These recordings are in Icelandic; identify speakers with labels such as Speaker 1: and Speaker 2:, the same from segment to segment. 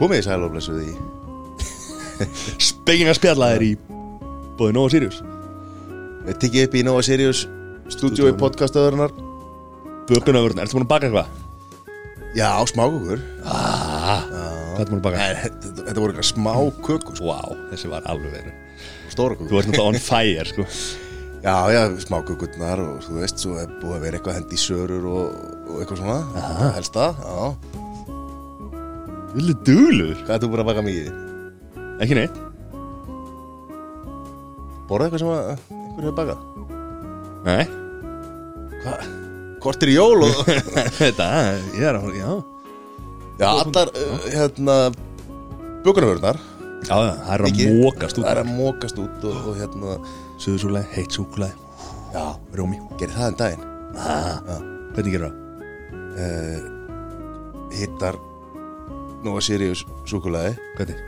Speaker 1: Komið í sæl og blessuð í
Speaker 2: Spekinga spjallaðir í Bóði Nóa Sirius.
Speaker 1: Við tikið upp í Nova Sirius Stúdíu í podcastöðurnar
Speaker 2: Bökunavörn, ertu búin að baka eitthvað?
Speaker 1: Já, smákukur
Speaker 2: Ah, hvað ertu búin að baka?
Speaker 1: Nei, Þetta þetta voru eitthvað smá kökur sko.
Speaker 2: Vá, þessi var alveg verið.
Speaker 1: Stóra
Speaker 2: Þú
Speaker 1: kökur
Speaker 2: ert náttúrulega on fire, sko.
Speaker 1: Já, já, smákukurnar og þú veist Svo er búið að vera eitthvað hendi sörur og, og eitthvað svona
Speaker 2: Aha.
Speaker 1: Helsta, já
Speaker 2: Villu dúlur
Speaker 1: Hvað er þú búin að baka mikið?
Speaker 2: Ekki neitt
Speaker 1: Borða eitthvað sem að einhver hefur bakað?
Speaker 2: Nei
Speaker 1: Hvað? Kortir jól og
Speaker 2: Þetta, ég er að, já
Speaker 1: Já, allar, uh, hérna Bökunarvörnar
Speaker 2: Já, það er að
Speaker 1: Mikið.
Speaker 2: mókast út
Speaker 1: Það er að mókast út og, og hérna
Speaker 2: Suðursúlega, heitt súkulega
Speaker 1: Já,
Speaker 2: Rómi
Speaker 1: gerir það en daginn
Speaker 2: ah. Hvernig gerur það?
Speaker 1: uh, hittar Nova Sirius súkulaði
Speaker 2: Hvernig?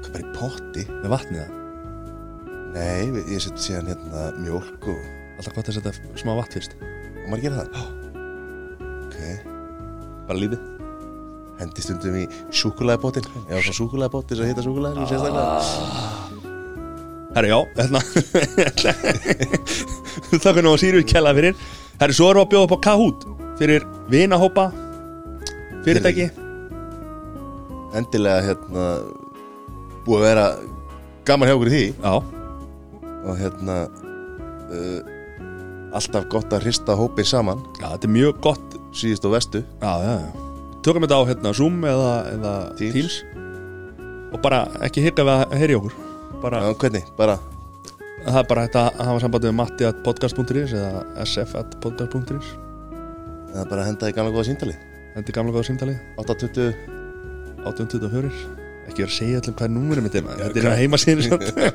Speaker 1: hvað bara í potti?
Speaker 2: Með vatnið það?
Speaker 1: nei, við- ég seti síðan hérna mjólk og,
Speaker 2: Alltaf gott að setja smá vatn fyrst.
Speaker 1: Og maður gera það? Ok,
Speaker 2: Bara lítið
Speaker 1: hendi stundum í súkulaði pottin ég var svona súkulaði potti sem hitta súkulaði sem sérstaklega.
Speaker 2: Herru, já, hérna. Þakka nú að Sirius kella fyrir. Herru, svo erum við að bjóða upp á Kahoot Fyrir vinahópa Fyrirtæki
Speaker 1: endilega hérna búið að vera gaman hjá okkur í því.
Speaker 2: Já,
Speaker 1: og hérna uh, alltaf gott að hrista hópin saman.
Speaker 2: Já, þetta er mjög gott.
Speaker 1: Síðust og vestu
Speaker 2: Já, já, já. Tökum þetta á hérna Zoom eða, eða
Speaker 1: Teams.
Speaker 2: Teams. Og bara ekki hika við að heyri okkur. Bara,
Speaker 1: Já, hvernig, bara
Speaker 2: Það er bara hægt að hafa sambandi við matti at podcast.is eða sf at podcast.is
Speaker 1: eða bara henda í gamla góða síndali
Speaker 2: Þetta er gamla góða símtalið
Speaker 1: 820
Speaker 2: 824 Ekki vera að segja allir hvað er númurum mitt er maður.
Speaker 1: Já,
Speaker 2: Þetta er
Speaker 1: hvað-
Speaker 2: að heima síðan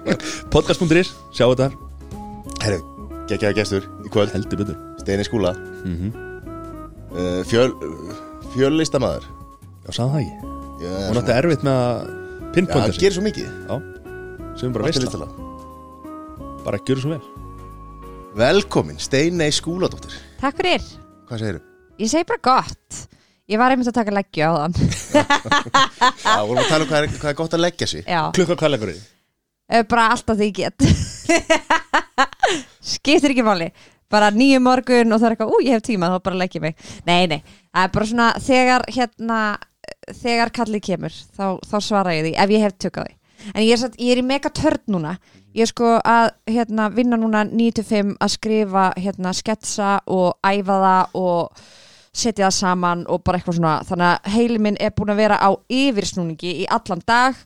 Speaker 2: Podcast.is, sjá þetta.
Speaker 1: Herru, geggjaða gestur í kvöld.
Speaker 2: Heldur betur.
Speaker 1: Steini Skúla.
Speaker 2: Mm -hmm.
Speaker 1: uh, fjöl, fjöllistamæður
Speaker 2: Já, sagði það ekki?
Speaker 1: Já,
Speaker 2: Hún átti erfitt með að
Speaker 1: Já,
Speaker 2: pinpointa
Speaker 1: það
Speaker 2: sig.
Speaker 1: gerir svo mikið.
Speaker 2: Sem bara veist
Speaker 1: listala.
Speaker 2: Bara gjör svo vel.
Speaker 1: Velkomin, Steinei Skúladóttir.
Speaker 3: Takk fyrir.
Speaker 1: Hvað segirðu?
Speaker 3: Ég segi bara gott. Ég var einmitt að taka leggju á þann.
Speaker 1: Já, vorum að tala um hvað er, hvað er gott að leggja sig
Speaker 3: Já,
Speaker 2: Klukka hvað leggur þið?
Speaker 3: eh, bara alltaf því ég get. Skiptir ekki máli. Bara nýju morgun og það er eitthvað, ú, ég hef tíma, þá bara legg ég mig. Nei, nei, það er bara svona, þegar, hérna, þegar kallið kemur, þá, þá svara ég því, ef ég hef tökkað því. En ég er, satt, ég er í mega törn núna. Ég er sko að hérna, vinna núna 9-5 að skrifa hérna, sketsa og æfa það og setja það saman og bara eitthvað svona. Þannig að heili minn er búin að vera á yfirsnúningi í allan dag.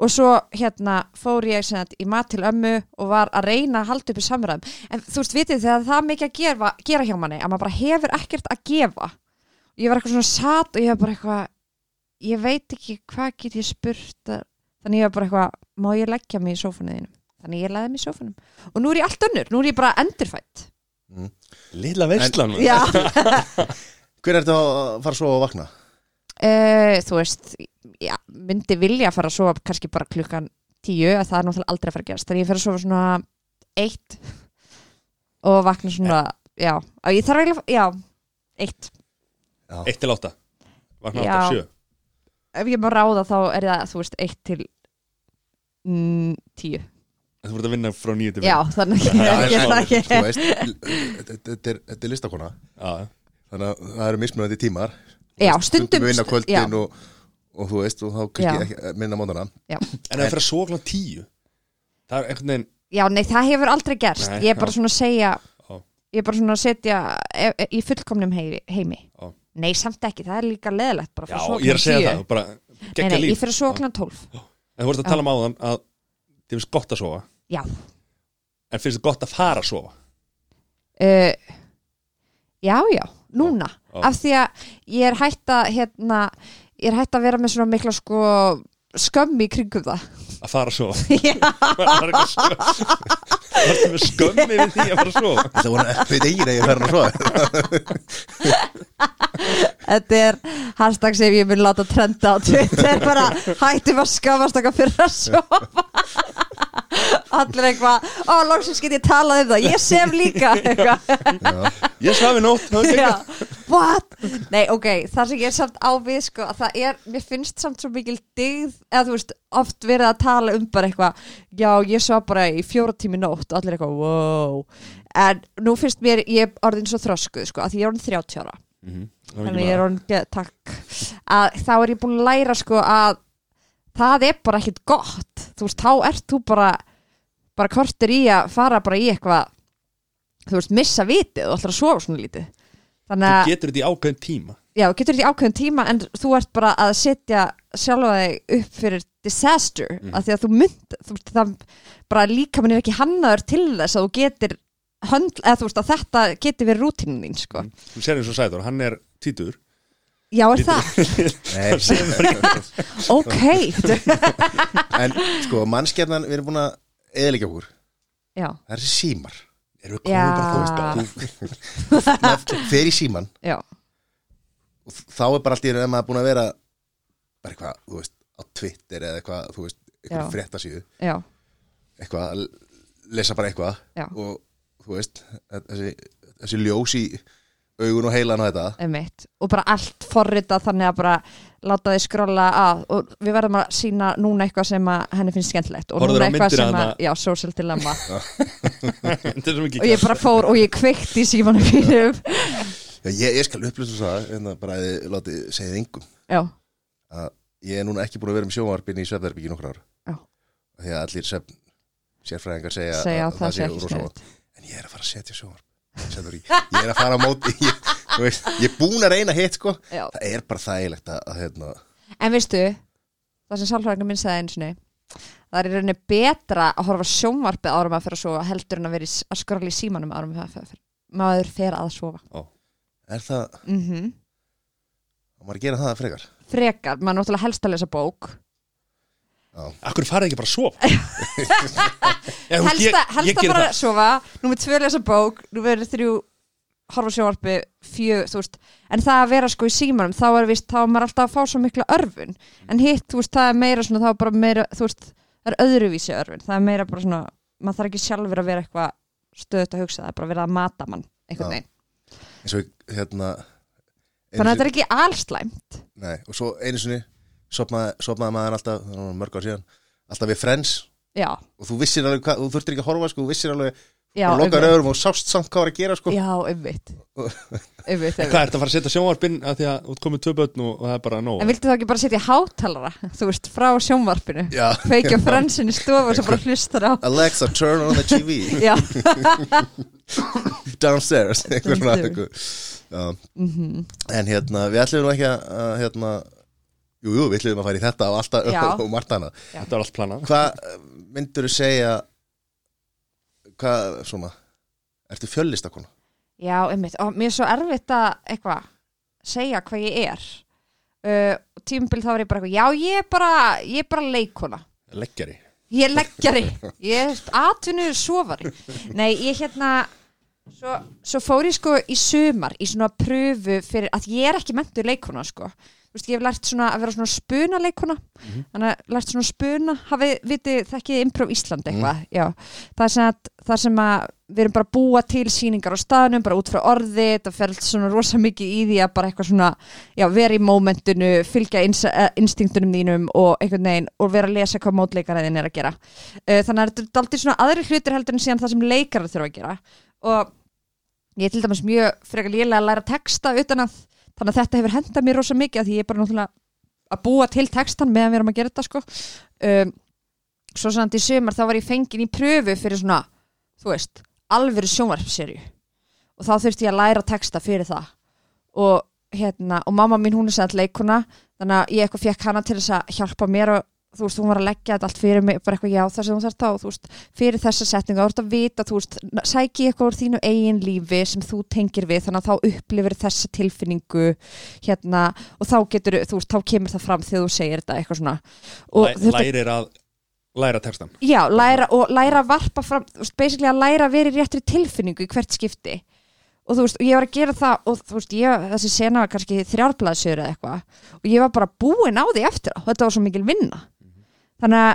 Speaker 3: Og svo hérna fór ég sem sagt, í mat til ömmu og var að reyna að halda upp í samræðum. En þú veist, vitið þegar það er mikið að gera, gera hjá manni að maður bara hefur ekkert að gefa. Ég var eitthvað svona satt og ég var bara eitthvað ég veit ekki hvað get ég spurt þannig ég var bara eitthvað má ég leggja mig í sófunuðinu þannig ég leði mig í sófunum og nú er ég allt önnur, nú er ég bara endurfætt
Speaker 2: Lilla veistlan
Speaker 1: Hver er þetta að fara svo að vakna?
Speaker 3: Uh, þú veist, já, myndi vilja að fara að sofa kannski bara klukkan tíu að það er náttúrulega aldrei að fara að gerast. Þannig ég fer að sofa svona eitt og vakna svona, já að ég þarf eiginlega, já, eitt.
Speaker 2: Eitt til átta? Vakna
Speaker 3: Já.
Speaker 2: átta sjö?
Speaker 3: Ef ég má ráða þá er það, þú veist, eitt til mm, tíu.
Speaker 2: Þú voru að vinna frá nýju til
Speaker 3: já, þannig að
Speaker 1: Já,
Speaker 3: ég
Speaker 1: en
Speaker 3: það ekki
Speaker 1: er, þetta er listakona.
Speaker 2: Já,
Speaker 1: Þannig að það eru mismunandi tímar.
Speaker 3: Já, stundum
Speaker 1: vinna
Speaker 3: já,
Speaker 1: kvöldin og, og þú veist, og þá kannski ekki, minna mótana.
Speaker 2: En það er fyrir að svo klokkan tíu Það er einhvern veginn
Speaker 3: já, nei, það hefur aldrei gerst.
Speaker 2: Nei,
Speaker 3: ég er bara
Speaker 2: já.
Speaker 3: svona að segja
Speaker 2: Já.
Speaker 3: ég er bara svona að setja e, e, í fullkomnum heimi, heimi.
Speaker 2: Já.
Speaker 3: nei, samt ekki, það er líka leðilegt bara
Speaker 2: er að segja
Speaker 3: klukkan
Speaker 2: það bara
Speaker 3: Nei, nei, ég fyrir að sofa klukkan 12
Speaker 2: En þú vorst að tala um áðan að Þið finnst gott að sofa.
Speaker 3: Já.
Speaker 2: En finnst þið gott að fara að sofa?
Speaker 3: Uh, Já, já, núna. Af því að ég er hætt að hérna, ég er hætt að vera með svona mikla sko skömmi kringum það.
Speaker 2: Að fara að sofa. Er Varstu með skömmi við því að fara að sofa?
Speaker 1: Það voru ekkert eigin að ég hann að svo
Speaker 3: þetta er hashtag sem ég vil láta trenda á Twitter. Bara hættum að skamast okkar fyrir að sofa. Allir eitthvað Ó, loksins get ég talað um það, ég sef líka
Speaker 2: Ég svafi nótt
Speaker 3: what? Nei, ok, það sem ég er samt á við sko, að það er, mér finnst samt svo mikil digð, eða þú veist, oft verið að tala um bara eitthvað, já, ég svo bara í fjóra tími nótt og allir eitthvað, wow. En nú finnst mér, ég er orðin svo þroskuð, sko, að því ég er orðin 30 ára.
Speaker 2: Mhm. Það var
Speaker 3: þannig ég er orðin, takk. Að þá er ég búin að læra, sko, að það er bara ekkit gott. Þú veist, þá ert þú bara bara kortir í að fara bara í eitthvað þú veist, missa vitið og ætlar að sofa svona lítið. Þannig
Speaker 2: Þú
Speaker 3: að
Speaker 2: getur þetta í ákveðin tíma
Speaker 3: já, getur þetta í ákveðin tíma en þú ert bara að setja sjálfa þig upp fyrir disaster
Speaker 2: Mhm.
Speaker 3: af því að þú mynd þú veist, það bara líka minn er ekki hannaður til þess að þú getur höndl, eða þú veist að þetta getur verið rútinin þín sko.
Speaker 2: Þú sér eins og Sæður, hann er títur
Speaker 3: já, er það?
Speaker 1: Nei,
Speaker 3: ok.
Speaker 1: En sko, mannskjarnan, við erum búin að eðilegja okkur,
Speaker 3: já,
Speaker 1: það er símar. Erum við
Speaker 3: Já.
Speaker 1: komin bara, þú veist fer í síman
Speaker 3: já,
Speaker 1: og þá er bara allt í einu ef maður er búin að vera bara eitthvað, þú veist, á Twitter eða eitthvað, þú veist, eitthvað
Speaker 3: Já.
Speaker 1: fréttasíðu.
Speaker 3: Já,
Speaker 1: eitthvað, að lesa bara eitthvað.
Speaker 3: Já.
Speaker 1: og þú veist þessi, þessi ljós í augun og heilan og þetta.
Speaker 3: Einmitt. Og bara allt forritað þannig að bara láta þið skrolla að. Og við verðum að sína núna eitthvað sem að henni finnst skemmtilegt. Og
Speaker 2: Horfðirðu
Speaker 3: núna eitthvað sem að, já, social dilemma. Og ég bara fór og ég kveikt í símanum mínum
Speaker 1: Já, ég, ég skal upplýsa það en það bara að þið látið segið engum
Speaker 3: já,
Speaker 1: að ég er núna ekki búin að vera með sjónvarpin í svefnherbyggi nokkra ár
Speaker 3: Já.
Speaker 1: því að allir svefn sérfræðingar segja,
Speaker 3: segja
Speaker 1: að,
Speaker 3: að það sé ekki
Speaker 1: rosa
Speaker 3: sniðugt.
Speaker 1: vont. en ég er að fara að setja í. ég er að fara á móti ég, veist, ég er búin að reyna hitt sko
Speaker 3: Já.
Speaker 1: það er bara þægilegt að, að hérna,
Speaker 3: En veistu, það sem sálfræðingar minn sagði einu sinni það er í rauninni betra að horfa sjónvarpið árum að fyrir að sofa heldur en að vera að skrolla í símanum árum að fyrir maður fer að sofa
Speaker 1: er það,
Speaker 3: mm
Speaker 1: á maður að gera það frekar?
Speaker 3: Frekar, maður náttúrulega helst að lesa bók.
Speaker 2: Akkur farið ekki bara að sofa? Ég,
Speaker 3: helst
Speaker 2: ég,
Speaker 3: að, helst
Speaker 2: ég
Speaker 3: að bara
Speaker 2: það.
Speaker 3: sofa númið tvö lesa bók, númið þrjú horfa á sjónvarpi, fjö þú veist, en það að vera sko í símanum þá er vist, þá er maður alltaf að fá svo mikla örfun. En hitt, þú veist, það er meira svona þá er bara meira, þú veist, það er öðruvísi örfun. Það er meira bara svona, maður þarf ekki sjálfur að vera eitthvað stöðut að hugsa það er bara verið að mata mann, einhvern
Speaker 1: Já. Eins og hérna
Speaker 3: þannig að þetta er ekki allslæmt
Speaker 1: nei, og svo einu sinni sopnaði, sopnaði maður alltaf, mörg ár síðan alltaf við Friends.
Speaker 3: Já,
Speaker 1: og þú vissir alveg hvað, þú þurftir ekki að horfa sko, þú vissir alveg, og lokaður
Speaker 3: einmitt.
Speaker 1: öðrum og sást samt hvað var að gera sko.
Speaker 3: Já, einmitt.
Speaker 2: Hvað er þetta að fara að setja sjónvarpinn að því að þú ert komið tvö börn og, og það er bara nóg
Speaker 3: en viltu þá ekki bara setja hátalara þú veist, frá sjónvarpinu?
Speaker 1: Já,
Speaker 3: kveikja fransin í stofu og svo bara hlustar á.
Speaker 1: Alexa, turn on the TV
Speaker 3: já,
Speaker 1: downstairs
Speaker 3: mhm.
Speaker 1: En hérna, við ætlum nú ekki að að, hérna, Jú, jú, við ætlum að fara í þetta og alltaf
Speaker 3: Já.
Speaker 1: og margt annað
Speaker 2: Þetta er allt planað.
Speaker 1: Hvað myndur þú segja Hvað, svona Ertu fjöllistakona?
Speaker 3: Já, einmitt, og mér er svo erfitt að eitthvað, segja hvað ég er. Uh, og tímabil þá var ég bara eitthvað, já ég er bara, ég er bara leikona
Speaker 2: Leggjari
Speaker 3: ég er leggjari, ég er atvinnu sofari, nei ég hérna svo, svo fór ég sko í sumar í svona pröfu fyrir að ég er ekki mentur leikona sko veist, ég hef lært svona að vera svona spuna leikona þannig að lært svona spuna hafið, vitið, þekkið Improv Ísland eitthvað já, það er sem að, það sem að við erum bara að búa til sýningar á staðnum bara út frá orði, það fer svona rosa mikið í því að bara eitthvað svona já, vera í mómentinu, fylgja uh, instinktunum þínum og einhvern veginn og vera að lesa hvað mótleikaraðin er að gera. Uh, þannig að þetta er aldrei svona aðri hlutir heldur en síðan það sem leikarar þurfa að gera. Og ég er til dæmis mjög frekar lélega að læra texta utan að þannig að þetta hefur hendað mér rosa mikið að því ég er bara náttúrulega að búa til textan meðan við erum að gera þetta sko. Um, svo samt í sumar þá var ég fengin í pröfu fyrir svona, þú veist alvöru sjónvarpserju og þá þurfti ég að læra texta fyrir það. Og hérna, og mamma mín hún er sætt leikuna þannig að ég eitthvað fekk hana til þess að hjálpa mér og þú veist, hún var að leggja þetta allt fyrir mig bara eitthvað, já, það sem þú þarft á, þú veist fyrir þessa setninga, þú ert að vita, þú veist sæki eitthvað úr þínu eigin lífi sem þú tengir við, þannig að þá upplifir þessa tilfinningu, hérna og þá getur, þú veist, þá kemur það fram þegar þú segir þetta, eitthvað svona. Og
Speaker 2: Læ,
Speaker 3: þurfti-
Speaker 2: Lærir að læra textan
Speaker 3: Já, læra, og læra að varpa fram veist, basically að læra að vera í réttri tilfinningu í hvert skipti. Og þú veist, og ég var að gera það og þú veist, ég, þessi sena var kannski þrjárblaðsjöður eða eitthvað og ég var bara búin á því eftir á, þetta var svo mikil vinna þannig að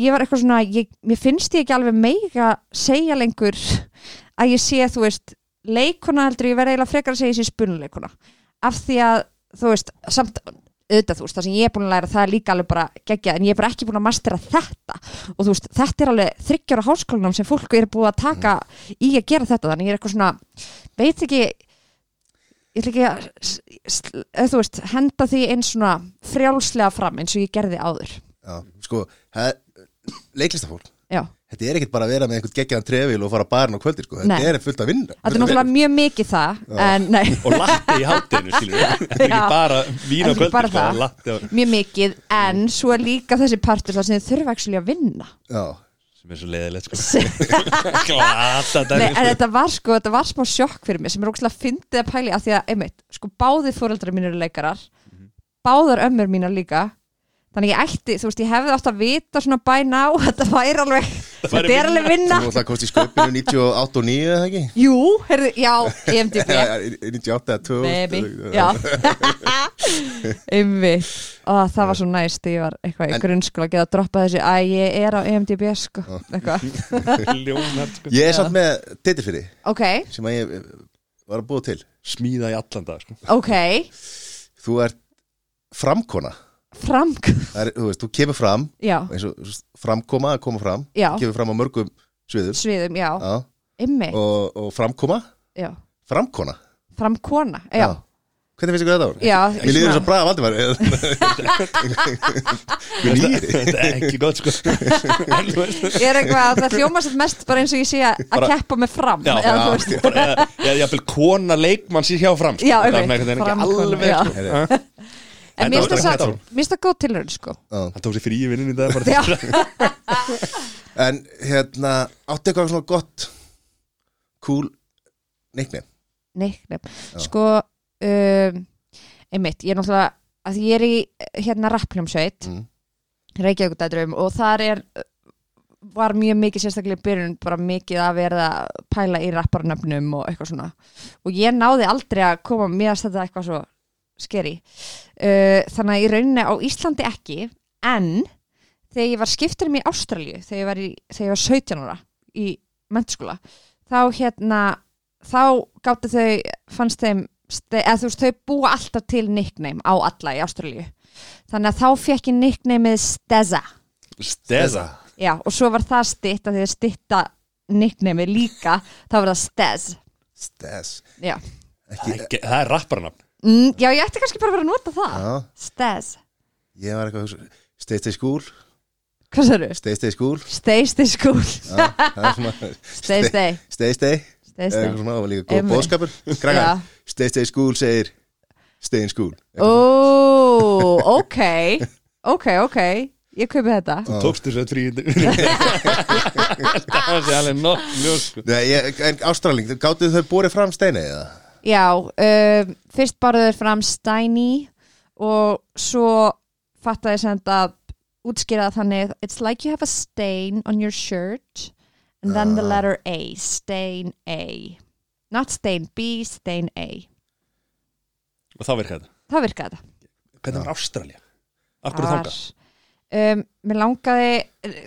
Speaker 3: ég var eitthvað svona ég, mér finnst ég ekki alveg meiga segja lengur að ég sé, þú veist leikuna heldur ég verði eiginlega frekar að segja þessi spunuleikuna af því að þú veist samt auðvitað þú veist, það sem ég er búin að læra það er líka alveg bara geggjað, en ég er bara ekki búin að mastera þetta. Og þú veist, þetta er alveg þryggjára háskólanum sem fólk er búið að taka í að gera þetta, þannig ég er eitthvað svona veit ekki ég ætla ekki að þú veist, henda því eins svona frjálslega fram eins og ég gerði áður
Speaker 1: Já, sko, leiklistafólk.
Speaker 3: Já,
Speaker 1: Þetta er ekkert bara að vera með einhvern geggjaðan trefil og fara að barinn á kvöldir, sko. Þetta
Speaker 3: Nei.
Speaker 1: er fullt að vinna
Speaker 3: þetta er náttúrulega mjög mikið það en nei,
Speaker 2: og latti í hátinu skilur þetta er ekki bara vín á
Speaker 3: Þetta er ekki bara
Speaker 2: kvöldi sko,
Speaker 3: mjög mikið en svo er líka þessi partur þar sem þið þurfa ekki að vinna.
Speaker 1: Já,
Speaker 2: sem er svo leiðilegt sko. Glata
Speaker 3: Nei,
Speaker 2: dæmi
Speaker 3: en þetta var sko, þetta var smá sjokk fyrir mig sem er ógæslega fyndið að pæli að því að, einmitt, sko, báði fóreldrar mínir eru leikarar, báðar ömmur mínar líka þannig ég ætti, þú veist, ég hefði átt að vita svona by now, þetta væri alveg þetta er alveg
Speaker 1: þú
Speaker 3: vinna
Speaker 1: náttúrulega komst í sköpinu 98 og 9 eða ekki?
Speaker 3: Jú, heyrðu, já, IMDb
Speaker 1: Já, 98 eða 2000
Speaker 3: Baby, já. einmitt. Og það var svo næst þegar ég var eitthvað í grunnskóla að geta að droppa þessi að ég er á IMDb sko, eitthvað.
Speaker 2: Ljónart sko.
Speaker 1: Ég er samt með titil fyrir því,
Speaker 3: ok,
Speaker 1: sem að ég eh, var að búa til.
Speaker 2: Smíða í allan dag sko.
Speaker 3: Ok.
Speaker 1: Þú ert framkona
Speaker 3: framk,
Speaker 1: Það er, þú veist, þú kemur fram
Speaker 3: já,
Speaker 1: eins og framkoma að koma fram
Speaker 3: já.
Speaker 1: kemur fram á mörgum sviðum.
Speaker 3: Sviðum, já,
Speaker 1: Já, og, og framkoma,
Speaker 3: já,
Speaker 1: framkona?
Speaker 3: Framkona já,
Speaker 1: Hvernig finnst ykkur þetta ár?
Speaker 3: já,
Speaker 1: Mér líður þess að braga Valdimar. Mér líður
Speaker 2: þetta er ekki gott sko.
Speaker 3: Ég er eitthvað, það sér mest bara eins og ég sé að að keppa mig fram
Speaker 2: Já,
Speaker 3: eða,
Speaker 1: já.
Speaker 3: veist,
Speaker 2: bara, eða, eða jafnvel kona leikmann sér hjá fram sko.
Speaker 3: Já,
Speaker 2: Það er ekki
Speaker 3: framkona,
Speaker 2: alveg
Speaker 3: já.
Speaker 2: sko.
Speaker 1: Heyrðu.
Speaker 2: Ha?
Speaker 3: En mér finnst það það góð tilraun sko.
Speaker 1: Já.
Speaker 2: hann tók sér frí í það bara
Speaker 3: já,
Speaker 1: En hérna, áttu eitthvað svona gott cool nickname?
Speaker 3: Neiknum sko um, einmitt, ég er náttúrulega að ég er í hérna rappljómsveit
Speaker 1: Mm.
Speaker 3: Reykjavíkudætrum og þar er var mjög mikið sérstaklega í byrjun bara mikið að verða að pæla í rapparnöfnum og eitthvað svona. Og ég náði aldrei að koma mér að þetta eitthvað svo skeri uh, þannig að í rauninni á Íslandi ekki en þegar ég var skipturum í Ástralju þegar ég var, í, þegar ég var 17 ára í mennskóla þá hérna þá gáttu þau fannst þeim eða þú veist þau búa alltaf til nickname á alla í Ástralju þannig að þá fekk ég nicknameið Steza
Speaker 2: steza
Speaker 3: Já, og svo var það stitt að því að stitta nickname líka, þá var það Stez.
Speaker 1: Stas
Speaker 3: Já,
Speaker 2: það er rapparnafn
Speaker 3: mm, já ég ætti kannski bara að vera að nota það.
Speaker 1: Já,
Speaker 3: Stez,
Speaker 1: ég var eitthvað að hugsa, Stay stay school,
Speaker 3: hvað sér
Speaker 1: stay stay school.
Speaker 3: Stay, stay school.
Speaker 1: Já, það er svona
Speaker 3: Stay, stay,
Speaker 1: Stay. stay,
Speaker 3: stay,
Speaker 1: eitthvað
Speaker 3: stay.
Speaker 1: Svona, það var líka góð
Speaker 3: Einmitt.
Speaker 1: bóðskapur Krakkar,
Speaker 3: Já.
Speaker 1: stay stay school segir Stay in school.
Speaker 3: Ó, ok. Ok, ok, ég kaupi þetta.
Speaker 2: Tókst þessu að frí það sé alveg nokk ljós sko.
Speaker 1: Nei, ég, en Ástraling, gáttu þau borið fram steini eða?
Speaker 3: Já, um, fyrst bara þeir fram Steiny og svo fattaði sem að útskýra það þannig It's like you have a stain on your shirt and then the
Speaker 1: Ah.
Speaker 3: letter A Stain A. Not stain B, stain A.
Speaker 2: Og þá virkaði þetta?
Speaker 3: Það virkaði þetta.
Speaker 2: Hvernig var Ástralja? af hverju
Speaker 3: Þar,
Speaker 2: þangað?
Speaker 3: um, Mér langaði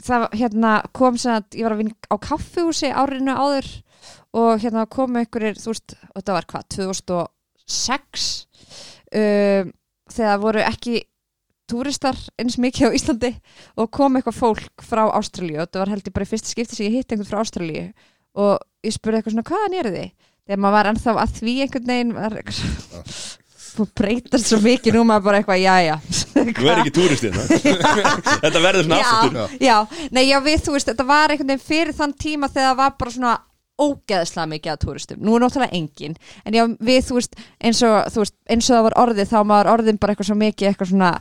Speaker 3: það hérna kom sem að ég var að vinna á kaffihúsi árinu áður og hérna komu einhverjir, þú veist, þetta var hvað 2006 um, þegar voru ekki túristar eins mikið á Íslandi og kom eitthvað fólk frá Ástralíu. Og þetta var heldur bara í fyrsta skipti sem ég hitt einhvern frá Ástralíu. Og ég spurði eitthvað svona hvaðan eru þið? Þegar maður var ennþá að því einhvern veginn var eitthvað þú breytast svo mikið nú maður bara eitthvað, já, já.
Speaker 2: Þú er ekki túristið þetta verður svona aftur.
Speaker 3: já, já, nei, já, við, þú veist, þetta var einhvern veginn fyrir þann tíma þegar það var bara svona ógeðslega mikið að túristum, nú er náttúrulega engin en já, við, þú veist, eins og þú veist, eins og það var orðið, þá var orðin bara eitthvað svo mikið, eitthvað svona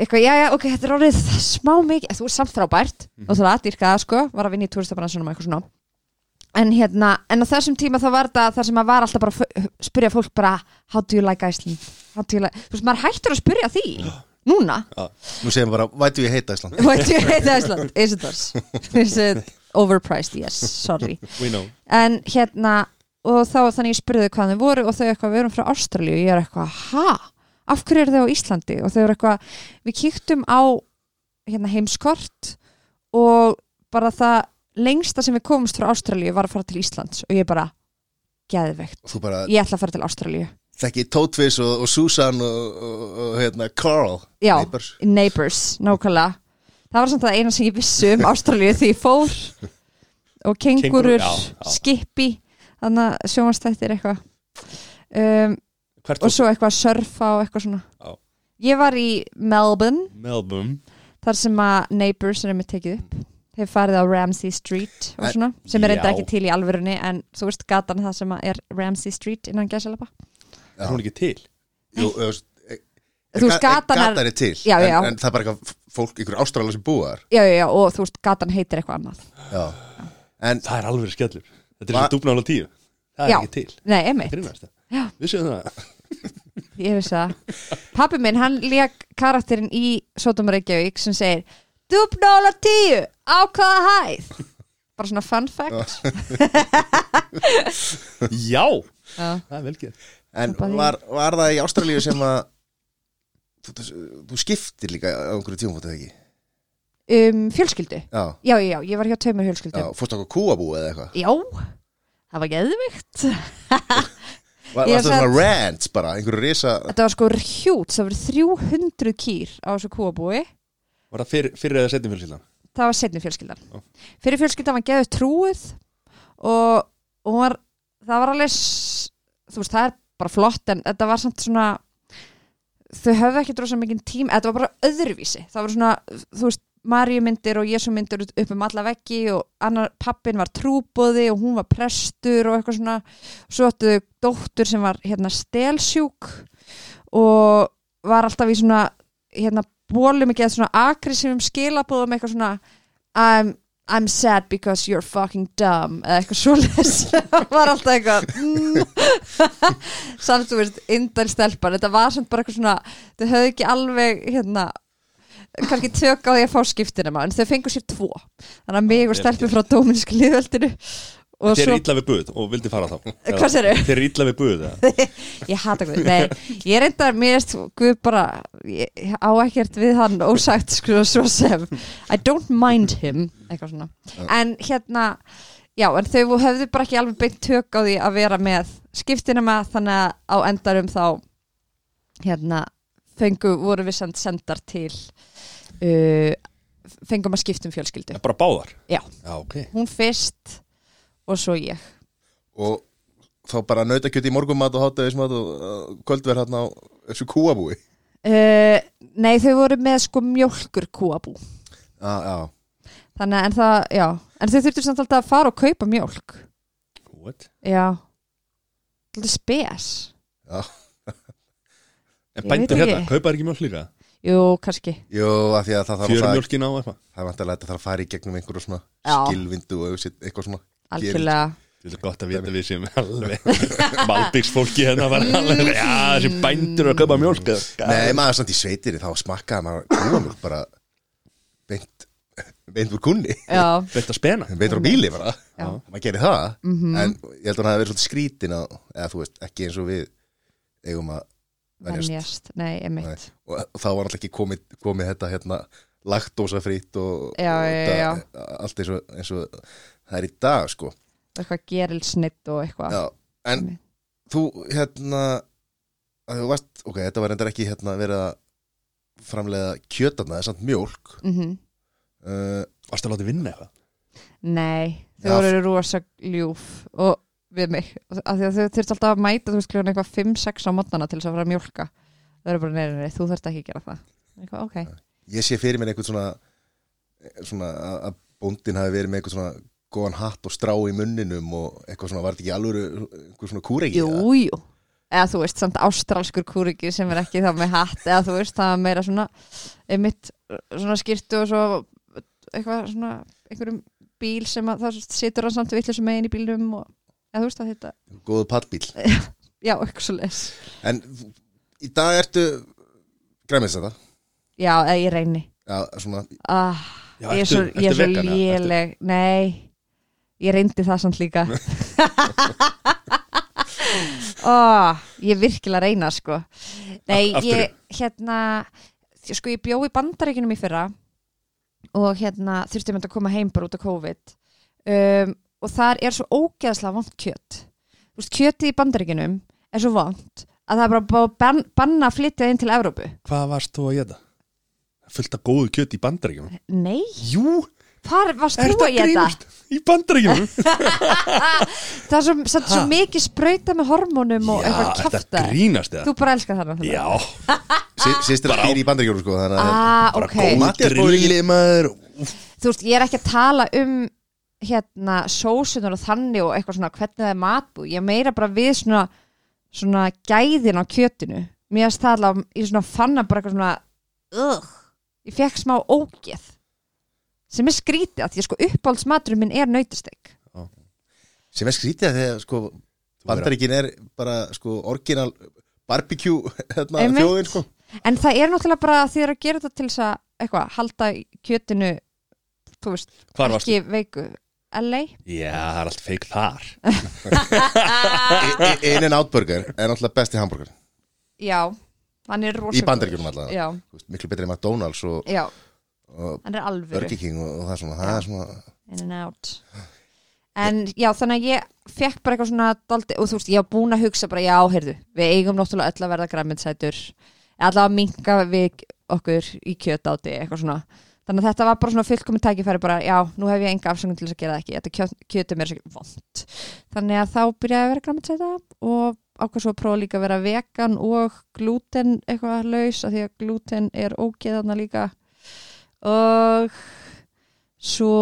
Speaker 3: eitthvað, já, já, ok, þetta er orðið smá mikið, þú er samt frábært og það er dýrkaða, sko, var að vinna í túristabransunum eitthvað svona. En hérna, en á þessum tíma þá var þetta þar sem maður var alltaf bara að spyrja fólk bara, how do you like Iceland? Do you like, þú veist, maður hættur að spyrja því núna,
Speaker 1: Nú segir maður bara, vætu ég heita Ísland
Speaker 3: What do you hate Iceland? Is it overpriced? Yes, sorry En hérna og þá þannig ég spurði hvað þau voru og þau eitthvað, við erum frá Ástralíu og ég er eitthvað, ha? Af hverju eru þau á Íslandi? Og þau eru eitthvað, við kíktum á hérna heimskort og bara það lengsta sem við komumst frá Ástralíu var að fara til Íslands og ég bara,
Speaker 1: þú bara
Speaker 3: Ég ætla að fara til Ástralíu
Speaker 1: þekki Toadfish og, og Susan og, og, og hérna Carl
Speaker 3: Já,
Speaker 1: Neighbors.
Speaker 3: Neighbors, nákvæmlega Það var samt það eina sem ég vissi um Ástralíu því ég fór og kengurur,
Speaker 2: já, já.
Speaker 3: skipi þannig að sjónvastættir eitthvað um, og svo eitthvað að surfa og eitthvað svona
Speaker 2: Já.
Speaker 3: Ég var í Melbourne
Speaker 2: Melbourne
Speaker 3: þar sem að Neighbors er með tekið upp Hef farið á Ramsey Street og svona, sem er reynda
Speaker 2: Já.
Speaker 3: ekki til í alvörunni en þú veist gatan það sem að er Ramsey Street innan gæsalapa
Speaker 2: Er hún ekki til?
Speaker 1: Jú, þú veist, e-
Speaker 3: Þú veist,
Speaker 1: ga-
Speaker 3: gatan er-
Speaker 1: er til
Speaker 3: Já, já.
Speaker 1: En, en það er bara eitthvað fólk, ykkur ástralar sem búa þar.
Speaker 3: Já, já, já, og þú veist gatan heitir eitthvað annað.
Speaker 1: Já. En
Speaker 2: Það er alveg skellur. Þetta er
Speaker 1: Va-
Speaker 2: svo dúbnála tíu. Það er
Speaker 3: Já.
Speaker 2: ekki til.
Speaker 3: Nei, einmitt,
Speaker 2: Grínast það
Speaker 3: Já.
Speaker 2: Vissu það?
Speaker 3: ég vissi það. Pappi minn, hann lék karakterinn í Sótum Reykjavík sem segir Dubnála tíu, á hvaða hæð? Bara svona fun fact.
Speaker 2: Já.
Speaker 3: Já,
Speaker 2: Það er velgeð
Speaker 1: En
Speaker 3: Bara því.
Speaker 1: var, var það í Ástralíu sem að þú, þú skiptir líka á einhverju tíum fótið ekki?
Speaker 3: Um, fjölskyldu?
Speaker 1: Já,
Speaker 3: Já, já, já, ég var hjá tveimur
Speaker 1: já,
Speaker 3: fjölskyldu
Speaker 1: fórstu okkur kúabú eða eitthvað?
Speaker 3: Já, það var geðvikt
Speaker 1: Var, var það
Speaker 3: satt-
Speaker 1: svona rants bara, einhverju risa
Speaker 3: Þetta var sko hjút, það voru 300 kýr á þessu kúabúi.
Speaker 2: Var það fyrir, fyrir eða setjum fjölskyldan?
Speaker 3: Það var setni fjölskyldan.
Speaker 2: Já.
Speaker 3: Fyrir fjölskyldan var geðið trúið og, og var, það var alveg þú veist, það er bara flott en þetta var samt svona þau höfðu ekki drosa mikið tím þetta var bara öðruvísi, það var svona þú veist, Maríu myndir og Jésu myndir upp um alla veggi og annar pappin var trúbóði og hún var prestur og eitthvað svona, svo áttu þau dóttur sem var hérna stelsjúk og var alltaf í svona hérna bólum ekki að svona aggressífum skilabóðum eitthvað svona I'm, I'm sad because you're fucking dumb eða eitthvað svoleiðis. Var alltaf eitthvað mm. samt þú veist, indæl stelpan. Þetta var samt bara eitthvað svona þau höfðu ekki alveg hérna kannski tök á því að fá skiptina maður en þau fengu sér tvo. Þannig að mig og stelpi frá Dóminíska liðveldinu og
Speaker 2: Þeir
Speaker 3: svo,
Speaker 2: eru illa við buð og vildi fara þá
Speaker 3: Hvað segirðu?
Speaker 2: Þeir eru illa við eða?
Speaker 3: ég hata Guð nei, ég reyndar, mér veist Guð bara, á ekkert við hann ósagt sko svo sem I don't mind him eitthvað svona, en hérna já, en þau höfðu bara ekki alveg beint tök á því að vera með skiptina með þannig að á endarum þá hérna fengu, voru við send, sendar til uh, fengum að skiptum fjölskyldu
Speaker 2: Ja, Bara báðar?
Speaker 3: Já.
Speaker 2: Já, ok
Speaker 3: hún fyrst og svo ég.
Speaker 1: Og þá bara nautakjöt í morgumat og hátæðismat og kvöldverð hérna á þessu kúabúi.
Speaker 3: Uh, nei, þau voru með sko mjólkur kúabú.
Speaker 1: Já,
Speaker 3: Þannig en það, já. En þau þurftu samt alltaf að fara og kaupa mjólk.
Speaker 2: What?
Speaker 3: Já. Alltaf spes.
Speaker 1: Já.
Speaker 2: En bændur hérna, kaupa þær ekki mjólk líka?
Speaker 3: Jú, kannski.
Speaker 1: Jú, af því að það þarf að
Speaker 2: Fjörumjólkin á eitthvað?
Speaker 1: það er vantilega að þetta þarf að fara í gegnum einhverju svona
Speaker 3: Já.
Speaker 1: skilvindu og eitthvað svona
Speaker 3: Algjörlega.
Speaker 2: Þetta er gott að vita við sem alveg Malbyggsfólki hérna var alveg Já, þessi bændur að kaupa mjólk eða-
Speaker 1: Nei, maður samt í sveitinni, þá smakkaði maður kúamjólk bara beint, beint úr kunni
Speaker 3: Já,
Speaker 2: Veit að spena.
Speaker 1: Beint úr bíli bara,
Speaker 3: Já.
Speaker 1: maður gerir það
Speaker 3: Mhm.
Speaker 1: en ég held að hann hafi verið svolítið skrítin að, eða þú veist, ekki eins og við eigum að venjast.
Speaker 3: Nei, emitt
Speaker 1: Nei. og þá var alltaf ekki komið, komið þetta hérna laktósafrít og,
Speaker 3: Já,
Speaker 1: og
Speaker 3: já,
Speaker 1: þetta, allt eins og, eins og það er í dag sko
Speaker 3: Eitthvað gerilsnitt og eitthvað
Speaker 1: Já, en
Speaker 3: Einmitt.
Speaker 1: þú hérna að þú varst, ok, þetta var reyndar ekki hérna verið að framleiða kjötarna, það er samt mjólk
Speaker 3: Mhm.
Speaker 1: uh,
Speaker 2: Varst að láta vinna eitthvað?
Speaker 3: Nei, þau
Speaker 1: Já.
Speaker 3: voru rosa ljúf og við mig af því að þau þurft alltaf að mæta þú veist kljóðan eitthvað 5-6 á mótnana til þess að fara að mjólka þau eru bara neina, nei, þú þurft ekki að gera það eitthvað, ok,
Speaker 1: ég sé fyrir mér einhvern svona svona að að bóndin hafi verið með einhvern svona góðan hatt og strá í munninum og eitthvað svona, var þetta ekki alveg einhver svona kúregi
Speaker 3: jú, jú. Eða þú veist, samt ástralskur kúriki sem er ekki þá með hatt, eða þú veist, það er meira svona einmitt svona skýrtu og svo eitthvað svona einhverjum bíl sem að það situr hann samt vitlega sem megin í bílnum og eða þú veist að þetta,
Speaker 1: góðu pallbíl
Speaker 3: já, eitthvað svo les
Speaker 1: en í dag ertu græmis þetta?
Speaker 3: Já, eða ég reyni.
Speaker 1: Já, svona,
Speaker 3: ah,
Speaker 2: Já,
Speaker 3: ég er svo, ég er svo léleg. Nei, ég reyndi það samt líka. Oh, ég er virkilega að reyna sko. Nei,
Speaker 2: Af-
Speaker 3: ég hérna sko ég bjó í bandaríkinum í fyrra og hérna þurfti mér að koma heim bara út af COVID. Um, og þar er svo ógeðslega vant kjött þú veist, kjötið í bandaríkinum er svo vant að það er bara banna að flytja inn til Evrópu.
Speaker 2: Hvað varst þú að geta? Fullt af góðu kjöt í bandaríkjum
Speaker 3: Nei,
Speaker 2: Jú,
Speaker 3: hvar varst þú að geta?
Speaker 2: Í bandaríkjum
Speaker 3: Það er svo, svo, svo mikið sprauta með hormónum og eitthvað
Speaker 2: þetta
Speaker 3: kjafta.
Speaker 2: grínast
Speaker 3: Þú bara elskar það.
Speaker 2: Já,
Speaker 1: Sýstir að býr í bandaríkjónu sko Þannig að
Speaker 3: Ah,
Speaker 2: bara
Speaker 3: ok.
Speaker 2: góð
Speaker 3: Þú veist, ég er ekki að tala um hérna sósunar og þannig og eitthvað svona hvernig það er matbú ég er meira bara við svona svona gæðin á kjötinu. Mér það allavega, ég svona fann að bara eitthvað svona ugh, ég fekk smá ógeð sem er skrítið að því að sko uppáhaldsmaturinn minn er nautastek
Speaker 1: sem er skrítið að þegar sko Bandaríkin er bara sko orginal barbecue hérna, þjóðin sko.
Speaker 3: En það er náttúrulega bara að því að gera þetta til þess að eitthvað, halda kjötinu þú veist,
Speaker 2: Hvar
Speaker 3: ekki veiku. LA
Speaker 2: Já, það er allt feik þar.
Speaker 1: In and Out Burger er náttúrulega besti hambúrgar
Speaker 3: já, hann er rosa
Speaker 1: í Bandaríkjunum alltaf
Speaker 3: já,
Speaker 1: Þú veist, miklu betri en McDonalds og,
Speaker 3: já, hann er alvöru.
Speaker 1: Burger King og, og það er svona, það er svona
Speaker 3: in and out. En já þannig að ég fekk bara eitthvað svona daldi, og þú veist ég var búin að hugsa bara já heyrðu við eigum náttúrulega öll að verða græminsætur allavega að minka við okkur í kjötáti eitthvað svona. Þannig að þetta var bara svona fullkomin tækifæri bara já nú hef ég enga afsöngum til þess að gera það ekki. Þetta kjöt, kjötum er svo vond. Þannig að þá byrjaði að vera græminsæta og ákvað svo að prófa líka að vera vegan og glúten eitthvað laus af því að glúten er ógeðana líka og svo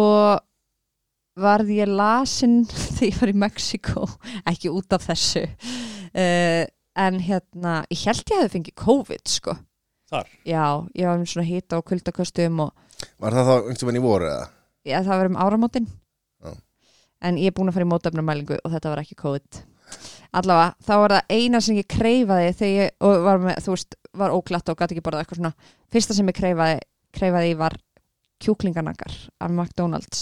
Speaker 3: varð ég lasin þegar ég var í Mexiko ekki út af þessu. Uh, en hérna ég held ég hefði fengið COVID sko.
Speaker 2: Þar?
Speaker 3: Já, ég var með svona hita og kuldaköstum og
Speaker 1: Var það þá einhvern veginn í voru eða?
Speaker 3: já, það var um áramótin.
Speaker 1: Já.
Speaker 3: en ég er búin að fara í mótefnumælingu og þetta var ekki COVID. Allavega, þá var það eina sem ég kreifaði þegar ég, og var með, þú veist, var óglatt og gæti ekki borðað eitthvað svona. Fyrsta sem ég kreifaði, kreifaði var kjúklinganakar af McDonalds.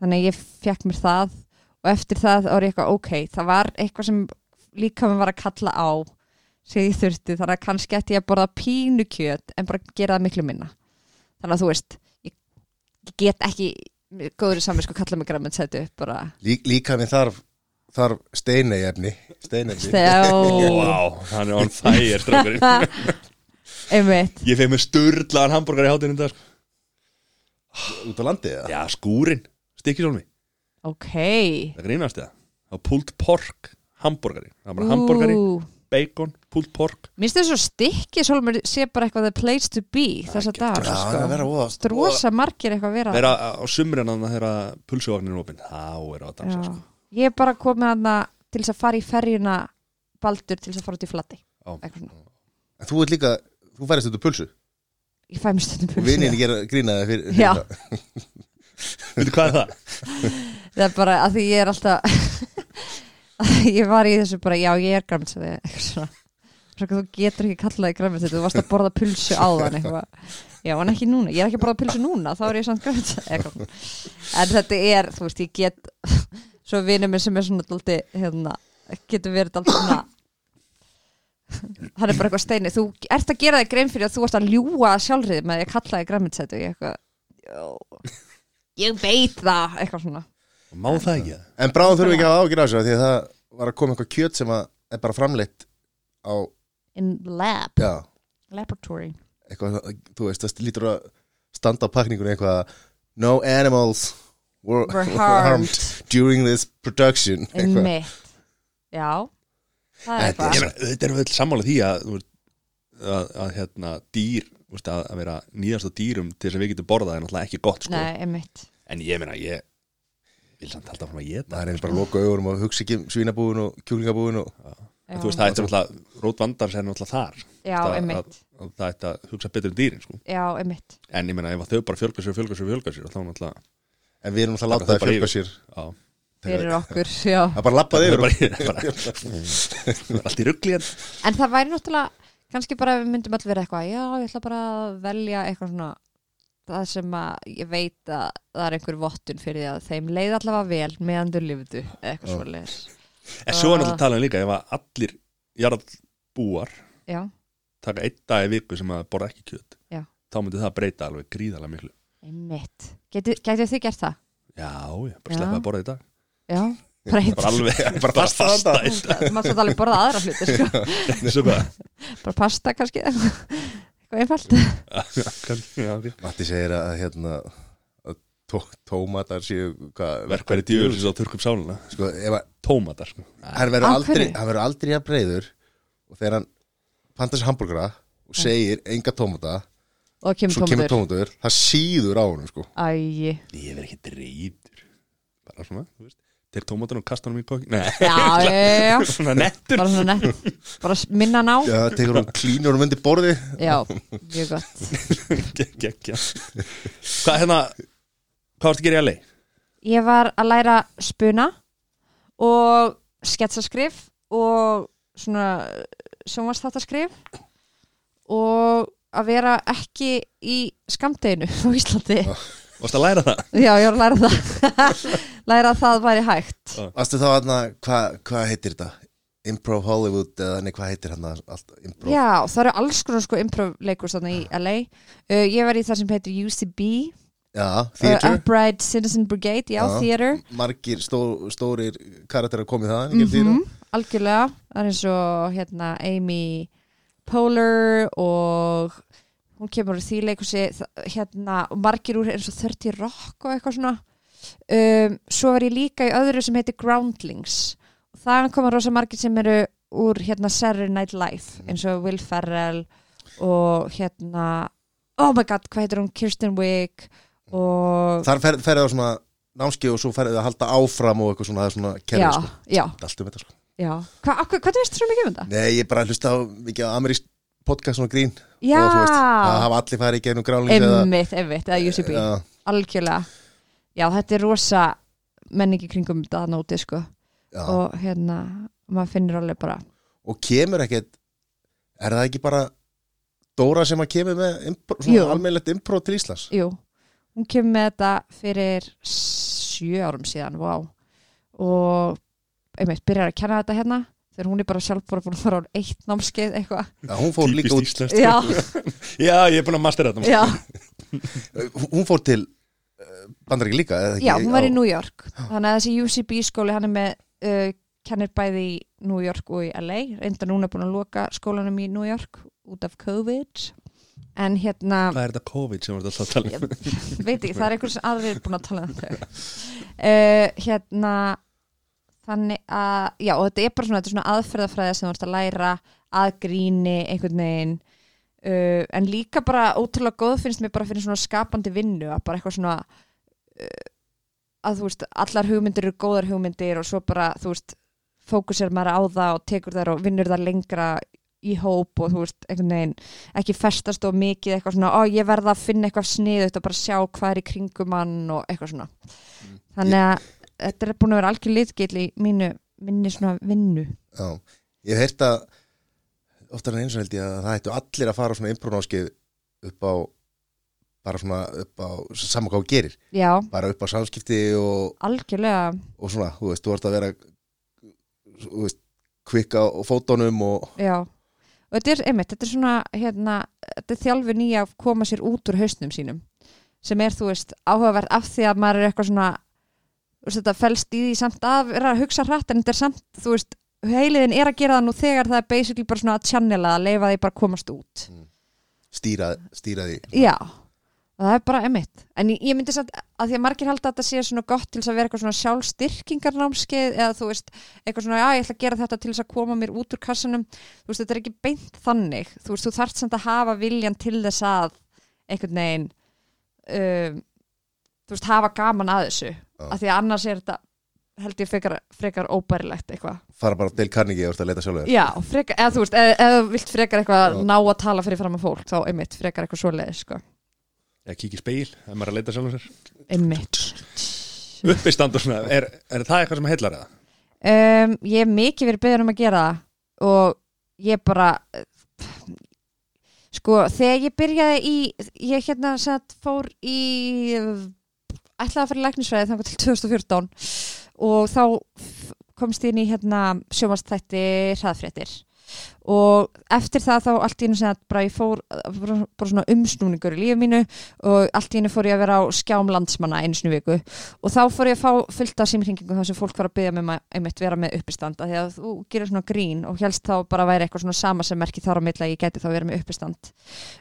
Speaker 3: Þannig ég fekk mér það og eftir það var ég eitthvað ok það var eitthvað sem líka mér var að kalla á sem ég þurfti þannig að kannski ætti ég að borða pínu kjöt en bara gera það miklu minna. Þannig að þú veist ég, ég get ekki góður í samvinsku kalla mig græmið setju upp bara
Speaker 1: Lí, líka minn þarf, þarf steinefni steinefni
Speaker 3: Stjá
Speaker 2: Vá, hann er on fire
Speaker 3: einmitt.
Speaker 2: Ég feg með sturlaðan hambúrgar í hátinn þetta sko.
Speaker 1: út á landi eða?
Speaker 2: Já, skúrin, stikkisólmi
Speaker 3: ok.
Speaker 2: Það grínast eða? Það var pulled pork hambúrgari Það var bara hambúrgari, bacon, pulled pork.
Speaker 3: Minnst þess að stikki Sólmur sé bara eitthvað the place to be dag
Speaker 1: er að vera óða
Speaker 3: Strósa margir eitthvað að vera.
Speaker 2: Þegar á- á sumrin að þegar pulsuvagnin er opinn Þá er það að dansa sko.
Speaker 3: Ég er bara komið hana til þess að fara í ferjuna baldur til þess að fara út í flatti
Speaker 1: Þú ert líka, þú færist úr pulsu
Speaker 3: Ég fæ mér stundum pulsu.
Speaker 1: vinninni gera grínaði fyrir, fyrir
Speaker 3: Já.
Speaker 1: það.
Speaker 2: Veitu hvað er það?
Speaker 3: Það er bara að því ég er alltaf Ég var í þessu bara Já, ég er græmitsæði eitthvað svona Svo þú getur ekki kallaði græmitsæði Þú varst að borða pulsu áðan eitthvað Já, en ekki núna, ég er ekki að borða pulsu núna Þá er ég samt græmitsæði En þetta er, þú veist, ég get Svo vinur minn sem er svona daldi, hérna, Getur verið daldi svona Hann er bara eitthvað steini Þú ert að gera þig grein fyrir að þú varst að ljúga sjálfrið með því að kalla þig græmitsæði Ég eitthvað "Já, Ég veit það, eitthvað svona.
Speaker 2: Má það ekki?
Speaker 1: En bráðum þurfum við ekki að ágjur á þessu af Því að það var að koma eitthvað kjöt sem er bara framleitt á,
Speaker 3: In lab,
Speaker 1: já,
Speaker 3: laboratory.
Speaker 1: Eitthvað, þú veist, það lítur að standa á pakningunni eitthvað No animals were,
Speaker 3: Were harmed.
Speaker 1: during this production eitthvað.
Speaker 3: Einmitt. Já. Það er
Speaker 1: Þetta er
Speaker 2: Ég þetta er vel sammála því að, að, að hérna, dýr þú veist, að, að vera nýjast á dýrum til þess að við getum borðað er náttúrulega ekki gott sko.
Speaker 3: Nei, einmitt.
Speaker 2: En ég meina, ég vil samt halda frá að geta
Speaker 1: Það er eins bara að loka augurum og hugsa ekki um svínabúin og kjúklingabúin og
Speaker 2: veist, það er náttúrulega, rótvandars er náttúrulega þar.
Speaker 3: Já,
Speaker 2: Það-
Speaker 3: einmitt.
Speaker 2: að, að það ætti að hugsa betur um dýrin sko.
Speaker 3: Já, einmitt.
Speaker 2: En ég meina, ef að þau bara fjölga sér, og fjölga sér, og fjölga sér þá náttúrulega,
Speaker 1: En við erum alltaf að láta
Speaker 2: þau
Speaker 1: fjölga sér.
Speaker 2: Já
Speaker 3: Fyrir okkur, já
Speaker 1: Það er bara
Speaker 2: er
Speaker 1: yfir
Speaker 2: allt í ruggli en
Speaker 3: En það væri náttúrulega kannski bara ef við myndum allir vera eitthvað Já, ég ætla bara að velja eitthvað svona það sem að ég veit að það er einhver vottun fyrir því að þeim leið allavega vel meðan þau lifðu eða eitthvað
Speaker 1: Já.
Speaker 3: svoleiðis
Speaker 2: en svo er náttúrulega talað um líka ef að allir jarðbúar
Speaker 3: Já,
Speaker 2: taka einn dag í viku sem að borða ekki kjöt
Speaker 3: Já.
Speaker 2: þá myndi það breyta alveg gríðalega miklu
Speaker 3: einmitt gætu þið gert það?
Speaker 2: já, ég bara
Speaker 3: Já.
Speaker 2: sleppa að borða í dag
Speaker 3: Já, bara eitt
Speaker 2: bara alveg
Speaker 1: Bara pasta þarna.
Speaker 3: maður svo alveg borða aðra hluti sko. bara pasta kannski eitthvað einfalt.
Speaker 1: Matti segir að hérna tómatar séu hvað,
Speaker 2: verkværi djöfur á þurrkum sáluna
Speaker 1: sko,
Speaker 2: tómatar sko.
Speaker 1: hann verður aldrei, hann að breyður og þegar hann panta sér hambúrgara og segir enga tómata
Speaker 3: og kemur
Speaker 1: svo kemur
Speaker 3: tómatur.
Speaker 1: tómatur, það síður á honum sko.
Speaker 2: ég verð ekki dreyður bara svona, þú veist Þeir tómatar og kasta honum í kokki Nei,
Speaker 3: já, já, já, já.
Speaker 2: Svona nettur.
Speaker 3: bara svona nett, bara minna ná.
Speaker 1: Já, það tekur hann klínur um undir borði
Speaker 3: já, mjög gott.
Speaker 2: Gekkja Hvað hérna Hvað varst að gera í LA?
Speaker 3: ég var að læra spuna og sketsaskrif og svona sjónvarsþáttaskrif og að vera ekki í skamdeginu á Íslandi.
Speaker 2: Varst að læra það?
Speaker 3: já, ég var að læra það læra að það væri hægt.
Speaker 1: Vastu þá hann að, hvað hva heitir þetta? Improv Hollywood eða nei, hvað heitir hann að allt improv?
Speaker 3: já, það eru alls konar sko improv leikur í LA uh, ég var í það sem heitir UCB
Speaker 1: Já,
Speaker 3: uh,
Speaker 1: Theater.
Speaker 3: Upright Citizen Brigade, já,
Speaker 1: Já.
Speaker 3: Theater.
Speaker 1: Margir stó, stórir karakterar komið það mm
Speaker 3: Mhm, algjörlega. Það er eins og hérna Amy Poehler og hún kemur úr því leikursi hérna, og margir úr eins og 30 Rock og eitthvað svona um, svo var ég líka í öðru sem heitir Groundlings. Og það koma rosa margir sem eru úr hérna Saturday Night Live eins og Will Ferrell og hérna oh my god, hvað heitir hún, Kirsten Wiig og
Speaker 1: Þar fer, ferði á svona námski og svo ferði það að halda áfram og eitthvað svona, það er svona kerfi sko.
Speaker 3: já,
Speaker 1: Allt um þetta sko.
Speaker 3: já. Hva, akkur, hvað veistu svo mikið um þetta?
Speaker 1: Nei, ég bara hlusta á mikið á amerísk podcast svona grín.
Speaker 3: Já,
Speaker 1: og þú veist, það hafa allir farið í gegnum grálings eða
Speaker 3: Einmitt, einmitt, eða UCB Algjörlega Já, þetta er rosa menningi kringum þetta nóti sko.
Speaker 1: Já.
Speaker 3: og hérna, maður finnir alveg bara
Speaker 1: og kemur ekkert er það ekki bara Dóra sem að kemur með almennilegt impro til Íslands?
Speaker 3: Jú, hún kemur með þetta fyrir sjö árum síðan Vá. Og einmitt, byrjar að kenna þetta hérna þegar hún er bara sjálf bara búin að fara á eitt námskeið eitthvað.
Speaker 1: Já, hún fór líka út,
Speaker 3: Já,
Speaker 2: Já, ég er búin að mastera þetta
Speaker 3: já,
Speaker 1: hún fór til uh, bandaríki líka eða ekki,
Speaker 3: já, hún var í New York. Þannig að þessi UCB skóli hann er með uh, kennir bæði í New York og í LA reynda núna búin að loka skólanum í New York út af COVID. En hérna
Speaker 2: Hvað er þetta COVID sem var þetta alltaf að tala um?
Speaker 3: Ég veit ekki, það er einhvers aðrir búin að tala um þau. Uh, hérna þannig að, já og þetta er bara svona, þetta er svona aðferðafræði sem þú ert að læra að gríni einhvern veginn uh, en líka bara ótrúlega góð finnst mér bara fyrir svona skapandi vinnu að bara eitthvað svona uh, að þú veist, allar hugmyndir eru góðar hugmyndir og svo bara, þú veist fókusir maður á það og tekur þær og vinnur það lengra í hóp og þú veist, einhvern veginn ekki festast og mikið eitthvað svona, ó ég verða að finna eitthvað sniðut og bara sjá hvað er í kringum hann og eitthvað svona. Þannig að þetta er búin að vera algjör litgill í mínu, minni svona vinnu.
Speaker 1: Já, ég hef heyrt að oftar en eins og held ég að það ættu allir að fara á svona impro-náskið upp á bara svona upp á saman hvað þú gerir,
Speaker 3: já,
Speaker 1: bara upp á samskipti og,
Speaker 3: algjörlega.
Speaker 1: og svona, þú veist, þú ert að vera þú veist, kvikka á fótónum og
Speaker 3: já, og þetta er einmitt þetta er svona, hérna, þetta er þjálfin í að koma sér út úr hausnum sínum sem er, þú veist, áhugavert af því að maður er eitthvað svona þú veist, þetta felst í því samt að vera að hugsa hratt en þetta er samt, þú veist heiliðin er að gera það nú þegar það er basically bara svona að channela að leifa því bara að komast út.
Speaker 1: Stýra, stýra því.
Speaker 3: Já, það er bara emitt en ég, ég myndi satt að því að margir halda að þetta sé svona gott til þess að vera eitthvað svona sjálfstyrkingarnámskeið eða þú veist, eitthvað svona, já ég ætla að gera þetta til þess að koma mér út úr kassanum. Þú veist, þetta er ekki beint þannig. Þú veist, þú þarft samt að hafa viljan til þess að einhvern veginn um, þú veist, hafa gaman að þessu. Af því að annars er þetta held ég frekar, frekar óbærilegt eitthvað.
Speaker 1: Fara bara til Carnegie og leita sjálfur.
Speaker 3: Já, frekar, eða þú veist, eða, eða vilt frekar eitthvað ná að tala fyrir fram að fólk þá einmitt, frekar eitthvað svoleiðis sko.
Speaker 2: Ég kík í speil, ef maður er að leita sjálfum sér.
Speaker 3: Einmitt.
Speaker 2: Uppistand og svona, er, er það eitthvað sem heillar eða?
Speaker 3: um, ég hef mikið verið beðin um að gera það og ég bara sko þegar ég byrjaði í ég hérna sett fór í ætlaði að fara í læknisfræði þannig til 2014 og þá komst ég inn í hérna sjómanstætti hraðfréttir og eftir það þá allt í einu sem að bara ég fór bara, svona umsnúningur í lífi mínu og allt í einu fór ég að vera á skjám landsmanna í viku. Og þá fór ég að fá fullt af símringingum þar sem fólk var að byggja með maður einmitt vera með uppistanda því að þú gerir svona grín og helst þá bara væri eitthvað svona sama sem merki þar á milla ég geti þá verið með uppistand.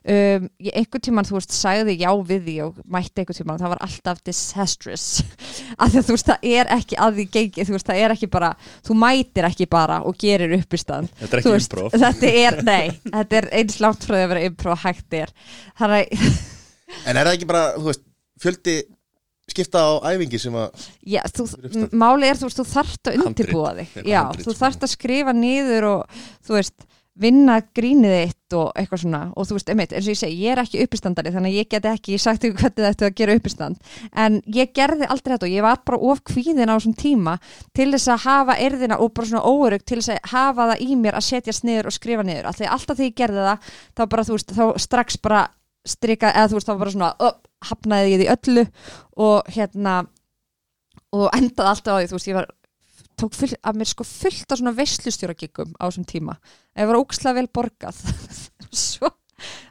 Speaker 3: Um, ég einhvern tímann þú veist sagði já við því og mætti einhvern tímann það var alltaf disastrous. Að þú veist það er ekki að því gengi þú veist það er ekki bara þú mætir ekki bara og gerir uppistand.
Speaker 2: Þetta er ekki improv
Speaker 3: þetta er, nei, þetta er eins langt frá því að vera improv hægt er þannig
Speaker 1: En er það ekki bara, þú veist, fjöldi skipta á æfingi sem að
Speaker 3: já, þú,
Speaker 1: Fyrir uppstand.
Speaker 3: máli er þú veist, þú þarft að undirbúa þig já, þú
Speaker 2: sko.
Speaker 3: þarft að skrifa niður og þú veist, vinna grínið þitt og eitthvað svona, og þú veist, einmitt, eins og ég segi, ég er ekki uppistandari, þannig að ég get ekki sagt ykkur hvernig þetta að gera uppistand. En ég gerði aldrei þetta og ég var bara of kvíðin á þessum tíma til þess að hafa erðina og bara svona óörug til þess að hafa það í mér að setjast niður og skrifa niður, alltaf þegar ég gerði það þá bara, þú veist, þá strax bara strika, eða þú veist, þá bara svona upp, hafnaði ég því öllu og hérna og endaði alltaf á því, þú veist, ég var tók full, að mér sko fullt af svona veislustjóragiggum á þessum tíma. Ég var ókslega vel borgað. Svo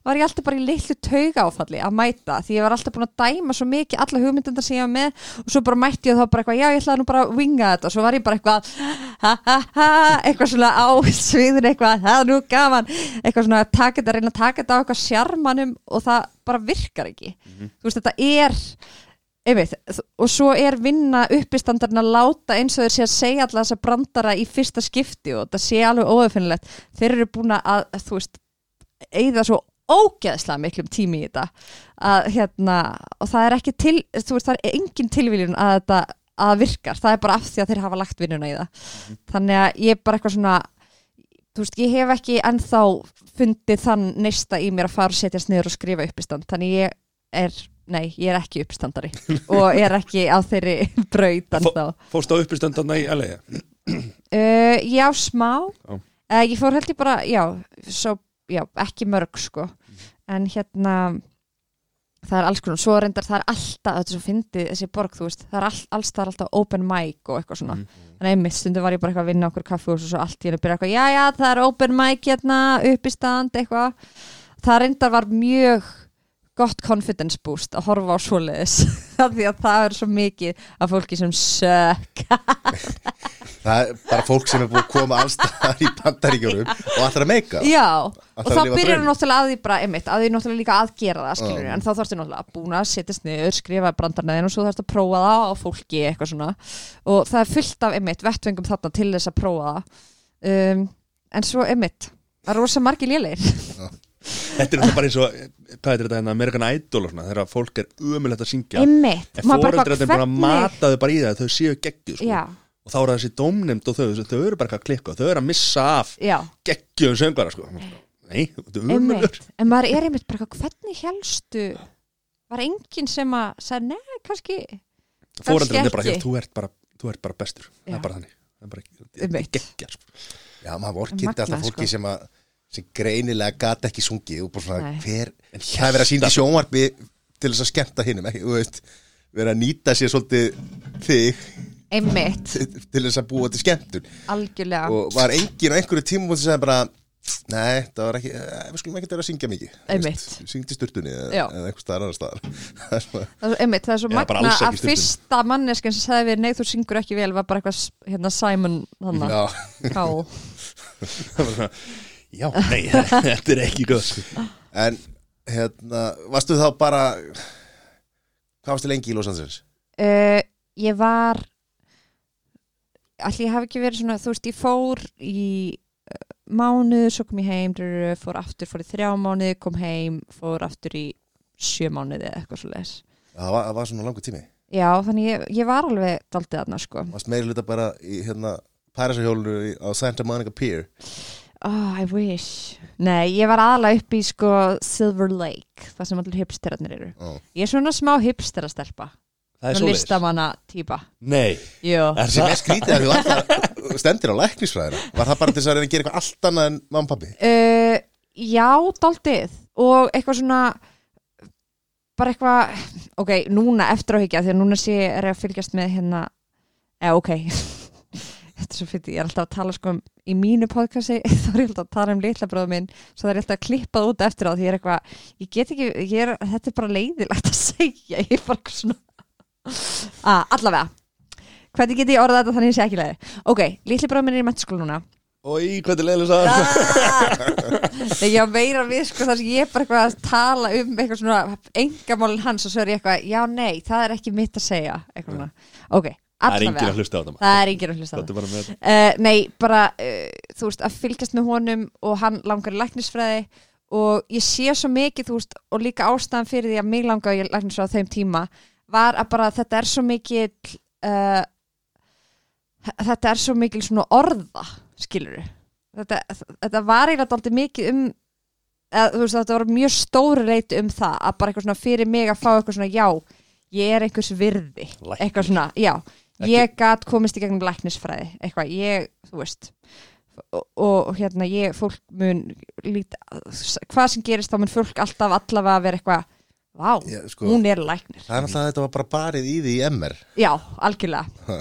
Speaker 3: var ég alltaf bara í litlu tauga áfalli að mæta því ég var alltaf búin að dæma svo mikið alla hugmyndundar sem ég var með og svo bara mætti ég þá bara eitthvað já ég ætlaði nú bara að winga þetta. Og svo var ég bara eitthvað ha ha ha eitthvað svona á sviðin eitthvað það er nú gaman. Eitthvað svona að taka þetta reyna að taka þetta á eitthvað sjarmanum og það bara virkar ekki. Þú veist þetta er einmitt, og svo er vinna uppistandarinn að láta eins og þeir sé að segja alltaf þessa brandara í fyrsta skipti og það sé alveg óöfinnilegt þeir eru búin að, þú veist eigða svo ógeðslega miklum tími í þetta að hérna og það er ekki til, þú veist það er engin tilviljun að þetta að virkar, það er bara af því að þeir hafa lagt vinnuna í það. Þannig að ég er bara eitthvað svona þú veist, ég hef ekki ennþá fundið þann neista í mér að fara og setjast niður og skrifa uppistand, þannig ég er nei, ég er ekki uppstandari. Og er ekki á þeirri brautan þá
Speaker 2: Fórst á uppistandarna í LA
Speaker 3: uh, Já, smá. Uh, Ég fór held ég bara, já, svo, já ekki mörg sko. En hérna það er alls konar, svo reyndar það er alltaf þetta svo fyndið þessi borg, þú veist það er all, alls það er alltaf open mic og eitthvað svona. Þannig að einmitt stundum var ég bara eitthvað að vinna okkur kaffi og svo allt í henni byrja eitthvað, já já það er open mic hérna, uppistand eitthvað. Það reyndar var mjög gott confidence boost að horfa á svoleiðis því að það er svo mikið af fólki sem sök
Speaker 1: það er bara fólk sem er búið að koma allstaðar í bandaríkjórum og allra meika.
Speaker 3: Já, og þá byrjar
Speaker 1: draum.
Speaker 3: náttúrulega að því bara einmitt, að því náttúrulega líka að gera það skilur
Speaker 1: Já.
Speaker 3: en þá þarfstu náttúrulega að búna að setjast niður skrifa brandarnaðin og svo þarfstu að prófa það á fólki eitthvað svona. Og það er fullt af einmitt vettvengum þarna til þess að prófa það. Um, en svo einmitt það er rosa margir lélegir.
Speaker 2: Þetta er bara eins og Hvað er þetta hérna, American Idol og svona Þegar fólk er umulegt að syngja
Speaker 3: einmitt,
Speaker 2: En
Speaker 3: Maður bara
Speaker 2: fóreldrar er búin að mata þau bara í það að Þau séu geggju sko.
Speaker 3: Já,
Speaker 2: Og þá er það þessi dómnefnd og þau Þau eru bara eitthvað að klikka Þau eru að missa af
Speaker 3: já,
Speaker 2: geggjum söngvara sko. Nei, þetta er umulur
Speaker 3: einmitt en maður er einmitt bara eitthvað, hvernig helstu var enginn sem að sagði, nei, kannski
Speaker 2: Fóreldrar er bara,
Speaker 3: ekki.
Speaker 2: já, þú ert bara, þú ert bara bestur Það
Speaker 3: Já.
Speaker 2: er bara þannig Það er bara
Speaker 3: Einmitt.
Speaker 2: geggja sko.
Speaker 1: Já, maður vorkindi
Speaker 3: Magnað,
Speaker 1: alltaf fólki
Speaker 3: sko.
Speaker 1: sem að sem greinilega gat ekki sungið og bara svona
Speaker 3: Nei.
Speaker 1: hver, það er verið að sýnda í sjónvarpi til þess að skemmta hinnum ekki, þú veist, verið að nýta sér svolítið þig
Speaker 3: einmitt,
Speaker 1: til þess að búa til skemmtun
Speaker 3: algjörlega
Speaker 1: og var engin á einhverju tímum sem sagði bara, nei, það var ekki eh, við skulum ekki vera að syngja mikið
Speaker 3: Einmitt.
Speaker 1: syngdi sturtunni eða,
Speaker 3: Já.
Speaker 1: eða einhver staðar annar staðar Það er svona-
Speaker 3: Það er, svo- einmitt, það er svo
Speaker 2: Eða bara
Speaker 3: magna
Speaker 2: alls ekki
Speaker 3: að
Speaker 2: stundum.
Speaker 3: fyrsta manneskjan sem sagði við nei þú syngur ekki vel var bara eitthvað s- hérna Simon þannig
Speaker 1: Já,
Speaker 3: Cowell
Speaker 2: Það var svona, Já, nei, þetta er ekki góð sko.
Speaker 1: en hérna, varstu þá bara hvað varstu lengi í Los Angeles?
Speaker 3: uh, Ég var allir hafi ekki verið svona þú veist ég fór í uh, mánuð, svo kom ég heim drr, fór aftur, fór í þrjá mánuði, kom heim fór aftur í sjö mánuði eða eitthvað svo leis
Speaker 1: Það var, það var svona langur tími
Speaker 3: Já, þannig ég, ég var alveg daldið þarna sko
Speaker 1: varst meiri hluta bara í hérna Pærasahjólinu á Santa Monica Pier
Speaker 3: Oh, I wish. Nei, ég var aðalega upp í sko Silver Lake, það sem allir hipsterarnir eru.
Speaker 1: Ó.
Speaker 3: Ég er svona smá hipsterastelpa.
Speaker 2: Það er
Speaker 3: Svona listamanna típa.
Speaker 2: Nei,
Speaker 3: Jú,
Speaker 2: er
Speaker 1: sem
Speaker 2: það
Speaker 1: er skrítið að þú alltaf stendir á læknisfræðina. Var það bara til þess að reyna að gera eitthvað allt annað en mamma og pappi
Speaker 3: uh, já, daldið og eitthvað svona bara eitthvað ok, núna eftir áhyggja því að núna sé ég er ég að fylgjast með hérna eða ok þetta er svo fyrir, ég er alltaf að tala sko um í mínu podcasti, þá er ég alltaf að tala um litla bróðum minn, svo það er alltaf að klippa út eftir á því ég er eitthvað, ég get ekki ég er, þetta er bara leiðilegt að segja ég er bara eitthvað svona ah, allavega, hvernig get ég orðað þetta þannig að ég sé ekki leiði, ok, litli bróðum minn er í mentaskóla núna.
Speaker 2: Ói, hvað er leiðilega sagði
Speaker 3: Nei, ég var meira við sko þar sem ég er bara eitthvað að tala um eitthvað svona engamálin hans og svo er ég eitthvað, já nei, það er ekki mitt að segja eitthvað svona, ok,
Speaker 2: Það er
Speaker 3: allavega
Speaker 2: að hlusta á maður.
Speaker 3: það er enginn að hlusta á
Speaker 2: með
Speaker 3: uh, Nei, bara, uh, þú veist, að fylgjast með honum og hann langar í læknisfræði og ég sé svo mikið, þú veist, og líka ástæðan fyrir því að mig langar í læknisfræði á þeim tíma var að bara þetta er svo mikið uh, þetta er svo mikil svona orða skilur þetta, þetta var eiginlega dálítið mikið um eða, þú veist, þetta var mjög stóri reyti um það að bara eitthvað svona fyrir mig að fá eitthvað svona já, ég er einhvers virði. Eitthvað svona, já ég gat komist í gegnum læknisfræði eitthvað, ég, þú veist og, og hérna ég, fólk mun lít, hvað sem gerist þá mun fólk alltaf allavega vera eitthvað vá,
Speaker 1: Já, sko,
Speaker 3: hún er læknir
Speaker 1: Það er alltaf að þetta var bara barið í því í MR
Speaker 3: já, algjörlega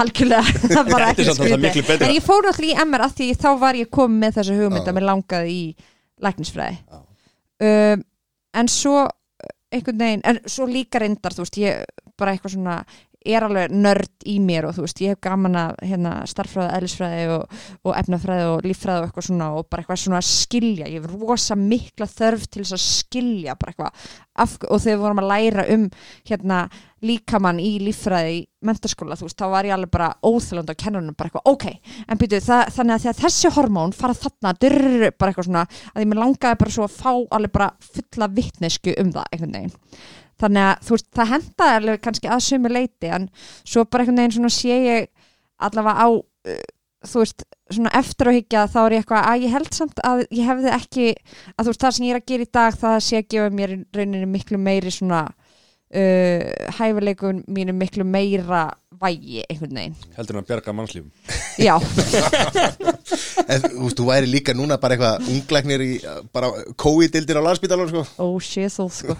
Speaker 3: algjörlega, það var ekki
Speaker 2: betra.
Speaker 3: en ég fór náttúrulega í MR að því þá var ég komið með þessu hugmynd
Speaker 1: Já.
Speaker 3: að mér langaði í læknisfræði
Speaker 2: Já.
Speaker 3: um, en svo einhvern veginn, en svo líka reyndar þú veist, ég bara eitthvað svona er alveg nörd í mér og þú veist, ég hef gaman að hérna, starffræði, eðlisfræði og, og efnafræði og líffræði og eitthvað svona og bara eitthvað svona að skilja, ég hef rosa mikla þörf til þess að skilja bara eitthvað af, og þegar við vorum að læra um hérna líkamann í líffræði í mentaskóla, þú veist, þá var ég alveg bara óþjóðland á kennunum, bara eitthvað, ok en byrju, þannig að þegar þessi hormón fara þarna, drrrr, bara eitthvað svona að ég mér langaði bara svo að fá alveg bara fulla vittnesku um það, einhvern veginn þannig að þú veist, það hendaði alveg kannski að sömu leiti, en svo bara einhvern veginn svona sé ég allavega á uh, þú veist, svona eftir að higgja þá er ég eitthvað að ég held samt að ég hefði ekki, að þú veist, það sem ég er að gera í dag það sé að gefa mér í rauninni miklu meiri svona uh, hæfileikun mínu miklu meira vægi einhvern veginn.
Speaker 2: Heldur hann að bjarga mannslífum.
Speaker 3: Já,
Speaker 1: En þú veist, þú væri líka núna bara eitthvað unglæknir í bara COVID-dildir á landsbítalun sko.
Speaker 3: oh shizzle sko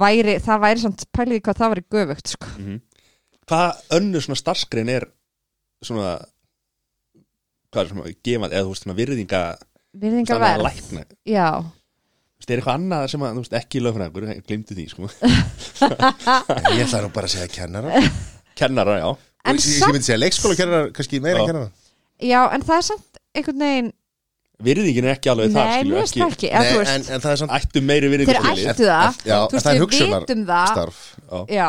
Speaker 3: væri, það væri samt pæliði hvað það væri göfugt sko.
Speaker 2: Hvað önnur svona starfskrein er svona hvað er svona gefað, eða þú veist svona virðinga
Speaker 3: virðingar
Speaker 2: svona
Speaker 3: verð já,
Speaker 2: veist, er eitthvað annað sem að, þú veist, ekki lögfræðingur, glimtu því, sko.
Speaker 1: Ég nú bara að segja kennara.
Speaker 2: Kennara, já.
Speaker 3: En
Speaker 1: Ég, ég
Speaker 3: samt
Speaker 1: myndi segja leikskóla kennara, kannski meira
Speaker 2: Já.
Speaker 1: en kennara.
Speaker 3: Já, en það er samt einhvern veginn
Speaker 2: Virðingin er ekki alveg þar,
Speaker 3: nei,
Speaker 2: skilju
Speaker 3: mér veist það ekki, eða þú
Speaker 1: Nei, en, en það er samt
Speaker 2: Ættu meiri virðingu
Speaker 3: þeir ættu það
Speaker 1: Já,
Speaker 3: þú
Speaker 1: en
Speaker 3: veist, við
Speaker 1: hugsunar
Speaker 3: vitum það
Speaker 1: starf
Speaker 2: Já.
Speaker 3: já,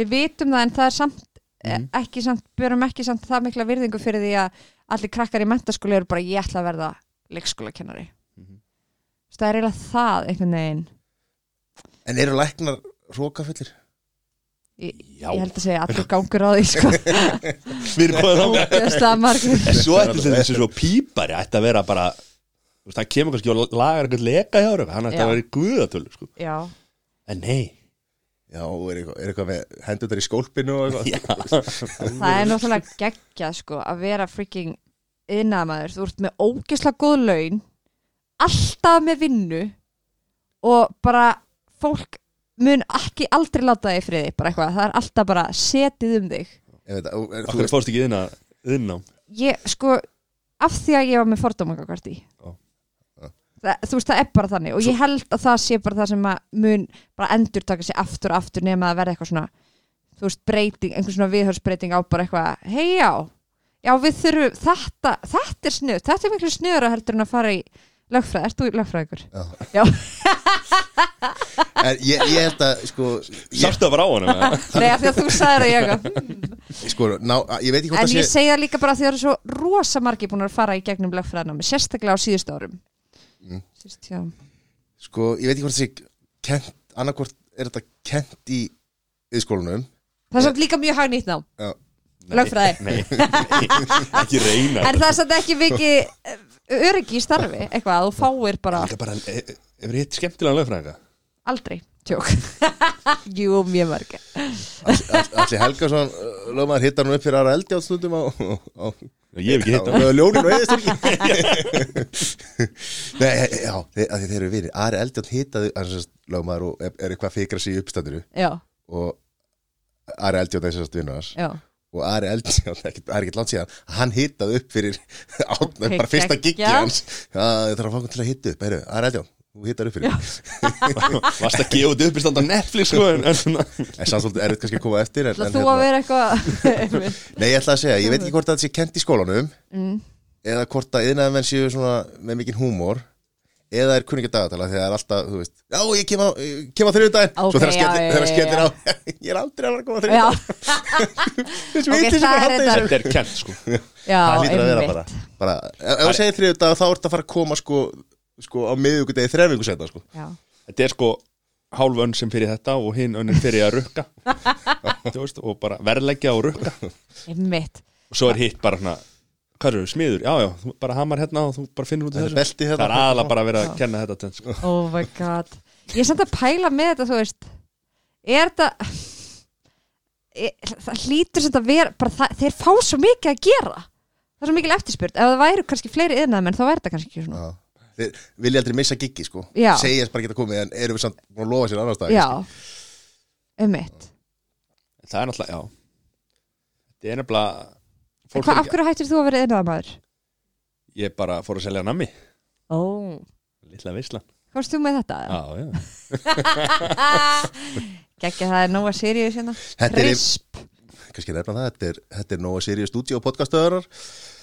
Speaker 3: við vitum það en það er samt
Speaker 2: Mhm.
Speaker 3: mm. ekki samt, björum ekki samt það mikla virðingu fyrir því að allir krakkar í mentaskóli eru bara ég ætla að verða leikskólakennari
Speaker 2: Mhm.
Speaker 3: það er eiginlega það einhvern veginn
Speaker 1: En eru læknar rókafullir?
Speaker 3: Ég,
Speaker 2: Já.
Speaker 3: ég held að segja allir gangur á því sko.
Speaker 2: Við erum
Speaker 3: ógeðslega margir.
Speaker 2: En svo ætti þessi svo pípari ætti að vera bara Þú veist, hann kemur kannski og lagar eitthvað leka hjá Hann ætti að vera í guðatölu, sko.
Speaker 3: Já,
Speaker 2: En nei.
Speaker 1: Já, er eitthvað, er eitthvað með hendur í skólpinu
Speaker 3: það er náttúrulega geggjað sko að vera freaking innamaður, þú ert með ógeðslega góð laun alltaf með vinnu og bara fólk mun ekki aldrei láta þig í friði, bara eitthvað, það er alltaf bara setið um þig.
Speaker 2: Akkur
Speaker 1: veist,
Speaker 2: fórst ekki inn Innám
Speaker 3: ég, sko, af því að ég var með fordómangakvart í þú veist, það er bara þannig. Og ég held að það sé bara það sem að mun bara endur taka sig aftur og aftur nema að verða eitthvað svona þú veist, breyting, einhver svona viðhörsbreyting á bara eitthvað, hei já. Já, við þurfum, þetta, þetta er snuð þetta er miklu snuður að heldur en að fara í lögfræð, ert þú lögfræðingur?
Speaker 1: Já.
Speaker 3: já.
Speaker 1: en ég, ég held að sko, ég,
Speaker 2: Sástu að vera á honum eða?
Speaker 3: Nei, af því að þú sagðir að ég
Speaker 1: sko ná, ég veit ekki hvort
Speaker 3: En
Speaker 1: það
Speaker 3: ég
Speaker 1: sé
Speaker 3: segi það líka bara að það eru svo rosa margir búin að fara í gegnum lögfræðnámi, sérstaklega á síðustu árum
Speaker 1: Mm.
Speaker 3: Síðust, já.
Speaker 1: sko, ég veit ekki hvort það sé kent, annarkvort er þetta kent í viðskólanum
Speaker 3: Það er samt líka mjög hagnýtt ná
Speaker 1: Já.
Speaker 3: Lögfræði.
Speaker 2: Nei, ekki reyna.
Speaker 3: En það er samt ekki mikið eh, öryggi í starfi Eitthvað að þú fáir bara
Speaker 2: Líka bara, e- e- Hefur hitt skemmtilega lögfræðinga?
Speaker 3: aldrei. Tjók. Jú, mjög mörg
Speaker 1: Allir Helgason, lögmaður hittar nú upp fyrir aðra eldi á stundum á, á,
Speaker 2: Ég hef ekki hitt
Speaker 1: á ljónin og eðisturki Nei, já, þeir, eru vinir. Ari Eldjón hittaði, hann lögmaður og er, er eitthvað að fikra sig í uppstandinu.
Speaker 3: Já,
Speaker 1: og Ari er vinnur hans.
Speaker 3: Já,
Speaker 1: og Ari Eldján, það er ekkert- það er langt síðan hann hitaði upp fyrir átna, bara fyrsta giggi hans. Ég þarf að hann til að hita upp, Heru, Ari Eldján þú hitar upp fyrir.
Speaker 2: Varst að gefa þetta upp í stand á Netflix sko en, en
Speaker 1: en samt svolítið erfitt kannski að koma eftir en, en,
Speaker 3: eitthvað
Speaker 1: nei, ég ætla að segja, ég veit ekki hvort það sé kent í skólanum
Speaker 3: mm.
Speaker 1: eða hvort að yðnaðmenn séu svona með mikinn húmór eða er kunningi dagatala þegar það er alltaf, þú veist já, ég kem á, á þriðudaginn
Speaker 3: Ok,
Speaker 1: svo þegar
Speaker 3: já,
Speaker 1: skellir- á ég er aldrei að vera að koma á
Speaker 3: það er
Speaker 1: halda
Speaker 3: þetta.
Speaker 2: er kent sko.
Speaker 3: Já,
Speaker 1: það hlýtur að vera bara, bara ef þú segir þriðudag þá ertu að fara að koma sko, sko á miðugudegi þrefningu setna sko.
Speaker 3: Já.
Speaker 2: Þetta er sko hálf önn sem fyrir þetta og hinn önnin fyrir að rukka. Þú veist, og bara verðleggja og rukka.
Speaker 3: Einmitt.
Speaker 2: Og svo er hitt bara svona hvað eru, smiður, já já, þú bara hamar hérna og þú bara finnur út í
Speaker 1: það er
Speaker 2: þessu.
Speaker 1: belti
Speaker 2: það
Speaker 1: hérna
Speaker 2: er aðalega bara að vera að kenna þetta tvennt, sko.
Speaker 3: oh my god. Ég er samt að pæla með þetta þú veist. Er þetta er, það hlýtur samt að vera bara það, þeir fá svo mikið að gera. Það er svo mikil eftirspurt ef það væru kannski fleiri yðnaðmenn þá væri þetta kannski ekki svona.
Speaker 1: Já. þeir vilja aldrei missa giggi sko.
Speaker 3: Já.
Speaker 1: segjast bara geta komið en eru við samt búin að lofa sér annars dag
Speaker 3: já, einmitt.
Speaker 2: Það er náttúrulega, já. Þetta er nefnilega
Speaker 3: en hvað, af hverju hættir þú að vera yðnaðamaður?
Speaker 2: ég bara fór að selja nammi
Speaker 3: ó,
Speaker 2: litla veislan
Speaker 3: komst þú með þetta?
Speaker 2: já, já.
Speaker 3: geggja það er sinna
Speaker 1: Þetta er-
Speaker 3: Krisp
Speaker 1: kannski nefna það, þetta er, þetta er Nóa Sirius Studio podcastöðurar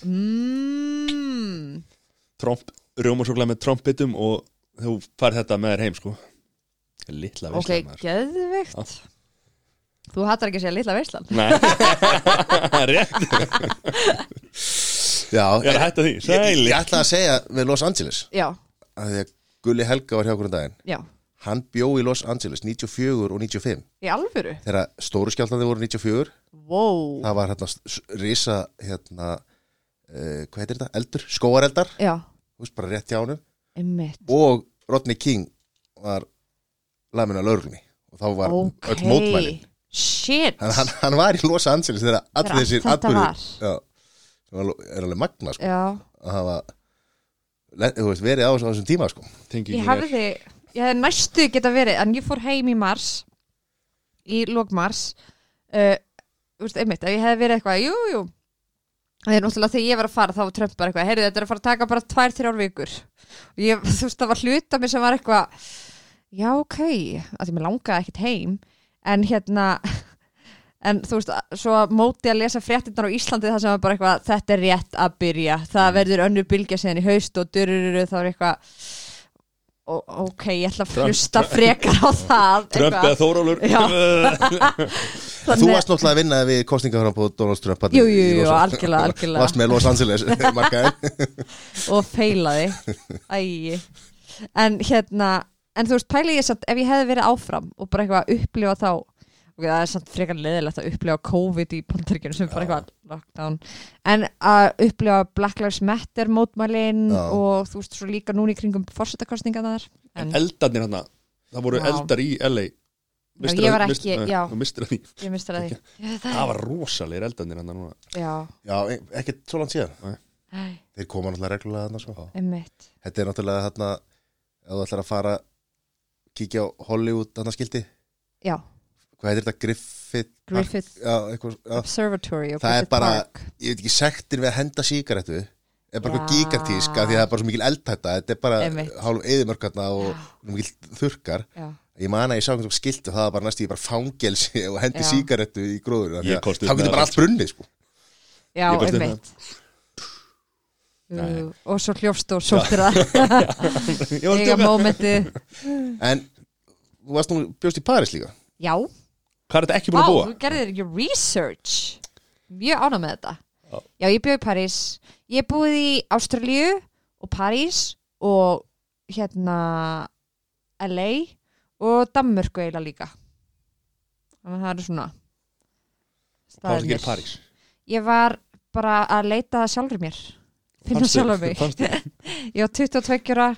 Speaker 3: mm.
Speaker 2: tromp, rjómasúkla með trompitum og þú fær þetta með þér heim sko litla
Speaker 3: ok,
Speaker 2: veislan maður.
Speaker 3: geðvikt þú hattar ekki að segja litla veislan.
Speaker 2: Nei, rétt.
Speaker 1: Já,
Speaker 2: Ég er að hætta því,
Speaker 1: ég,
Speaker 2: sæli
Speaker 1: ég ætla að segja með Los Angeles.
Speaker 3: Já,
Speaker 1: að því að Gulli Helga var hjá okkur um daginn.
Speaker 3: Já,
Speaker 1: hann bjó í Los Angeles 94 og 95
Speaker 3: í alvöru?
Speaker 1: Þegar stóru skjáltandi voru 94
Speaker 3: wow,
Speaker 1: það var hérna s- risa hérna, uh, hvað heitir þetta, eldur, skóareldar
Speaker 3: já,
Speaker 1: þú veist bara rétt hjá honum.
Speaker 3: Einmitt.
Speaker 1: Og Rodney King var lamin að lögreglunni. Og þá var
Speaker 3: ok,
Speaker 1: öll mótmælin
Speaker 3: shit.
Speaker 1: Hann, hann, hann var í Los Angeles þegar allir þessir
Speaker 3: þetta
Speaker 1: atbyrðir
Speaker 3: var.
Speaker 1: já, sem var- er alveg magna sko,
Speaker 3: já,
Speaker 1: að hafa veist, verið á þessum- á þessum tíma sko.
Speaker 3: ég hefði ég hefði næstu geta verið, en ég fór heim í mars í lók mars uh, einmitt, ef ég hefði verið eitthvað, jú, jú. Það er náttúrulega þegar ég var að fara þá var Trump bara eitthvað, heyrðu þetta er að fara að taka bara tvær, þrjár vikur. Og ég, þú veist, það var hluta mér sem var eitthvað já, ok, að því mér langaði ekkert heim en hérna en þú veist, svo móti að lesa fréttinnar á Íslandi það sem var bara eitthvað þetta er rétt að byrja, það verður önnur bylgja síðan í haust og durururu þá er eitthvað ok, ég ætla að hlusta frekar á það.
Speaker 2: Trump eða Þórólur
Speaker 1: þú varst náttúrulega að vinna við kostningaframboð Donald Trump
Speaker 3: Jú,
Speaker 1: í
Speaker 3: jú, jú, algjörlega, algjörlega.
Speaker 1: Varst með Los Angeles
Speaker 3: og feilaði. Æi. en hérna en þú veist, pæli ég samt, ef ég hefði verið áfram og bara eitthvað að upplifa þá ok, það er samt frekar leðilegt að upplifa COVID í Pontarikinu sem bara eitthvað lockdown. En að upplifa Black Lives Matter mótmælin
Speaker 1: Já.
Speaker 3: og þú veist, svo líka núna í kringum fórsetakostninga þar en
Speaker 2: Eldarnir hann Það voru
Speaker 3: Já.
Speaker 2: eldar í LA Mistir
Speaker 3: ég var ekki- já.
Speaker 2: Þú mistir að því
Speaker 3: ég mistur að því. Ég-
Speaker 2: Það var rosalegir eldarnir hann núna.
Speaker 3: Já,
Speaker 1: Já, e- ekkert svo langt síðan.
Speaker 3: Æ,
Speaker 1: Þeir koma náttúrulega reglulega þarna sko.
Speaker 3: einmitt.
Speaker 1: Þetta er náttúrulega þarna ef þú ætlar að fara kíkja á Hollywood þarna skildi?
Speaker 3: Já,
Speaker 1: Hvað heitir þetta? Griffith Park?
Speaker 3: Griffith
Speaker 1: Já, eitthvað, já.
Speaker 3: Observatory
Speaker 1: Það er
Speaker 3: Griffith
Speaker 1: bara,
Speaker 3: Park.
Speaker 1: ég veit ekki, sektin við að henda síkaretu er bara eitthvað gigantísk af því að það er bara svo mikil eldhætta. Þetta er bara hálf eðimörkarna og mikil þurkar
Speaker 3: já,
Speaker 1: ég man að ég sá hvernig þú skiltu það var bara næstu í bara fangelsi og hendi síkaretu í gróður af því
Speaker 2: Ég
Speaker 1: að
Speaker 2: með
Speaker 1: getur
Speaker 2: það
Speaker 1: bara allt brunnið sko.
Speaker 3: já
Speaker 2: Ég
Speaker 3: einmitt
Speaker 2: Nei.
Speaker 3: Jú, og svo hljófst og sóttir það eiga
Speaker 2: djóka.
Speaker 3: mómentið
Speaker 1: en þú varst nú bjóst í Paris líka
Speaker 3: já,
Speaker 2: Hvað er þetta ekki búin að búa?
Speaker 3: þú gerðir ekki research Mjög ánað með þetta
Speaker 2: Já.
Speaker 3: Já, ég bjóð í París Ég búið í Ástralíu og París og hérna LA og Danmörku eiginlega líka Þannig að það eru svona
Speaker 2: Hvað var það að gera í. París?
Speaker 3: Ég var bara að leita sjálfur mér finna sjálfur mig? Ég var 22 ára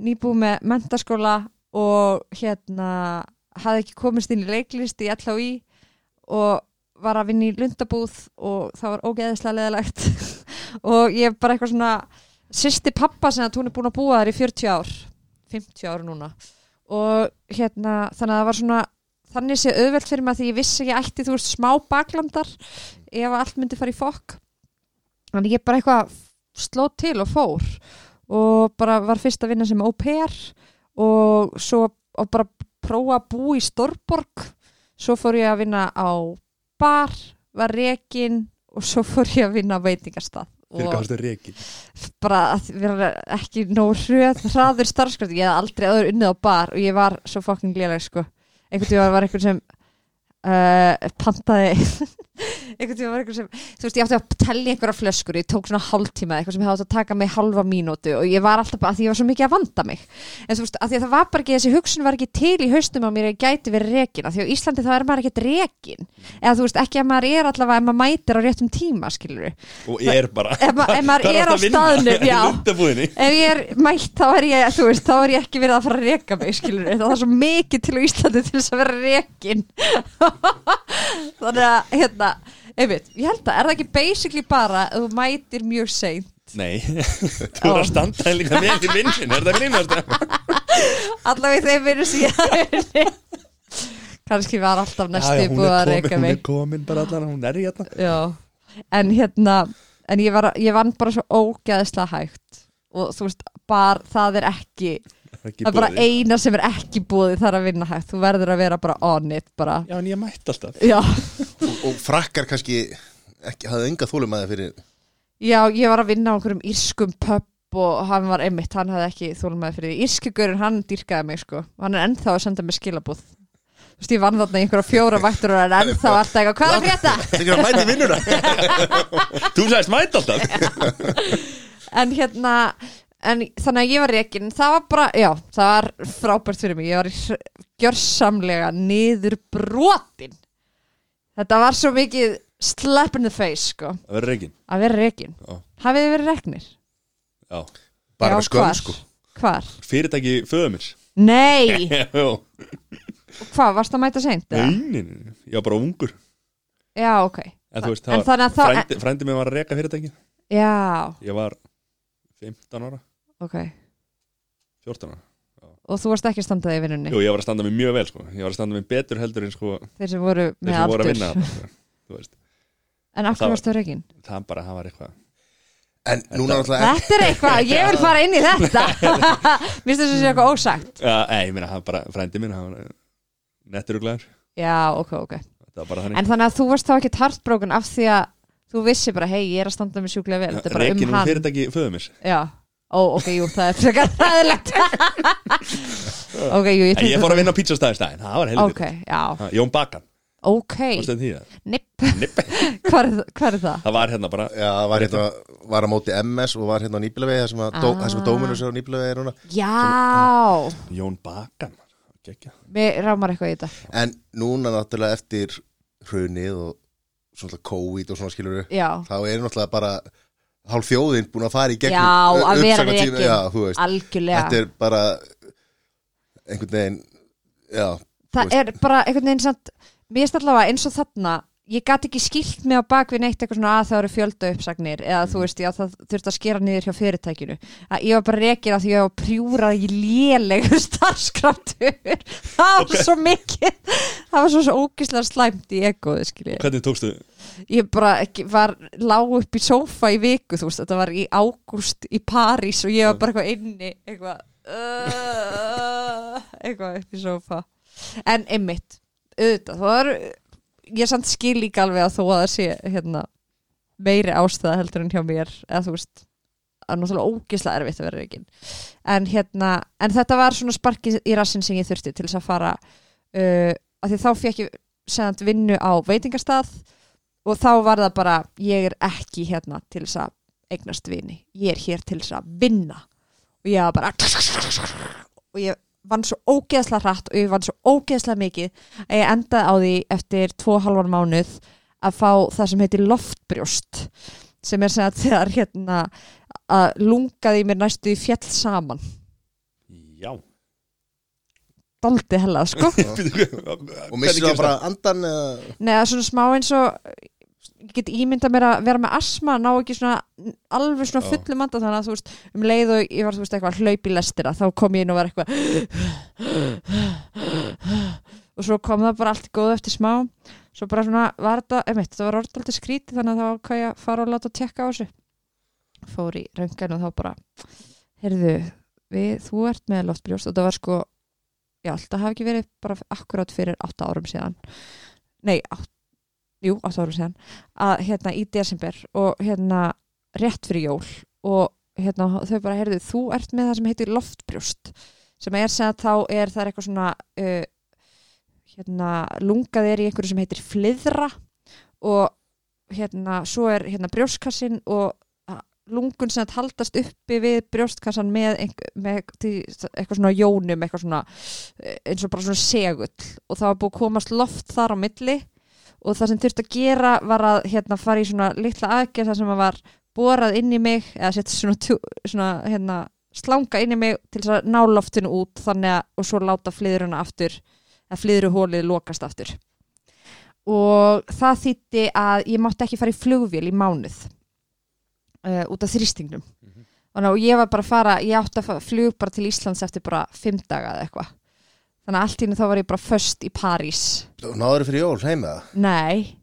Speaker 3: nýbúið með mentaskóla og hérna hafði ekki komist inn í leiklist í LHI og var að vinna í lundabúð og það var ógeðislega leðilegt og ég bara eitthvað svona sýsti pappa sem að hún er búin að búa þar í 40 ár 50 ár núna. Og hérna þannig að það var svona þannig sé auðvelt fyrir mig að því ég vissi ekki ætti þú veist smá baklandar ef allt myndi fara í fokk. Þannig ég bara eitthvað sló til og fór og bara var fyrst að vinna sem au pair og svo og bara prófa að búa í Stórborg. Svo fór ég að vinna á bar, var rekin og svo fór ég að vinna á veitingastað.
Speaker 2: Fyrir fórstu reiki
Speaker 3: bara að vera ekki nóg hröð, hraður starfskrafti, ég hef aldrei aður unnið á bar og ég var svo fucking léleg sko. Einhvern tíma var einhvern sem uh, pantaði einhvern tíma var einhvern sem þú veist ég átti að tellja einhverja flöskur ég tók svona hálftíma eitthvað sem ég átti að taka mig halva mínútu og ég var alltaf bara að því ég var svo mikið að vanda mig. En þú veist að því að það var bara ekki þessi hugsun var ekki til í haustum á mér að ég gæti verið rekin. Af því á Íslandi þá er maður ekkert rekin. Eða þú veist ekki að maður er allavega ef maður mætir á réttum tíma skilur
Speaker 2: Og er bara
Speaker 3: ef, ma ef maður er á
Speaker 2: að
Speaker 3: staðnum ef ég er mætt þá er ég, veist, þá er ég ekki verið að fara að reka mig, skilur það er svo mikið til Íslandi til þess að vera rekin. Þannig að, hérna einmitt, ég held að, er það ekki basically bara að þú mætir mjög seint?
Speaker 2: Nei, þú er að standa líka með til vinnin Er það grínast?
Speaker 3: allavega í þeim vinnu síðan. Kannski var alltaf næstu búið að
Speaker 2: Hún
Speaker 3: mig.
Speaker 2: er komin bara allan, hún er í hérna.
Speaker 3: Já, en hérna en ég, var, ég vann bara svo ógeðslega hægt. Og þú veist, bara það er Ekki það er bara eina sem er ekki búið þar að vinna hægt, þú verður að vera bara on it bara,
Speaker 2: Já, en ég mætti alltaf.
Speaker 3: Já,
Speaker 1: og, og frakkar kannski ekki, hafði enga þólum að það fyrir
Speaker 3: já ég var að vinna á einhverjum írskum pub og hann var einmitt, hann hafði ekki þólum með fyrir því, írskugurinn hann dýrkaði mig sko, hann er ennþá að senda mig skilabúð þú veist, ég vann þarna í einhverja fjóra vaktur og er ennþá alltaf eitthvað, hvað er að frétta?
Speaker 1: það er að mæti vinnuna.
Speaker 2: Þú sagðist mætti alltaf.
Speaker 3: En hérna en þannig að ég var reikin það var bara, já, það var frábært fyrir mig. Ég var gjörsamlega niður brotin þetta var svo mikið slap in the face sko,
Speaker 2: Það verður reygin
Speaker 3: að vera reikin
Speaker 2: Já.
Speaker 3: hafið þið verið reknir?
Speaker 2: Já,
Speaker 1: bara
Speaker 3: Já, hvar?
Speaker 1: sko.
Speaker 3: Hvar?
Speaker 2: fyrirtæki föðu mér.
Speaker 3: Nei, hvað, varst að mæta seint?
Speaker 2: Nei, ég var bara ungur.
Speaker 3: Já, ok.
Speaker 2: En þú veist,
Speaker 3: En
Speaker 2: það var
Speaker 3: að
Speaker 2: frændi, frændi mér var að reka fyrirtæki
Speaker 3: Já,
Speaker 2: Ég var 15 ára,
Speaker 3: ok.
Speaker 2: 14 ára.
Speaker 3: Og þú varst ekki standað í vinnunni?
Speaker 2: Jú, ég var að standa mig mjög vel, sko. Ég var að standa mig betur heldur en, sko
Speaker 3: Þeir sem voru
Speaker 2: Þeir
Speaker 3: með
Speaker 2: sem voru að
Speaker 3: aldur.
Speaker 2: vinna þarna, sko. Þú veist,
Speaker 3: En af
Speaker 2: Það-
Speaker 3: hverju varstu reikin?
Speaker 2: það bara, það var eitthvað.
Speaker 1: En núna náttúrulega
Speaker 3: Þetta er eitthvað, ég vil fara inn í þetta. Mér finnst þess að sé eitthvað ósagt.
Speaker 2: Já, ei, ég meina, það var bara frændi minn hann var nettur og glæður
Speaker 3: Já, ok, ok.
Speaker 2: Það var bara þannig.
Speaker 3: En þannig að þú varst þá ekki tartbrókun af því að þú vissi bara, hei, ég er að standa mig sjúklega vel Þetta er bara um
Speaker 2: um
Speaker 3: hann.
Speaker 2: fyrirtæki föðu mér
Speaker 3: Já, ó, ok, jú, það er frekar ræðilegt Ok, jú, ég
Speaker 2: En ég fór að vinna á pizzastæði stæðin, það var heldur
Speaker 3: Ok, já,
Speaker 2: Jón Bakan,
Speaker 3: ok.
Speaker 2: Varstu því það?
Speaker 3: Nipp,
Speaker 2: Nipp.
Speaker 3: hvað er, hvað er það?
Speaker 2: Það var hérna bara
Speaker 1: Já, var hérna, var að móti MS og var hérna á Nýbílavegi þar sem að,
Speaker 3: Ah.
Speaker 1: þar sem að dóminus er á Nýbílavegi núna.
Speaker 3: Já,
Speaker 2: Jón Bakan Gekja.
Speaker 3: mér rámar eitthvað í þetta.
Speaker 1: En núna náttúrulega eftir hrunið og svona COVID og svona skilur
Speaker 3: Já,
Speaker 1: þá er náttúrulega bara hálf þjóðin búin að fara í gegnum
Speaker 3: Já, að vera
Speaker 1: veist,
Speaker 3: algjörlega.
Speaker 1: Þetta er bara einhvern veginn Já,
Speaker 3: það er bara einhvern veginn samt mér er allavega eins og þarna ég gat ekki skilt mig á bakvið neitt eitthvað svona að það eru fjölda uppsagnir eða þú veist, já, það þurfti að skera niður hjá fyrirtækinu. Að ég var bara rekin að því ég var prjúra í lélegur starfskraftur. Það var
Speaker 2: Ok.
Speaker 3: svo mikið það var svo, svo ógislega slæmt í egoðu skilji
Speaker 2: Hvernig tókstu?
Speaker 3: Ég bara ekki, var lág upp í sófa í viku, þú veist, þetta var í ágúst í París og ég var bara eitthvað inni eitthvað uh, eitthvað upp í sófa. En einmitt, auðvitað það var, ég samt skil líka alveg að þó að það sé hérna, meiri ástæða heldur en hjá mér eða þú veist, það er náttúrulega ógislega erfitt að vera reygin en hérna, en þetta var svona sparkið í rassin sem ég þurfti til þess að fara uh, að því þá fekk ég segant vinnu á veitingastað og þá var það bara ég er ekki hérna til þess að eignast vini, ég er hér til þess að vinna. Og ég var bara og ég vann svo ógeðslega hratt og ég vann svo ógeðslega mikið að ég endaði á því eftir tvo halvan mánuð að fá það sem heitir loftbrjóst sem er sem að þegar hérna að lungaði mér næstu í fjall saman.
Speaker 2: Já.
Speaker 3: Daldi hella sko.
Speaker 1: Og missir það bara andan eða,
Speaker 3: neða svona smá eins og ég get ímyndað mér að vera með asma ná ekki svona alveg svona
Speaker 2: Já.
Speaker 3: fullum anda þannig að þú veist um leið og ég var þú veist eitthvað hlaup í lestina þá kom ég inn og var eitthvað og svo kom það bara allt góð eftir smá. Svo bara svona var þetta, einmitt, það var orðaldið skrítið þannig að var hvað ég fara og láta að tekka á þessu. Fór í röngan og þá bara heyrðu, við, þú ert með loftbrjóst og það var sko já, það hafi ekki verið bara akkurát fyrir 8 árum síðan. Nei, 8, jú, 8 árum síðan. Að hérna í desember og hérna rétt fyrir jól og hérna þau bara, heyrðu, þú ert með það sem heitir loftbrjóst sem er sem að þá er það er eitthvað svona uh, hérna lungað er í einhverju sem heitir fliðra og hérna svo er hérna brjóstkassin og a- lungun sem haldast uppi við brjóstkassan með, einhver, með eitthvað svona jónum eitthvað svona eh, eins og bara svona segull. Og það var búið að komast loft þar á milli og það sem þurfti að gera var að hérna fara í svona litla aðgerð þar sem að var borað inn í mig eða setja svona, svona hérna, slanga inn í mig til þess að ná loftinu út þannig að og svo láta flyðruna aftur að flyðruhólið lokast aftur. Og það þýtti að ég mátti ekki fara í flugvél í mánuð uh, út af þrýstingnum.
Speaker 2: Mhm.
Speaker 3: þannig að ég var bara að fara ég átti að fara flug bara til Íslands eftir bara fimm daga eða eitthvað þannig að allt í henni þá var ég bara föst í París.
Speaker 1: Og náður fyrir jól heima
Speaker 3: Nei,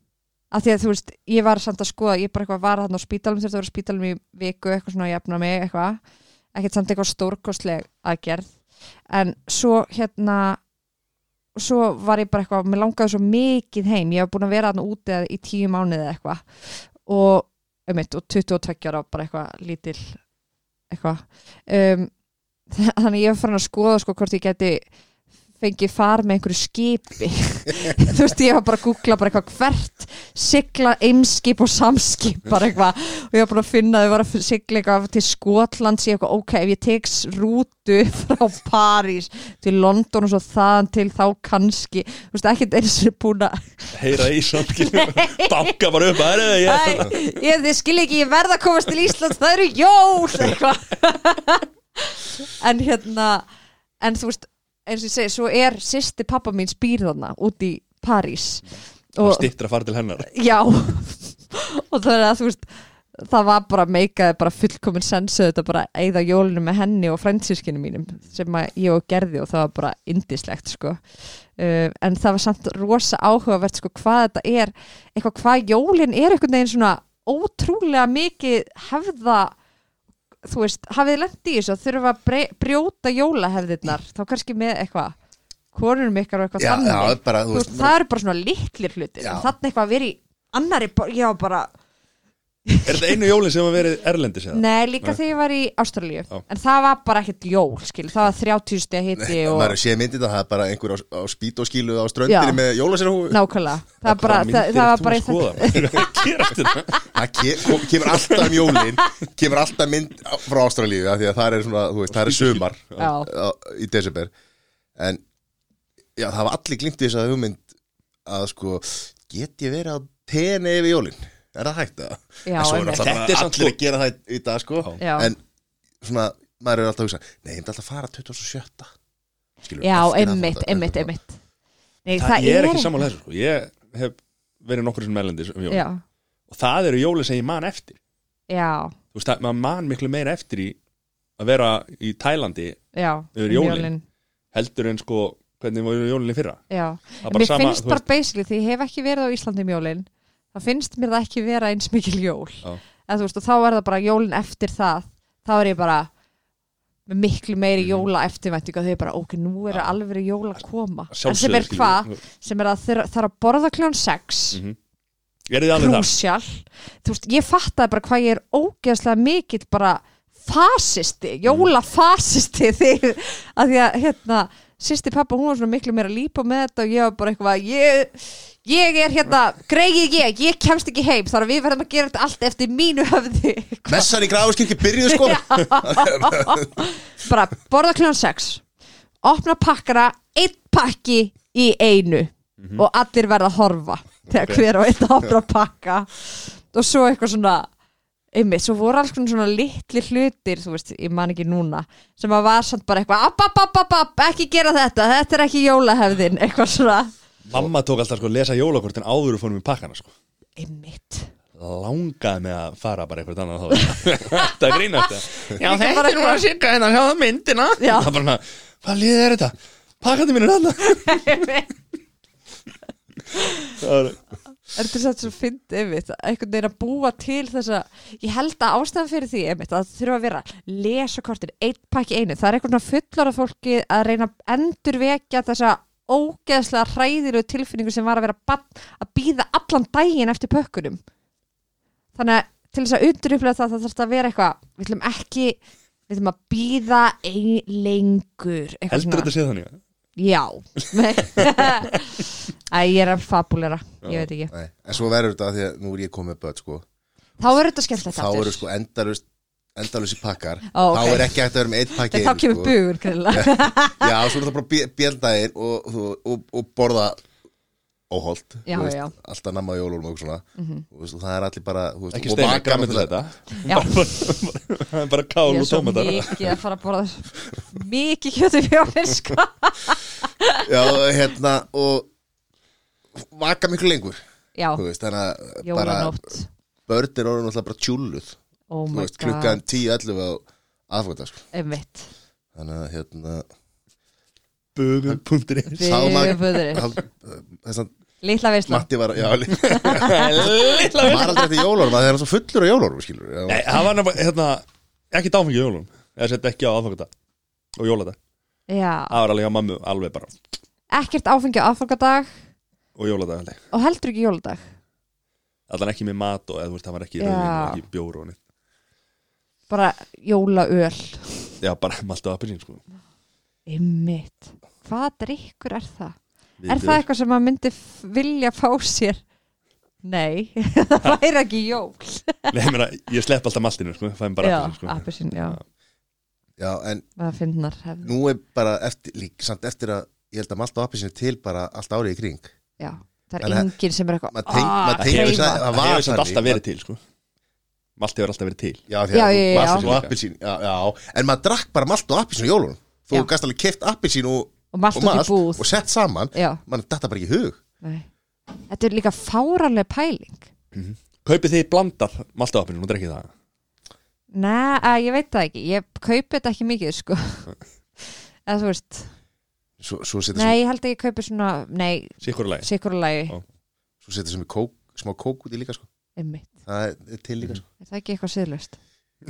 Speaker 3: af því að þú veist ég var samt að skoða, ég bara eitthvað var þarna á spítalum þurfti að vera á spítalum í viku, eitthvað svona að jafna mig eitthvað, ekkert samt eitthvað stórkostleg aðgerð, en svo hérna svo var ég bara eitthvað, mér langaði svo mikið heim, ég hef búin að vera þarna úti í tíu mánuði eða eitthvað. Og, um og 22 ára bara eitthvað lítil eitthvað. Um, þannig ég var farin að skoða sko hvort ég geti fengið far með einhverju skipi. Þú veist ég var bara að googla bara eitthvað hvert sigla eimskip og samskip bara eitthvað. Og ég var bara að finna að þau var að sigla eitthvað til Skotlands ég eitthvað ok ef ég teks rútu frá París til London og svo þaðan til þá kannski. Þú veist ekki eins og búin að
Speaker 2: heyra í samskilum banka bara upp að er ég
Speaker 3: ég, þið skilja ekki, ég verð að komast til Íslands það eru jól eitthvað. En hérna en þú veist, eins og ég segi svo er sýsti pappa mín spýr þarna út í París.
Speaker 2: Og
Speaker 3: og
Speaker 2: stittra að fara til hennar.
Speaker 3: Já. Og það er að þú veist það var bara meikaði bara fullkomin sensu þetta bara að eyða jólinu með henni og frændsískinu mínum sem ég og gerði og það var bara indislegt sko. Uh, en það var samt rosa áhugavert sko hvað þetta er eitthvað hvað jólin er einhvern veginn svona ótrúlega mikið hefða þú veist, hafið lent í þessu að þurfa að brjóta jólahefðirnar? Þá kannski með eitthvað konunum ykkar og eitthvað
Speaker 1: Já,
Speaker 3: þannig.
Speaker 1: já, bara,
Speaker 3: þú veist, það eru bara svona litlir hlutir.
Speaker 1: Já.
Speaker 3: þannig eitthvað að vera í annari var bara,
Speaker 2: er þetta einu jólin sem hafa verið erlendis eða?
Speaker 3: nei líka
Speaker 2: Nei.
Speaker 3: þegar ég var í Ástralíu, en það var bara ekkert jól, skil, það var 30 steg hitti og
Speaker 1: maður sé myndið það, það er bara einhver á, á spýt og skílu á ströndinni
Speaker 3: Já.
Speaker 1: með jólasérhúfu
Speaker 3: nákvæmlega, það bara það, það var bara
Speaker 1: það ke kom, kemur alltaf um jólin. Kemur alltaf mynd frá Ástralíu af því að það er svona, þú veist, það er sumar
Speaker 3: Já.
Speaker 1: á, í desember. En já, það var allir glimt í þess að hugmynd að sko, get ég verið á tenni yfir jólin er það hægt að?
Speaker 3: Já,
Speaker 1: en náttúrulega
Speaker 2: Þetta er
Speaker 1: allir
Speaker 2: sko-
Speaker 1: að gera það í- dag sko.
Speaker 3: Já.
Speaker 1: en svona, maður er alltaf að hugsa nei, ég myndi alltaf að fara 27 Skilur,
Speaker 3: já,
Speaker 1: eftir að
Speaker 3: einmitt,
Speaker 1: fatta-
Speaker 3: einmitt, einmitt. Nei,
Speaker 2: Það, ég er ekki sammála þessu sko. Ég hef verið nokkur sem erlendis um jólin.
Speaker 3: Já,
Speaker 2: og það eru jólin sem ég man eftir.
Speaker 3: Já,
Speaker 2: þú veist, það- maður man miklu meira eftir í að vera í Tælandi
Speaker 3: já
Speaker 2: Yfir
Speaker 3: um
Speaker 2: jólin. heldur en sko hvernig voru jólin í fyrra.
Speaker 3: Já,
Speaker 2: það er
Speaker 3: En
Speaker 2: bara
Speaker 3: mér
Speaker 2: sama,
Speaker 3: finnst
Speaker 2: þú
Speaker 3: bara basically því ég hef ekki verið á Íslandi um jólin þá finnst mér það ekki vera eins mikil jól. En þú veist og þá er það bara jólin eftir það. Þá er ég bara með miklu meiri
Speaker 2: Mhm.
Speaker 3: jóla eftirvæntingu að þau bara ok, nú er alveg jól að koma. En sem er hvað, sem er að það er að borða kljón 6
Speaker 2: Mhm. er þið alveg það?
Speaker 3: Krúsjál þú veist, ég fattaði bara hvað ég er ógeðslega mikill bara fasisti, jólafasisti þegar, að því að hérna, sýsti pappa, hún var svona miklu meira lípa með þetta og ég var bara eitthvað ég, ég er hérna, greið ég ég kemst ekki heim, þar að við verðum að gera þetta allt eftir mínu höfði.
Speaker 1: Messan í gráðskirkju byrjuðu sko.
Speaker 3: Bara borða kljón 6 opna pakkana, einn pakki í einu og allir verða að horfa þegar
Speaker 2: Ok.
Speaker 3: hver og einn opna pakka. Og svo eitthvað svona einmitt, svo voru alls svona litli hlutir þú veist, ég man ekki núna sem að var samt bara eitthvað app, app, app, app, app, ekki gera þetta, þetta er ekki jólahefðin eitthvað svona
Speaker 2: mamma tók alltaf sko að lesa jólakortin áður og fórum í pakkana sko.
Speaker 3: Einmitt.
Speaker 2: Langaði með að fara bara eitthvað annað þá. Þetta grínast það já þetta er bara að sigga hérna hjá það myndina.
Speaker 3: Já.
Speaker 2: það bara, hvað liðið er þetta? Pakkandi mínu er þarna. Það er-
Speaker 3: Er þetta satt svo fyndi einmitt einhvern veginn að búa til þessa ég held að ástæðan fyrir því einmitt að það þurfa að vera lesa kortin, eitt pakki einu. Það er eitthvað svona fullara fólki að reyna að endurvekja þessa ógeðslega hræðilegu tilfinningu sem var að vera bann, að býða allan daginn eftir pökkunum. Þannig að til þess að unduruplega það það þarf að vera eitthvað við ætlum ekki, við ætlum að býða ein lengur eitthvað
Speaker 2: Heldur þetta sé þannig?
Speaker 3: Já. Æ, ég er að fabulera, ég veit ekki.
Speaker 1: Nei, en svo verður þetta af því að nú er ég komið með börn sko.
Speaker 3: Þá er þetta skemmtilegt
Speaker 1: þá eru sko endalust endalust í pakkar
Speaker 3: Ó, ok.
Speaker 1: þá er ekki hægt að vera með eitt pakki
Speaker 3: þá kemur
Speaker 1: sko.
Speaker 3: bugur
Speaker 1: já, svo er það bara bjöldaginn og, og, og, og borða óholt
Speaker 3: Já,
Speaker 1: veist,
Speaker 3: já.
Speaker 1: alltaf namma jólum og svona.
Speaker 3: Mhm.
Speaker 1: og, veist, og það er allir bara þú veist,
Speaker 2: Ekki
Speaker 1: bakar
Speaker 2: gaman til þetta. Er bara kál
Speaker 3: ég
Speaker 2: og
Speaker 3: er svo mikið að fara að borða mikið kjötu fjóðir sko.
Speaker 1: Já, hérna og vaka miklu lengur
Speaker 3: Já,
Speaker 1: bara
Speaker 3: jólanótt
Speaker 1: börn er orðin alltaf bara tjúluð
Speaker 3: Oh
Speaker 1: veist, klukkan
Speaker 3: god.
Speaker 1: 10-11 á aðfóta sko. Þannig að hérna þess að
Speaker 3: Lítla veisla.
Speaker 1: Matti var já, li-
Speaker 2: Lilla
Speaker 1: hann var aldrei eftir jólórum að það er svo fullur á jólórum skilur já,
Speaker 2: Nei, það var nefnilega, hérna, ekki dáfengi jólum Eða sett ekki á aðfangata og jólata
Speaker 3: Já,
Speaker 2: Það var alveg á mammu, alveg bara.
Speaker 3: Ekkert áfengi á aðfangadag.
Speaker 2: Og jólata alveg
Speaker 3: og heldur ekki jóladag.
Speaker 2: Allan ekki með mat og eða þú veist, það var ekki
Speaker 3: Já.
Speaker 2: rauðin og ekki bjór og neitt
Speaker 3: bara jólaöl.
Speaker 2: Já, bara maltu appelsín, sko.
Speaker 3: Einmitt. Hvað drikkur er það?
Speaker 2: Við
Speaker 3: Er það eitthvað sem maður myndi vilja fá sér? Nei, það væri ekki jól.
Speaker 2: Nei, ég meina, ég slepp alltaf maltinu, sko. Fæm bara
Speaker 3: Já,
Speaker 2: appelsín, sko.
Speaker 3: appelsín, já.
Speaker 1: Já, en
Speaker 3: finnar hefð.
Speaker 1: nú er bara eftir, lík, samt eftir að ég held að Malta og Appisinu til bara allt árið í kring.
Speaker 3: Já, það er enginn sem er eitthvað "Ah,
Speaker 1: að-
Speaker 3: kreyfa."
Speaker 1: það
Speaker 2: hefur alltaf verið til, sko Malt hefur alltaf verið til.
Speaker 1: Já,
Speaker 3: Já, já, já,
Speaker 1: Malt
Speaker 2: já.
Speaker 1: og Appisín já, já, en maður drakk bara Malt og Appisinu jólunum. Þú
Speaker 3: Já.
Speaker 1: gast alveg keft Appisín og,
Speaker 3: Og malt
Speaker 1: og
Speaker 3: út í
Speaker 1: Malt
Speaker 3: búð.
Speaker 1: og sett saman.
Speaker 3: Já,
Speaker 1: mann þetta bara ekki í hug.
Speaker 3: Nei. Þetta er líka fáraleg pæling.
Speaker 2: Kaupið þið blandað maltu appelsín og drekkið það?
Speaker 3: Nei, að, ég veit það ekki. Ég kaupi þetta ekki mikið, sko. Eða þú veist.
Speaker 1: Svo, svo setja
Speaker 3: Nei, ég held að ég kaupi svona Nei,
Speaker 2: Sikkur lagi
Speaker 3: sikurulagi
Speaker 2: Já.
Speaker 1: sem, svo setja sem í kók, smá kók út í líka sko.
Speaker 3: Einmitt
Speaker 1: það er- er til líka sko.
Speaker 3: Er það ekki eitthvað siðlust?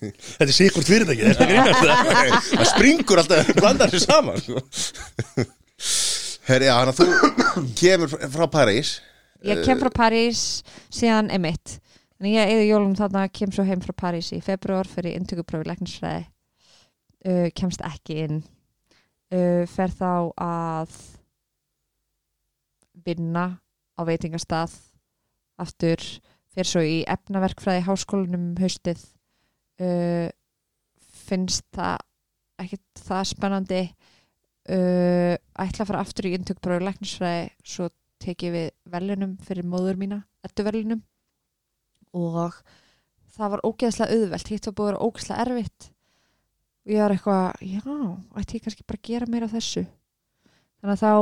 Speaker 2: Þetta er sikkur fyrirtæki, þetta er grínast það
Speaker 1: springur alltaf blandar sér saman sko. Herri, já, hann að þú kemur frá París.
Speaker 3: Ég kem frá París síðan emitt en ég eða jólum þarna kem svo heim frá París í februar fyrir inntökuprófi læknisfræði. Uh, kemst ekki inn. Uh, fer þá að vinna á veitingastað aftur fer svo í efnaverkfræði háskólanum um haustið uh, finnst það ekkert það spennandi uh, ætla að fara aftur í inntökuprófi læknisfræði svo tekið við velunum fyrir móður mína, ettu velunum og það var ógeðslega auðvelt, hitt var búið að vera ógeðslega erfitt. Og ég var eitthvað, já, ætti ég kannski bara að gera meira af þessu? Þannig að þá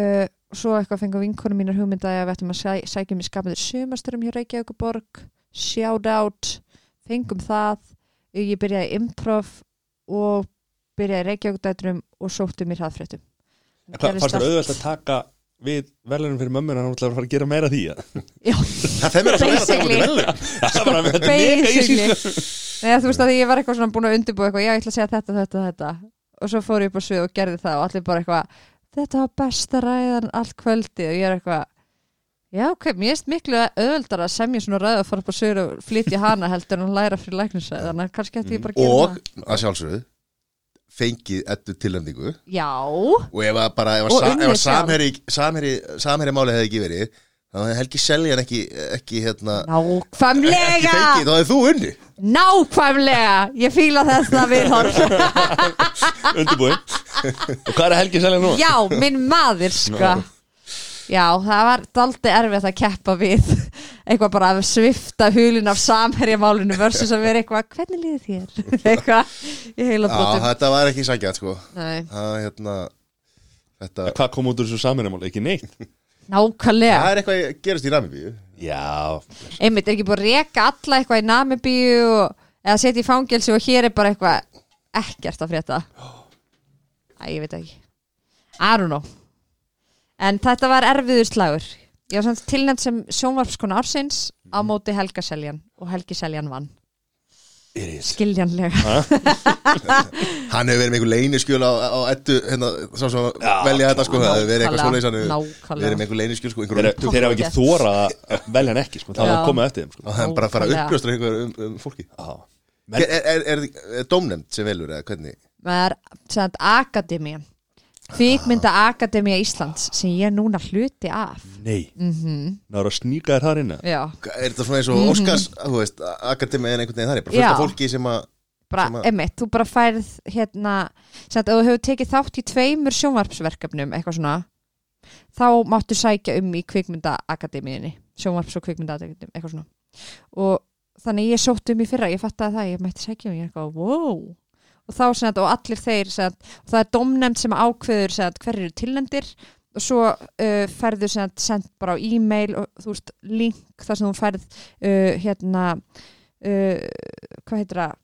Speaker 3: uh, svo eitthvað fengu vinkonu mínar hugmyndaði að við ættum að sæ, sækjum í skapaður sumasturum hjá Reykjavíkuborg shout out, fengum það. Ég byrjaði improv og byrjaði í Reykjavíkudætrum og sóttu mér hraðfréttum.
Speaker 2: Fannst þér auðvelt að taka við verðlunum fyrir mömmuna ætlaði að fara að gera meira því að
Speaker 3: Já,
Speaker 1: það er að vera að taka út í velun
Speaker 2: Það var að er mega
Speaker 3: Basically.
Speaker 2: easy sko.
Speaker 3: Nei, þú veist að ég var eitthvað svona búin að undirbúa eitthvað, já, ég ætla að segja þetta, þetta, þetta. Og svo fór ég upp á svið og gerði það og allir bara eitthvað, þetta var besta ræðan allt kvöldi og ég er eitthvað já, ok, mér erst miklu auðveldar að semja svona ræða og fara upp á svið og flytja hana heldur en að læra fyrir læknisræð þannig að kannski ætti ég bara að gera
Speaker 1: og að sjálfsögðu fengið ettu tilnefningu
Speaker 3: það Já,
Speaker 1: og ef að bara ef að,
Speaker 3: Og
Speaker 1: sa, ef
Speaker 3: unnið
Speaker 1: að samherri, samherri, samherri máli hefði ekki verið þá hefði Helgi Seljan ekki, ekki hérna, ekki
Speaker 3: nákvæmlega!
Speaker 1: fengið, þá hefði þú unni
Speaker 3: nákvæmlega, ég fíla þetta viðhorf.
Speaker 2: Undirbúin. Og hvað er Helgi Selja nú?
Speaker 3: Já, minn maður sko. Já, það var daldi erfitt að keppa við eitthvað bara að svifta hulun af samherjamálinu versus að vera eitthvað hvernig líður þér? eitthvað í heila
Speaker 1: Já,
Speaker 3: brotum
Speaker 1: þetta var ekki sækjað sko.
Speaker 3: Nei,
Speaker 1: það, hérna, þetta,
Speaker 2: Hvað kom út úr þessu saminamál? Ekki neitt
Speaker 3: Nákvæmlega.
Speaker 1: Það er eitthvað að gerast í Ramibíu
Speaker 2: Já.
Speaker 3: Einmitt, er ekki búið að reka alla eitthvað í Namibíu og, eða setja í fangelsi og hér er bara eitthvað ekkert að frétta? Æ, ég veit ekki. I don't know. En þetta var erfiður slagur. Ég var samt tilnæmt sem sjónvarpskona ársins á móti Helga Seljan og Helgi Seljan vann skiljanlega
Speaker 1: Hann hefur verið með einhver leyniskjöl á, á ettu hérna, sá sem að velja þetta sko, það hefur verið eitthvað svoleiðis hann hefur verið með einhver leyniskjöl sko,
Speaker 2: Þeir, hafa ekki þóra að velja hann ekki sko. það var komið eftir þeim sko.
Speaker 1: það er bara að fara að uppljóstra einhver um, um fólki
Speaker 2: Já.
Speaker 1: Er, er, er, er, er dómnefnd sem velur eða hvernig?
Speaker 3: það er sagt, Akademían Kvikmynda Akademía Íslands sem ég er núna hluti af.
Speaker 2: Nei,
Speaker 3: mm
Speaker 2: það var að sníka þér þar inn
Speaker 3: já,
Speaker 1: Er þetta svona eins og Óskars, þú veist, akademi en einhvern veginn þar er bara af fólki sem að
Speaker 3: bara,
Speaker 1: Sem að-
Speaker 3: emitt, þú bara færð hérna, sagt, ef þú hefur tekið þátt í tveimur sjónvarpsverkefnum, eitthvað svona þá máttu sækja um í kvikmyndaakademíunni, sjónvarps og kvikmyndaakademíunni, eitthvað svona. Og þannig ég sótt um í fyrra, ég fattaði það ég mætti sækja um, ég er eitthvað, wow og þá sem þetta, og allir þeir sem sagt, og það er domnefnd sem ákveður sem sagt, hver eru tilnefndir. Og svo uh, færðu sem sagt, send bara á e-mail og þú veist, link þar sem þú færð uh, hérna uh, hvað heitir það?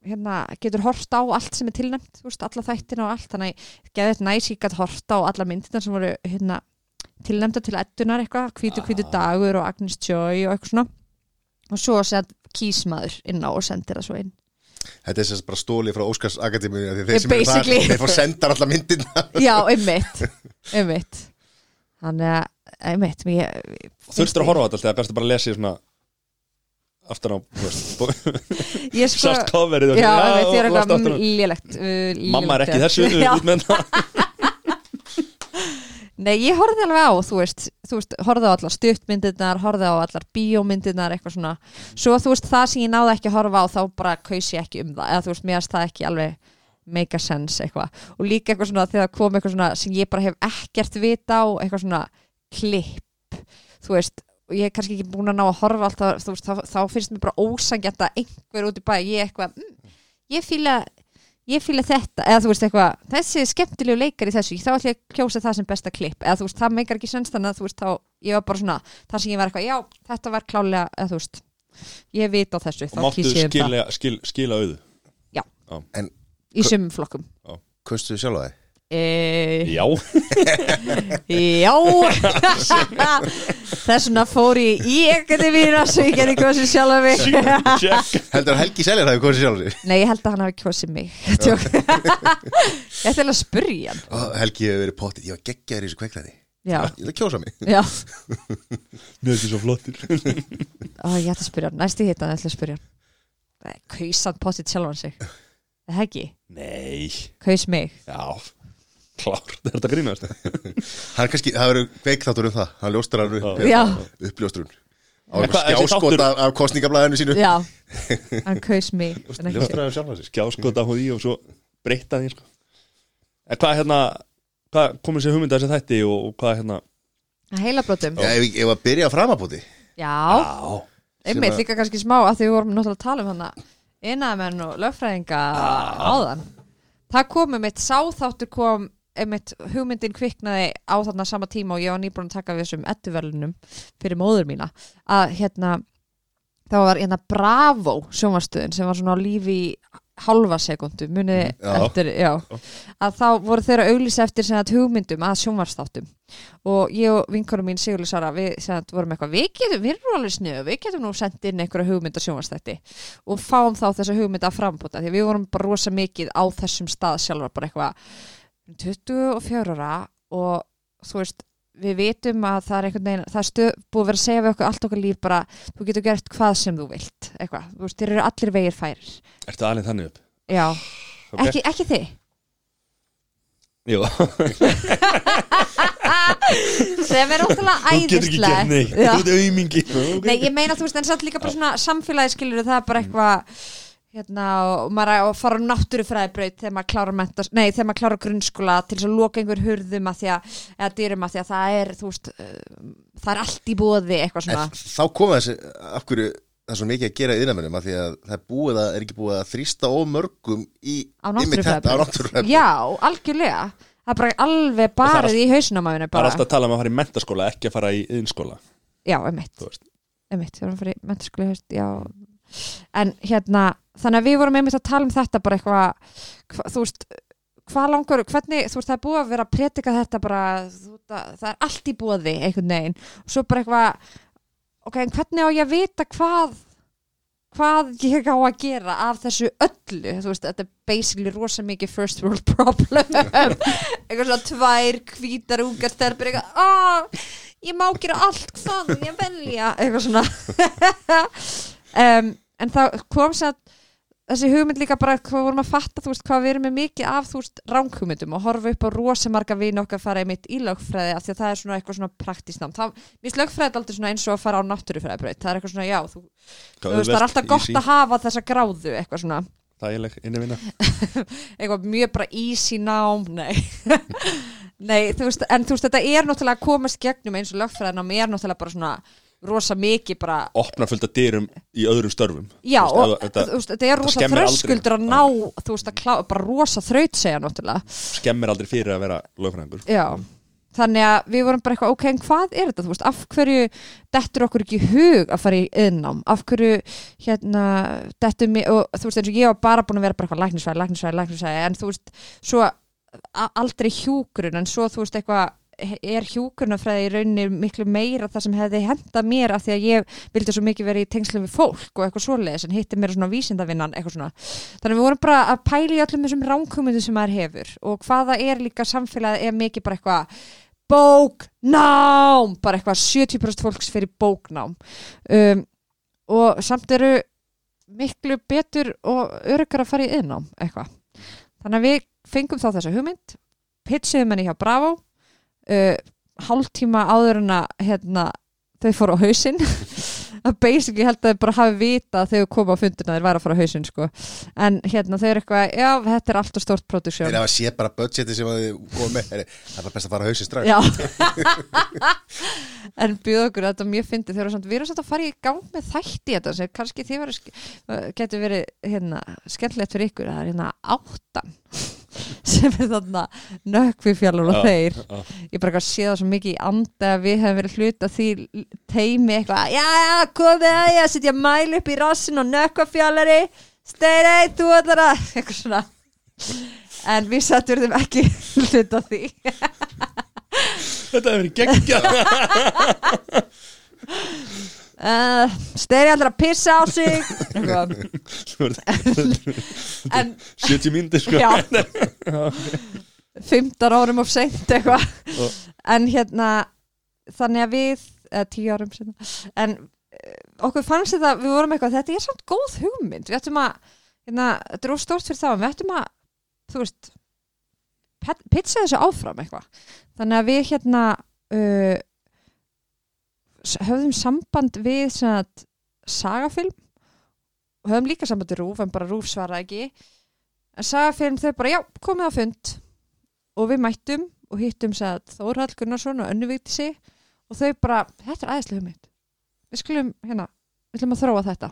Speaker 3: Hérna, getur hort á allt sem er tilnæmt alla þættina og allt. Þannig að geða þetta næs, ég gæti hort á alla myndirna sem voru hérna, tilnæmda til eddunar eitthvað, hvítu hvítu dagur og Agnes Joy og eitthvað svona. Og svo set kýsmaður inn á og sendir það svo inn
Speaker 1: Þetta er sem bara stólið frá Óskars akademi Þeir
Speaker 3: Yeah,
Speaker 1: sem eru þar, þeir fór sendar allar myndina
Speaker 3: já, einmitt einmitt. Þannig að, einmitt ég,
Speaker 2: Þurftur að horfa á þetta alltaf, það er best að bara lesa í svona aftan á þú veist,
Speaker 3: ég sko
Speaker 2: sást coverið og
Speaker 3: já, ég er eitthvað lélegt uh,
Speaker 2: Mamma er ekki
Speaker 3: lélegt,
Speaker 2: þessu
Speaker 3: Nei, ég horfði alveg á, þú veist, þú veist horfði á allar stuttmyndirnar, horfði á allar bíómyndirnar, eitthvað svona. Svo þú veist, það sem ég náði ekki að horfa á þá bara kaus ég ekki um það, eða þú veist, mér finnst það ekki alveg make a sense eitthvað. Og líka eitthvað svona þegar kom eitthvað svona sem ég bara hef ekkert vita á, eitthvað svona klipp, þú veist. Og ég er kannski ekki búin að ná að horfa alltaf, veist, þá, þá finnst mér bara ósangjant að einhver út í bæ, ég eitthvað mm, ég fíla ég fíla þetta, eða þú veist eitthvað þessi skemmtilegu leikar í þessu, þá ætlum ég að kjósa það sem besta klipp, eða þú veist, það meikar ekki sens þannig að þú veist, þá, ég var bara svona þar sem ég var eitthvað, já, þetta var klálega eða þú veist, ég veit á þessu
Speaker 2: og
Speaker 3: þá
Speaker 2: máttu
Speaker 3: um
Speaker 2: skila, skil, skila auðu?
Speaker 3: Í sumum flokkum.
Speaker 1: Kaustu sjálf að þið?
Speaker 3: E,
Speaker 2: Já,
Speaker 3: já. Þess vegna fór ég í akademíuna svo ég gerði sem sjálf að mig.
Speaker 2: Check
Speaker 1: Heldur að Helgi Seljar hafi kosið sjálf sig?
Speaker 3: nei, ég held að hann hafi kosið mig. Ég ætti alveg að spurja hann.
Speaker 1: Ó, Helgi hefur verið pottið, ég var geggjaður í þessu kveikræði
Speaker 3: já,
Speaker 1: Ég ætla að kjósa mig.
Speaker 3: Já.
Speaker 2: Mér er ekki svo flottir.
Speaker 3: Ó, ég ætla að spyrja hann, næst í hitt hann ætla að spyrja hann. Kausan potið sjálfan sig? Það ekki,
Speaker 2: Nei,
Speaker 3: kaus mig?
Speaker 2: Já Klárt, er þetta grínast?
Speaker 1: Hann er kannski, það verður kveikþáttur um það. Hann ljóstar hann upp,
Speaker 3: Já,
Speaker 1: uppljóstrun. Á skjáskot af, af kostningablaðinu sínu.
Speaker 3: Já. Hann kaus mig sig.
Speaker 2: Ljóstraður sjálf þessi Skjáskota hún í og svo breyta því sko. En hvað hérna Hvað komið sér hugmynda þessi þætti og, og hvað hérna?
Speaker 3: Heilabrótum
Speaker 1: Já, ef ég ef að byrja að framabóti.
Speaker 3: Já,
Speaker 2: Já.
Speaker 3: Einmitt líka kannski smá að því við vorum náttúrulega að tala um hana innamenn og lögfræðinga áðan. Það kom um eitt sáþáttur kom einmitt hugmyndin kviknaði á þarna sama tíma og ég var nýbúin að taka við þessum ettuverlunum fyrir móður mína að hérna það var hérna Bravo sjónvarstöðin sem var svona á lífi í halva sekundu munið
Speaker 1: Mm,
Speaker 3: eftir, já. Að þá voru þeirra auglýsa eftir sem sagt, hugmyndum að sjónvarsþáttum og ég og vinkonum mín Sigurli Sara við sem sagt, vorum eitthvað, við getum, við erum alveg snöð við getum nú sendt inn einhverja hugmynd að sjónvarsþætti og fáum þá þessa hugmynd að frambúta því við vorum bara rosa mikið á þessum stað sjálfur bara eitthvað 24 ára og þú veist við vitum að það er einhvern veginn það er stöð, búið að vera að segja við okkur allt okkar líf bara þú getur gert hvað sem þú vilt eitthvað, þú veist, þeir eru allir vegir færir.
Speaker 2: Ertu alveg þannig upp?
Speaker 3: já,
Speaker 2: Ok.
Speaker 3: ekki, ekki þið
Speaker 2: Jú,
Speaker 3: sem er ótrúlega
Speaker 2: þú getur ekki gert
Speaker 3: æðislegt.
Speaker 2: neitt.
Speaker 3: Nei, ég meina þú veist, en samt líka bara svona samfélagi skilur það er bara eitthvað hérna, og maður er að fara á náttúrufræðibraut þegar maður klára mentas, nei, þegar maður klára grunnskóla til þess að loka einhver hurðum að því að, eða dyrum að því að það er, þú veist uh, það er allt í bóði, eitthvað svona.
Speaker 1: En þá koma þessi, af hverju það er svo mikið að gera í innamennum af því að það er búið að, er ekki búið að þrýsta of mörgum í
Speaker 3: á
Speaker 1: einmitt þetta, á
Speaker 3: náttúrufræðibraut. Já, algjörlega. Það er bara alveg barið í hausnum að minna
Speaker 2: Það er
Speaker 3: bara,
Speaker 2: alltaf að tala um að fara í mentaskóla ekki að fara í
Speaker 3: en hérna, þannig að við vorum einmitt að tala um þetta bara eitthvað hva, þú veist, hvað langar hvernig, þú veist, það er búið að vera að pretika þetta bara, þú það, það er allt í bóði einhvern veginn. Og svo bara eitthvað ok, en hvernig á ég að vita hvað hvað ég á að gera af þessu öllu? Þú veist, þetta er basically rosa mikið first world problem. Eitthvað svona tvær hvítar ungar stelpur eitthvað, aaa ég má gera allt hvað ég velja. Eitthvað svona um, en það kom sér að þessi hugmynd líka bara hvað vorum að fatta þú veist hvað við erum með mikið af þú veist ránghugmyndum og horfa upp á rosa marga vini okkar fara einmitt í lögfræði af því að það er svona eitthvað svona praktískt nám. Það, mér finnst lögfræði aldrei svona eins og að fara á náttúrufræðibraut. Það er eitthvað svona já, þú, þú veist það er alltaf gott að hafa þessa gráðu eitthvað svona.
Speaker 2: Þægileg innivinna
Speaker 3: eitthvað mjög bara easy nám nei. Nei, þú veist, en þú veist þetta er náttúrulega að komast gegnum eins og lögfræðinám er náttúrulega bara svona rosa mikið bara
Speaker 2: Opna fullt að dyrum í öðrum störfum.
Speaker 3: Já,
Speaker 2: veist,
Speaker 3: og
Speaker 2: þetta
Speaker 3: veist, þetta er rosa
Speaker 2: skemmir aldrei.
Speaker 3: þröskuldur að ná þú veist, að klá, bara rosa þraut segja náttúrulega.
Speaker 2: Skemmir aldrei fyrir að vera lögfræðingur.
Speaker 3: Já, þannig að við vorum bara eitthvað, ok, en hvað er þetta, þú veist, af hverju dettur okkur ekki hug að fara í yðnám, af hverju, hérna, dettur mig, og þú veist, eins og ég var bara búin að vera bara eitthvað læknisvæði, læknisvæði, læknisvæði, en þú veist, svo aldrei hjúkurinn, en svo, þú veist, eitthvað, er hjúkurnafræði í rauninni miklu meira það sem hefði henda mér af því að ég vildi svo mikið vera í tengslum við fólk og eitthvað svoleiðis en hitti mér svona vísindavinnan eitthvað svona. Þannig við vorum bara að pæla í öllum þessum ránkumundi sem maður hefur og hvaða er líka samfélagið er mikið bara eitthvað bóknám bara eitthvað 70% fólks fyrir bóknám. Um, og samt eru miklu betur og öryggar að fara í yðnám eitthvað. Þannig að við fengum þá þessa hugmynd pitchiðum henni hjá Bravo uh, hálftíma áður en að hérna, þau fóru á hausinn. Að basically held að þau bara hafi vita þegar þau koma á fundina þeir væri að fara á hausinn sko. en hérna þau eru eitthvað já, þetta er alltaf stórt
Speaker 1: Þeir
Speaker 3: produksjón
Speaker 1: hafa séð bara budgeti sem að með. Heyri, Það er bara best að fara að hausin strax.
Speaker 3: En býð okkur þetta er mjög fyndið. Þegar samt, við erum samt að fara í gang með þætti þetta sem kannski þið varu getur verið hérna, skemmtilegt fyrir ykkur. Það er hérna áttan sem er þarna nökkvifjallur og
Speaker 2: Já,
Speaker 3: þeir. ég bara sé það svo mikið í anda að við hefum verið hluta því teimi eitthvað, já, já, komið að ég að setja mæl upp í rassin og nökkvafjallari steirei, þú ætlar að eitthvað svona. En við sattum þeim ekki hluta því.
Speaker 2: Þetta hefur verið geggja
Speaker 3: uh, steirei ætlar að pissa á sig. En
Speaker 2: 70 mínútur sko.
Speaker 3: Já. 15 árum of seint eitthvað. En hérna þannig að við, eða 10 árum seinna, en eh, okkur fannst þetta við vorum eitthvað, þetta er samt góð hugmynd. Við ættum að, hérna, þetta er of stórt fyrir þá við ættum að, þú veist pitcha þessu áfram eitthvað. Þannig að við hérna uh, höfðum samband við svona sagafilm. Og höfðum líka samband við Rúf en bara Rúf svaraði ekki. En sagafilm þau bara, já, komið á fund. Og við mættum og hittum sér Þórhall Gunnarsson og Önnu Vigti sig og þau bara, þetta er aðeinslega hugmynd. Við skulum, hérna, við ætlum að þróa þetta.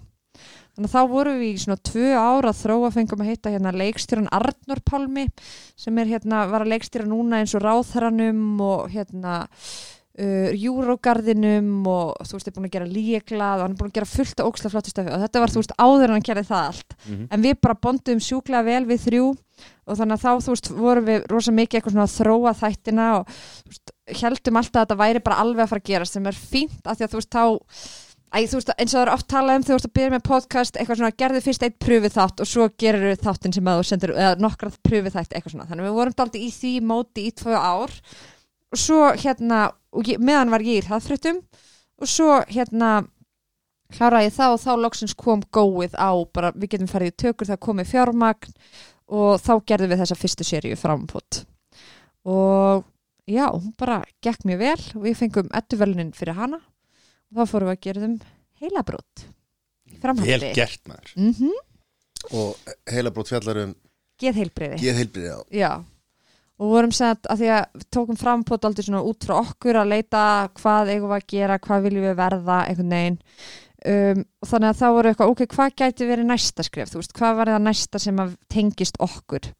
Speaker 3: Þannig að þá vorum við í svona tvö ára að þróa fengum að hitta hérna leikstjóran Arnur Pálmi sem er hérna, var að leikstjóra núna eins og Ráðherranum og hérna uh, Júrógarðinum og þú veist, er búin að gera líklað og hann er búin að gera fullt af óksla flottu stöfi. Og þetta var, þú veist, áður en hann gerði það allt.
Speaker 2: Mhm.
Speaker 3: en við bara bondum sjúklega vel við þrjú og þannig að þá, þú veist, vorum við rosa mikið eitthvað svona að þróa þættina og veist, heldum alltaf að þetta væri bara alveg að fara að gerast sem er fínt af því að þú veist, þá Æ, veist, eins og það er oft talað um þú veist að byrja með podcast eitthvað svona, gerðu fyrst eitt pröfið þátt og svo gerir þáttin sem að þú sendur eða nokkra pröfið þætt, eitthvað svona. Þannig að við vorum daldið í því móti í tvö ár. Og svo hérna og ég, meðan var ég í hraðfréttum og svo hérna kláraði ég það og þá loksins kom góið á bara við getum farið í tökur það komið fjármagn og þá gerðum við þessa fyrstu seríu framfót og já, hún bara gekk mjög vel og við fengum ettuvelunin fyrir hana. Og þá fórum við að gera þeim heilabrót í framhaldi.
Speaker 2: Vel gert maður.
Speaker 3: Mm
Speaker 1: Og heila brót fjallar um
Speaker 3: geðheilbriði
Speaker 1: Geð heilbriði á
Speaker 3: Já, og vorum sett að því að tókum fram þetta aldrei svona út frá okkur að leita hvað eigum við að gera, hvað viljum við verða einhvern veginn. Um, og þannig að þá voru eitthvað, ok, hvað gæti verið næsta skref, þú veist, hvað var það næsta sem tengist okkur?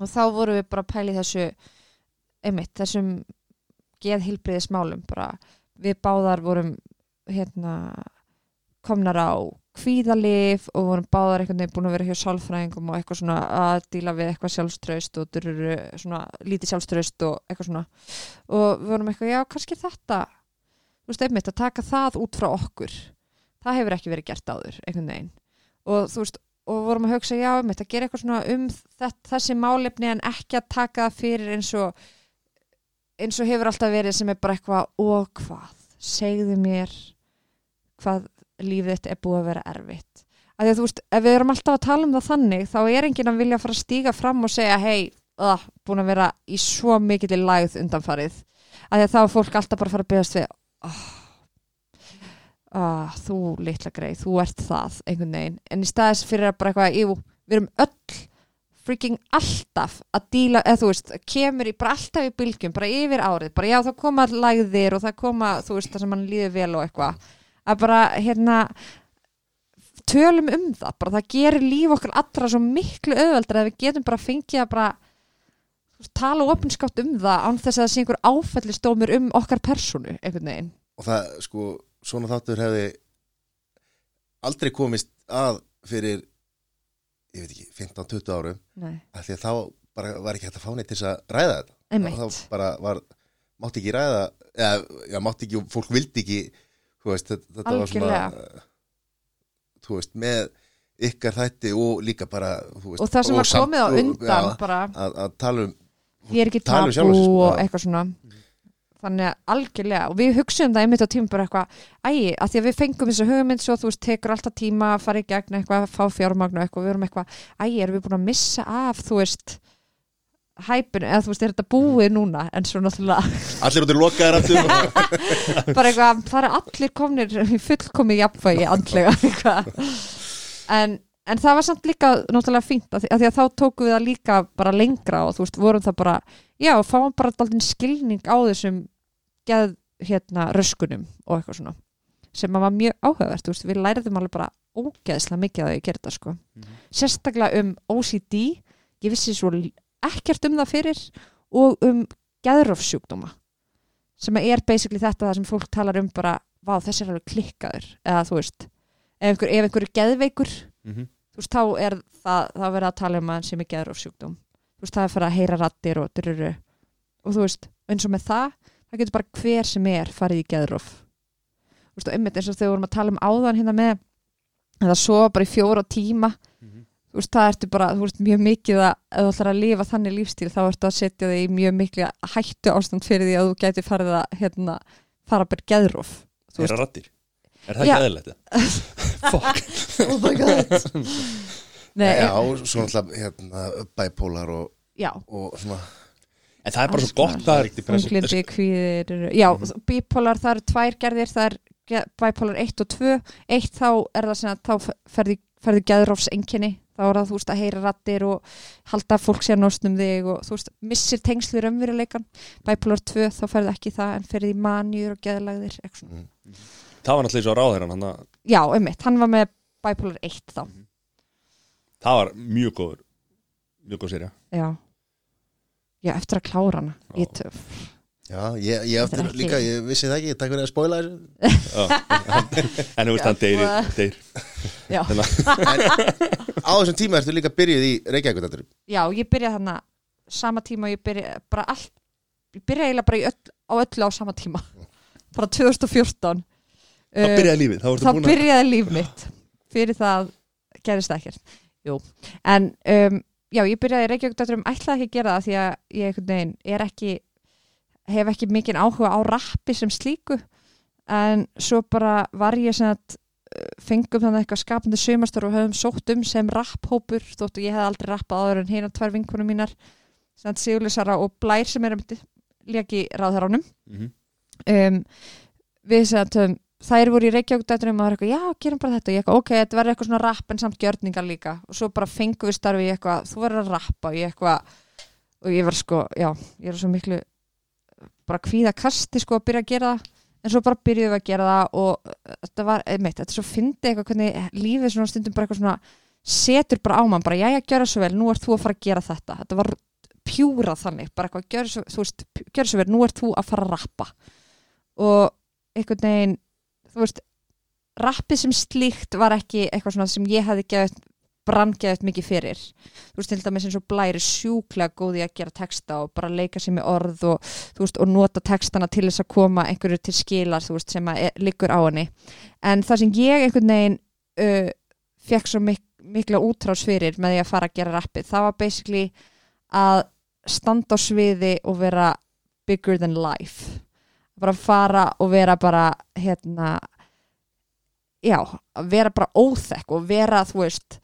Speaker 3: Og þá voru við bara að pæla í þessu einmitt, þessum geðhilbriðis málum bara, við báðar vorum hérna komnar á kvíðalif og vorum báðar einhvern veginn búin að vera hjá sálfræðingum og eitthvað svona að díla við eitthvað sjálfströst og dururu, svona lítið sjálfströst og eitthvað svona. Og við vorum eitthvað, já, kannski þetta þú veist, einmitt að taka það út frá okkur. Það hefur ekki verið gert áður einhvern veginn. Og þú veist, og vorum að hugsa, já, einmitt að gera eitthvað svona um þett, þessi málefni en ekki að taka það fyrir eins og eins og hefur alltaf verið sem er bara eitthvað og hvað, segðu mér hvað lífið þitt er búið að vera erfitt. Að því að þú veist, ef við erum alltaf að tala um það þannig þá er enginn að vilja fara að stíga fram og segja hei, uh, búin að vera í svo mikill í lægð undanfarið. Að því að þá er fólk alltaf bara að fara að byggast við oh, oh, þú litla greið, þú ert það einhvern veginn, en í staðis fyrir bara eitthvað, jú, við erum öll freaking alltaf að díla eða þú veist, kemur í bara alltaf í bylgjum bara yfir árið, bara já það koma lægðir og það koma, þú veist, það sem mann líður vel og eitthvað, að bara hérna tölum um það, bara það gerir líf okkar allra svo miklu auðveldur að við getum bara fengið að bara tala opinskátt um það án þess að það sé einhver áfællistómur um okkar personu, einhvern veginn.
Speaker 1: Og það, sko, svona þáttur hefði aldrei komist að fyrir ég veit ekki, 15-20 árum. Af því að þá bara var ekki hægt að fá neitt til þess að ræða þetta.
Speaker 3: Einmitt.
Speaker 1: Þá bara var, mátti ekki ræða eða, já, mátti ekki, fólk vildi ekki þú veist, þetta, þetta var svona
Speaker 3: Algjörlega.
Speaker 1: þú veist, með ykkar þætti og líka bara veist,
Speaker 3: og það sem var
Speaker 1: samt-
Speaker 3: komið á
Speaker 1: og-
Speaker 3: undan
Speaker 1: já,
Speaker 3: bara,
Speaker 1: að, að tala um
Speaker 3: ég er ekki
Speaker 1: um
Speaker 3: tabu og eitthvað svona. Þannig að algjörlega og við hugsaum það einmitt á tíma bara eitthvað ægi, að því að við fengum þessu hugmynd svo þú veist, tekur alltaf tíma að fara í gegn eitthvað, fá fjármagn og eitthvað, við erum eitthvað ægi, erum við búin að missa af, þú veist hæpinu, eða þú veist, er þetta búið núna? En svo náttúrulega
Speaker 1: allir út í lokaðar
Speaker 3: bara eitthvað, það eru allir komnir í fullkomi jafnvægi andlega en, en það var samt líka náttúrulega fínt að því, að því að þá tókum við það líka bara lengra og þú veist, vorum það bara já, fáum bara daldinn skilning á þessum geð, hérna, röskunum og eitthvað svona sem var mjög áhugavert, þú veist, við læriðum alveg bara ógeðslega mikið að gerði þetta sko. Sérstaklega um OCD ég vissi svo ekkert um það fyrir og um geðrófsjúkdóma sem er basically þetta það sem fólk talar um bara vá þessi er alveg klikkaður eða þú veist ef einhver, ef einhver er geðveikur
Speaker 2: Mhm.
Speaker 3: þú veist þá er það þá er verið að tala um að hann sem er geðrófsjúkdóm þú veist það er fyrir að heyra rattir og drurru og þú veist eins og með það það getur bara hver sem er farið í geðróf þú veist og einmitt eins og þegar við vorum að tala um áðan hérna með að það sofa bara í fjóra tíma. Þú veist, það ertu bara, þú veist, mjög mikið að ef þú ætlar að lifa þannig lífstíl þá ertu að setja þig í mjög miklu hættu ástand fyrir því að þú gæti farið að hérna, fara bara geðróf þú
Speaker 2: Er það rattir? Er það eðlilegt? Fuck.
Speaker 3: Oh my god. Nei,
Speaker 1: já, svo náttúrulega hérna, bipolar og,
Speaker 3: já.
Speaker 1: og svona.
Speaker 2: En það er bara svo gott
Speaker 3: konar.
Speaker 2: að
Speaker 3: þunglindi, kvíðir já, bipolar, það eru tvær gerðir það er bipolar 1 og 2 eitt þá er það sem að þá ferði, ferði geðrófsenginni þá er það þú veist að heyra rattir og halda fólk sé að nóstnum þig og þú veist missir tengslu raunveruleikan bipolar 2 þá ferði ekki það en ferði í manjur og geðlagðir eitthvað svona.
Speaker 2: Það var náttúrulega svo ráðherran hann að
Speaker 3: já, einmitt, hann var með bipolar 1 þá.
Speaker 2: Það var mjög góður Mjög góð serja
Speaker 3: já, já eftir að klára hana.
Speaker 2: Já.
Speaker 3: ég töf.
Speaker 1: Já, ég, ég eftir
Speaker 3: ekki-
Speaker 1: líka, ég vissi það ekki, takk fyrir að spoila þessu.
Speaker 2: En þú veist hann deyri, deyr.
Speaker 3: Já.
Speaker 1: á þessum tíma ertu líka byrjuð í Reykjavík
Speaker 3: já, ég byrjaði þarna sama tíma og ég byrjaði bara allt, ég byrjaði eiginlega bara öll, á öllu á sama tíma. Bara 2014
Speaker 2: Þá
Speaker 3: Uh,
Speaker 2: byrjaði lífið, þá
Speaker 3: þá
Speaker 2: að
Speaker 3: byrjaði líf mitt. Fyrir það gerist ekkert. Jú. en um, já, ég byrjaði í Reykjavík dætturum ætlaði ekki að gera það því að ég veginn er ekki hef ekki mikinn áhuga á rappi sem slíku. En svo bara var ég sem að fengum þannig eitthvað skapandi sömastur og höfum sótt um sem rapphópur þóttu ég hef aldrei rappað áður en hérna tvær vinkunum mínar Sigurlisara og Blær sem er að leki ráðherránum
Speaker 2: Mhm.
Speaker 3: um, við sem að þær voru í Reykjavík dættunum og það var eitthvað, já, gerum bara þetta. Og ég eitthvað, ok, þetta verður eitthvað svona rapp en samt gjörningar líka. Og svo bara fengum við starfi í eitthvað, þú verður að rappa. Og ég eitthvað, og ég var sko já, ég er svo miklu bara kvíða kasti sko að byrja að gera það en svo bara byrjuðum við að gera það og uh, þetta var, einmitt, þetta er svo fyndi eitthvað hvernig lífið svona stundum bara eitthvað svona setur bara á mann, bara jæja, gjöra svo vel nú ert þú að fara að gera þetta, þetta var pjúra þannig, bara eitthvað, gjöra svo, þú veist gjöra svo vel, nú ert þú að fara að rappa. Og einhvern veginn þú veist, rappið sem slíkt var ekki eitthvað svona sem ég hefði gefið brandgeðið mikið fyrir. Þú veist til dæmis eins og blæri sjúklega góði að gera texta og bara leika sér með orð og, veist, og nota textana til þess að koma einhverju til skilar veist, sem er, liggur á henni. En það sem ég einhvern veginn uh, fekk svo mik mikla útrás fyrir með því að fara að gera rappið það var basically að standa á sviði og vera bigger than life. Bara fara og vera bara hérna já, vera bara óþekk og vera, þú veist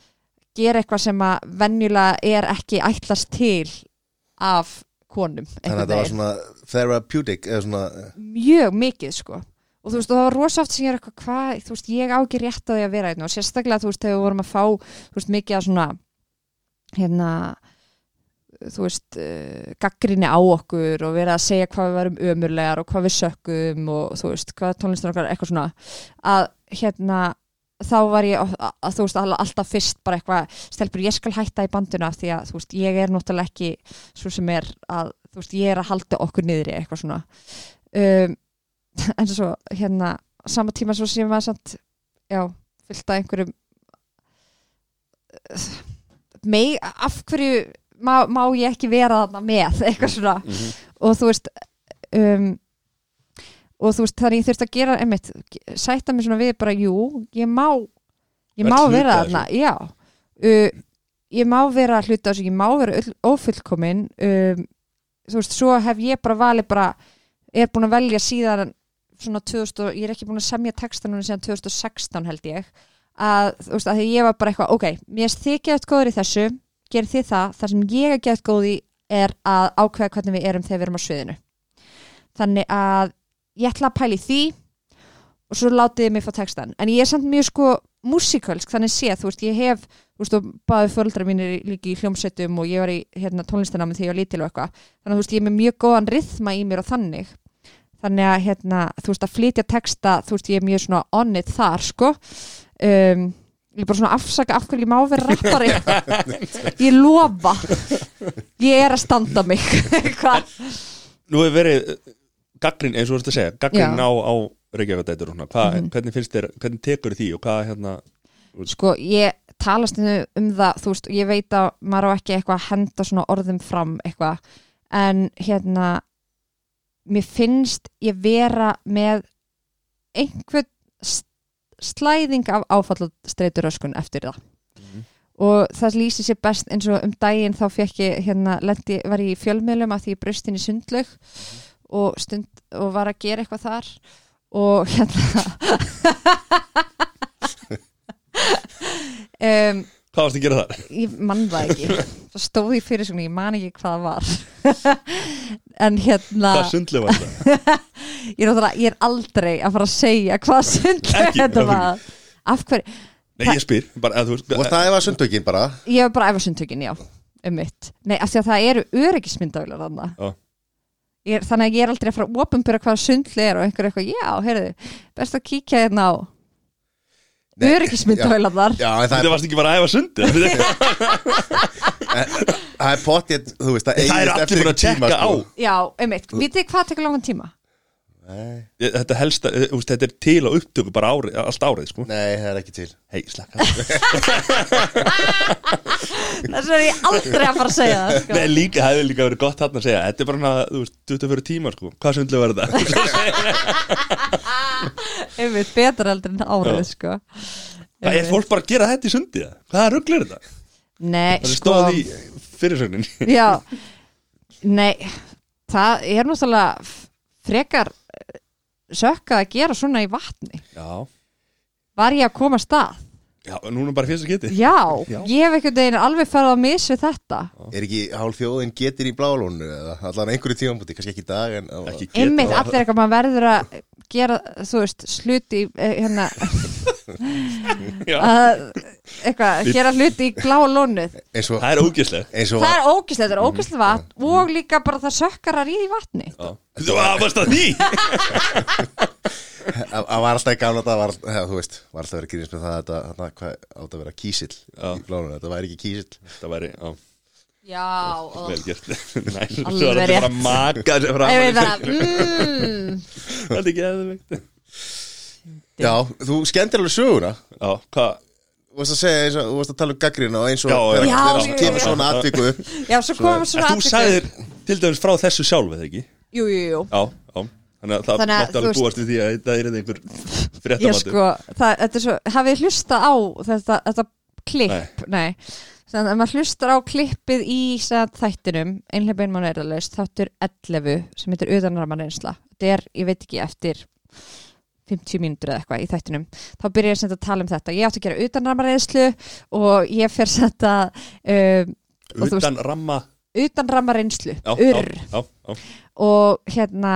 Speaker 3: gera eitthvað sem að venjulega er ekki ætlast til af konum
Speaker 1: Þannig að þetta var svona therapeutic svona,
Speaker 3: mjög mikið sko. Og þú veist, og það var rosa oft sem ég er eitthvað hvað, þú veist, ég á ekki rétt á því að vera hérna og sérstaklega, þú veist, þegar við vorum að fá þú veist, mikið að svona hérna þú veist, uh, gaggrinni á okkur og verið að segja hvað við varum ömurlegar og hvað við sökkum og þú veist, hvað tónlistar okkar, eitthvað svona að hérna þá var ég, að, að, þú veist, all- alltaf fyrst bara eitthvað, stelpur, ég skal hætta í banduna því að, þú veist, ég er náttúrulega ekki svo sem er að, þú veist, ég er að halda okkur niðri, eitthvað svona um, en svo, hérna sama tíma svo sem var samt já, fyllt að einhverjum meg, af hverju má, má ég ekki vera þarna með, eitthvað svona
Speaker 2: Mhm.
Speaker 3: og þú veist um, og þú veist þannig ég þurfti að gera einmitt, sætta mig svona við bara jú, ég má ég
Speaker 2: Vera
Speaker 3: má vera þarna, já. Uh, ég má vera hluta þessu, ég má vera ófullkomin um, þú veist, svo hef ég bara valið bara, er búin að velja síðan svona 2000, og- ég er ekki búin að semja texta núna síðan 2016 held ég. Að, þú veist, að því ég var bara eitthvað ok, mér er þið geðt góður í þessu gerir þið það, það sem ég er geðt góð í er að ákveða hvernig við erum þegar við erum á sviðinu. Þannig að ég ætla að pæla í því og svo látið þið mig fá textan en ég er samt mjög sko músikalsk þannig séð, þú veist, ég hef þú veist, og báði fóreldrar mínir líka í hljómsveitum og ég var í hérna, tónlistanámi þegar ég var lítil og eitthvað. Þannig að þú veist, ég er með mjög góðan rithma í mér og þannig. Þannig að hérna, þú veist, að flytja texta þú veist, ég er mjög svona on it þar sko. Um, ég er bara svona að afsaka af hverju ég má vera rappari. Ég lofa. Ég er að standa mig. Hvað?
Speaker 2: Nú hefur verið gaggrin, eins og þú veist að segja gaggrin á, á Reykjavík-dætur og svona. Hva,
Speaker 3: Mhm.
Speaker 2: hvernig finnst þér, hvernig tekur því og hvað hérna
Speaker 3: sko ég talast um það þú veist, ég veit að maður á ekki eitthvað að henda svona orðum fram eitthvað en hérna mér finnst ég vera með einhvern slæðing af áfallastreituröskun eftir það.
Speaker 2: Mhm.
Speaker 3: og það lýsir sér best eins og um daginn þá fekk ég hérna, lendi, var ég í fjölmiðlum að því ég brust inn í sundlaug og, stund, og var að gera eitthvað þar og hérna um,
Speaker 2: Hvað varst að gera þar?
Speaker 3: ég mann það ekki. Það stóð í fyrir svona, ég man ekki hvað það var. En hérna
Speaker 2: Hvað sundlu var það?
Speaker 3: ég er, ég er aldrei að fara að segja hvað
Speaker 2: Ekki,
Speaker 3: þetta var. Af hverju,
Speaker 2: Nei, ég spyr bara, þú veist,
Speaker 1: og það var sundtökin bara.
Speaker 3: Ég hef bara efað sundtökin, já um mitt, nei, af því að það eru öryggismyndavilar þarna.
Speaker 2: Já.
Speaker 3: Ég er, þannig að ég er aldrei að fara að opinbera hvað sundli er og einhver eitthvað, já, heyrðu best að kíkja hérna á
Speaker 1: en það
Speaker 2: Þetta
Speaker 1: er,
Speaker 2: varst ekki bara að æfa sundi Það
Speaker 1: er veist, það
Speaker 2: eru
Speaker 1: eigist
Speaker 2: allir
Speaker 1: eftir
Speaker 2: búin að tjekka á.
Speaker 1: sko.
Speaker 3: já, um mitt, vitið hvað tekur langan tíma?
Speaker 1: Nei,
Speaker 2: Þetta helsta, veist, þetta er til á upptöku bara ári, allt árið, sko
Speaker 1: nei, það er ekki til
Speaker 2: Hei, slakka
Speaker 3: þess er ég aldrei að fara að segja það sko.
Speaker 2: Nei, líka, það hefði líka verið gott hann að segja Þetta er bara hana, þú veist, 24 tíma, sko Hvað sundlu var þetta?
Speaker 3: einmitt betur heldur en árið sko.
Speaker 2: Hvað er fólk bara að gera þetta í sundi? eða? Hvaða rugl er þetta?
Speaker 3: Nei,
Speaker 2: Það er
Speaker 3: sko
Speaker 2: stóð í fyrirsögnin
Speaker 3: Já, nei það er náttúrulega frekar eh, sökka að gera svona í vatni
Speaker 2: Já,
Speaker 3: Var ég að koma að stað?
Speaker 2: já, núna bara fyrst að geti
Speaker 3: Já,
Speaker 2: Já.
Speaker 3: ég hef einhvern veginn alveg farið að missa þetta
Speaker 1: Er ekki hálf þjóðin getir í blálónu eða allan einhverju tímambúti, kannski ekki í dag en
Speaker 2: Ekki geta
Speaker 3: Einmitt, allir eitthvað maður verður að gera, þú veist, sluti eh, hérna. að eitthvað, gera hluti í glá
Speaker 1: og,
Speaker 2: Það er
Speaker 1: og
Speaker 3: Það er ógæslega, þetta er ógæslega vatn og líka bara það sökkar að ríði í vatni.
Speaker 2: Þú varst að því?
Speaker 1: Það var alltaf í gamla dag var, ja, þú veist, var alltaf verið grínst með það að þetta, þarna, hvað átt að vera kísill
Speaker 2: Já.
Speaker 1: í blálónu, þetta væri ekki kísill.
Speaker 2: Það væri, já,
Speaker 3: Já,
Speaker 2: vel gert. Næ,
Speaker 3: Alveg
Speaker 2: svo er þetta bara
Speaker 3: rétt.
Speaker 2: maka sér
Speaker 3: Ég
Speaker 2: fram
Speaker 3: veit bara, mm,
Speaker 2: Það er ekki eðvegt
Speaker 1: Já, þú skemmtir alveg söguna.
Speaker 2: Já, hvað?
Speaker 1: Þú varst að segja eins og, þú varst að tala um gaggrina og eins og
Speaker 2: Já,
Speaker 1: þegar
Speaker 3: já.
Speaker 1: þegar
Speaker 3: Já, já,
Speaker 1: kemur
Speaker 3: já.
Speaker 1: svona atviku
Speaker 3: Já, svo komum svona
Speaker 2: En þú sagðir til dæmis frá þessu sjálf, eða ekki?
Speaker 3: Jú, jú, jú.
Speaker 2: Já, já. Þannig að það
Speaker 3: Þannig að,
Speaker 2: mátti
Speaker 3: þú
Speaker 2: alveg
Speaker 3: veist-
Speaker 2: búast við því að það er einhver
Speaker 3: Ég
Speaker 2: fréttamatur.
Speaker 3: sko, það, þetta er svo, hafið hlusta á þetta, þetta klipp, nei, Þannig að maður hlustar á klippið í sem, þættinum, einhleip einmann er það leist, þáttur 11 sem heitir utanarmann reynsla. Þetta er, ég veit ekki, eftir 50 mínútur eða eitthvað í þættinum. Þá byrja ég að tala um þetta. Ég átti að gera utanarmann reynslu og ég fer sem þetta um, utanramma reynslu,
Speaker 2: Já,
Speaker 3: urr.
Speaker 2: já, já, já.
Speaker 3: og hérna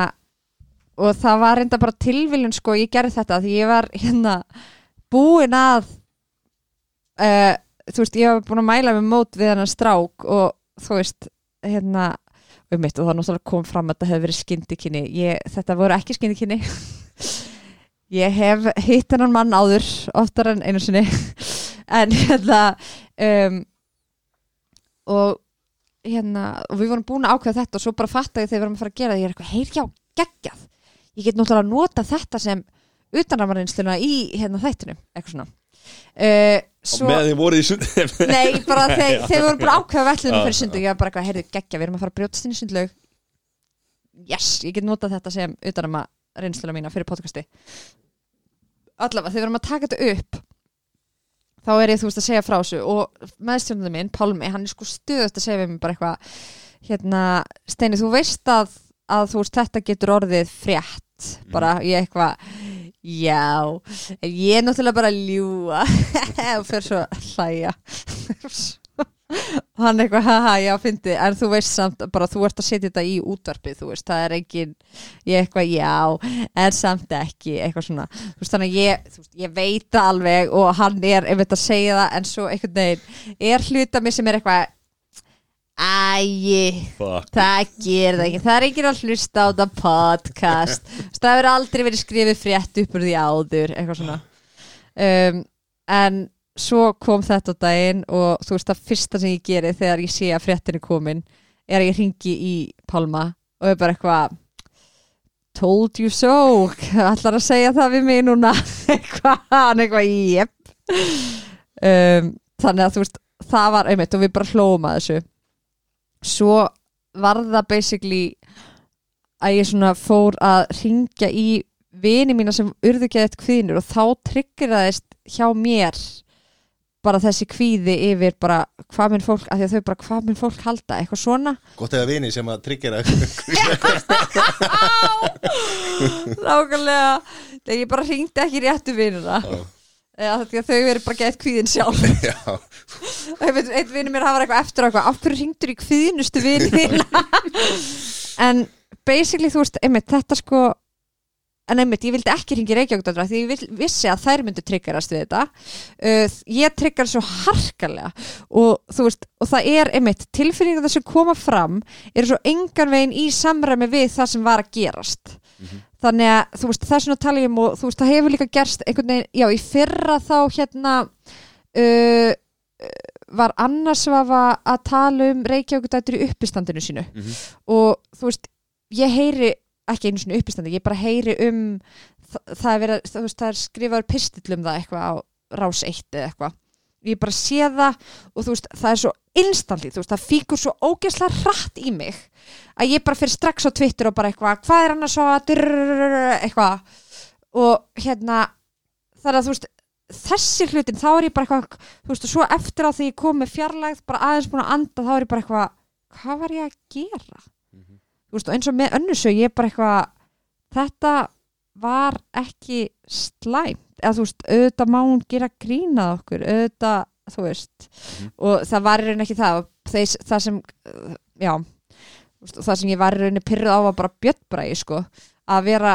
Speaker 3: og það var reynda bara tilviljun sko, ég gerði þetta því ég var hérna búin að uh, þú veist, ég var búin að mæla með mót við hennar strák og þú veist, hérna um mitt og það náttúrulega kom fram að þetta hefði verið skyndikynni ég, þetta voru ekki skyndikynni ég hef hitt hennar mann áður oftar en einu sinni. En hérna um, og hérna, og við vorum búin að ákveða þetta og svo bara fatta ég þegar við vorum að fara að gera það ég er eitthvað, heyr já, geggjað. Ég get náttúrulega að nota þetta sem utanramareinsluna í hérna þættinu eitthvað svona. Uh,
Speaker 2: Svo...
Speaker 3: svo,
Speaker 2: Með því voruð í sund
Speaker 3: nei, bara þegar, við vorum bara ákveða velluðum
Speaker 2: Já,
Speaker 3: fyrir sundu, ég var bara eitthvað, heyrðu, geggja, við erum að fara að brjótast inn í sundlaug. Yes, ég get notað þetta sem utanramareinsluna mína fyrir podcasti. Allavega, þegar við erum að taka þetta upp þá er ég, þú veist, að segja frá þessu og meðstjórnum minn, Pálmi, hann er sko stuðast að segja við mig bara eitthvað hérna, Steini, þú veist að, að þú veist, þetta getur orðið frétt bara, ég eitthvað já, en ég er náttúrulega bara að ljúa og fyrir svo að hlæja og hann eitthvað, haha, já, fyndi en þú veist samt, bara þú ert að setja þetta í útvarpið, þú veist, það er engin ég eitthvað, já, en samt ekki eitthvað svona, þú veist, þannig að ég veist, ég veit alveg og hann er einmitt að segja það, en svo einhvern veginn er hluta mér sem er eitthvað ægi
Speaker 2: Fuck.
Speaker 3: það gerir það ekki, það er ekki að hlusta á þetta podcast. Það hefur aldrei verið skrifið frétt upp úr því áður eitthvað svona. Um, en svo kom þetta daginn og þú veist það fyrsta sem ég geri þegar ég sé að fréttin er komin er að ég ringi í Pálma og er bara eitthvað told you so. Ætlar að segja það við mig núna? Eitthvað, hann eitthvað jep. Um, þannig að þú veist það var einmitt og við bara hlóum að þessu. Svo var það basically að ég svona fór að ringja í vini mína sem urðu ekki eitthvað kvíðinur og þá tryggiraðist hjá mér bara þessi kvíði yfir bara hvað minn fólk, af því að þau bara hvað minn fólk halda, eitthvað svona?
Speaker 1: Gott eða vini sem að tryggjara
Speaker 3: nákvæmlega, þegar ég bara ringdi ekki réttu vinuna eða því að þau verið bara gett kvíðin sjálf. Einn vinur mér hafa eitthvað eftir eitthvað, af hverju ringdur í kvíðinustu vinina? En basically þú veist, einmitt, þetta sko en einmitt, ég vildi ekki ringi Reykjavík því ég vissi að þær myndu tryggarast við þetta. Uh, ég tryggar svo harkalega og veist, og það er einmitt, tilfinningar það sem koma fram eru svo engan veginn í samræmi við það sem var að gerast. Þannig að þú veist, það er svona tala ég um og þú veist, það hefur líka gerst einhvern veginn, já, í fyrra þá hérna uh, var annarsvafa að tala um Reykjavík í uppistandinu sínu.
Speaker 2: Mhm.
Speaker 3: og þú veist, ég heyri ekki einu svona uppistandi, ég bara heyri um það, það er verið, veist, það er skrifaður pistill um það eitthvað á rás eitt eða eitthvað. Ég bara sé það og þú veist, það er svo instantly, þú veist, það fíkur svo ógeðslega hratt í mig að ég bara fyrir strax á Twitter og bara eitthvað hvað er svo að eitthvað og hérna þar að þú veist, þessi hlutin þá er ég bara eitthvað, þú veist, og svo eftir á því ég kom með fjarlægð, bara aðeins búin að anda þá er ég bara eitthvað, hvað var ég að gera veist, og eins og með önnusög ég er bara eitthvað þetta var ekki slæmt. Eða þú veist, auðvitað má hún gera grínað okkur, auðvitað þú veist, og það var í rauninni ekki það. Þeis, það sem já, veist, það sem ég var í rauninni pyrruð á var bara bjöttbræði sko, að vera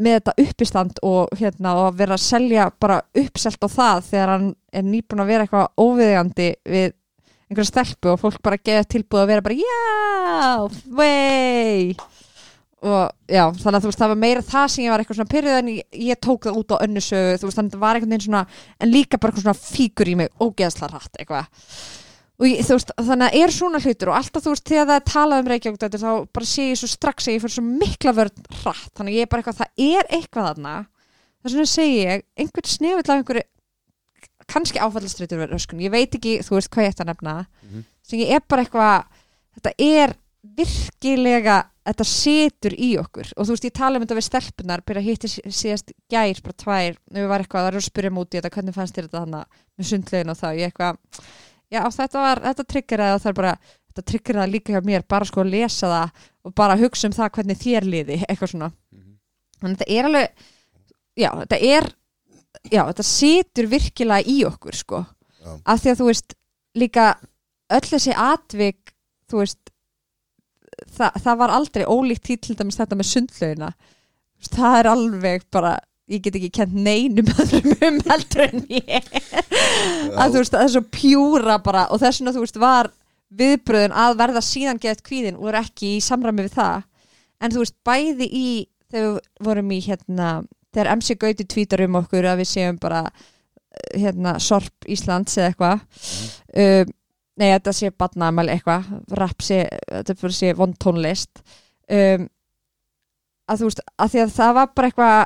Speaker 3: með þetta uppistand og hérna og að vera að selja bara uppselt á það þegar hann er nýbúin að vera eitthvað óviðjandi við einhverja stelpu og fólk bara geða tilbúið að vera bara já, vei og já, þannig að þú veist það var meira það sem ég var eitthvað svona pyrrið en ég, ég tók það út á önnusögu, þú veist þannig að það var einhvern veginn svona en líka bara eitthvað svona fíkur í mig ógeðsla rætt eitthvað. Og ég, þú veist, þannig að er svona hlutur og alltaf þú veist, þegar það er talað um Reykjavík þetta, þá bara sé ég svo strax að ég fyrir svo mikla vörn rætt, þannig að ég er bara eitthvað, það er eitthvað þarna. Þess vegna segi ég einhvern snefill af einhverju kannski áfallastreitur verið öskun, ég veit ekki þú veist hvað ég ætti að nefna.
Speaker 2: Mhm.
Speaker 3: sem ég er bara eitthvað þetta er virkilega þetta situr í okkur. Og þú veist ég tala um þetta við stelpunar byrja að hitti síðast gær bara tvær við var eitthvað, það eru að spyrja múti þetta hvernig fannst þér þetta þannig með sundlegin og það ég eitthvað, já þetta var þetta tryggeraði og það er bara þetta tryggeraði líka hjá mér, bara sko að lesa það og bara hugsa um það hvernig þér liði eitthvað svona.
Speaker 2: Mhm.
Speaker 3: þannig að þetta er alveg já, þetta er já, þetta situr virkilega í okkur sko,
Speaker 1: Já.
Speaker 3: af því að þú veist líka öll þessi atvik þú veist það, það var aldrei ólíkt því til dæmis þetta með veist, það er alveg bara ég get ekki kent neinum öðrum um heldur en ég. Að þú veist, það er svo pjúra bara og þess vegna þú veist var viðbröðun að verða síðan geðt kvíðin og er ekki í samræmi við það. En þú veist, bæði í þegar við vorum í hérna þegar MC Gauti tvítar um okkur að við séum bara eh, hérna Sorp Íslands eða eitthvað. Um, nei þetta sé badnamæl eitthvað. Rap sé, þetta fyrir sé vond tónlist. Um, að þú veist, að því að það var bara eitthvað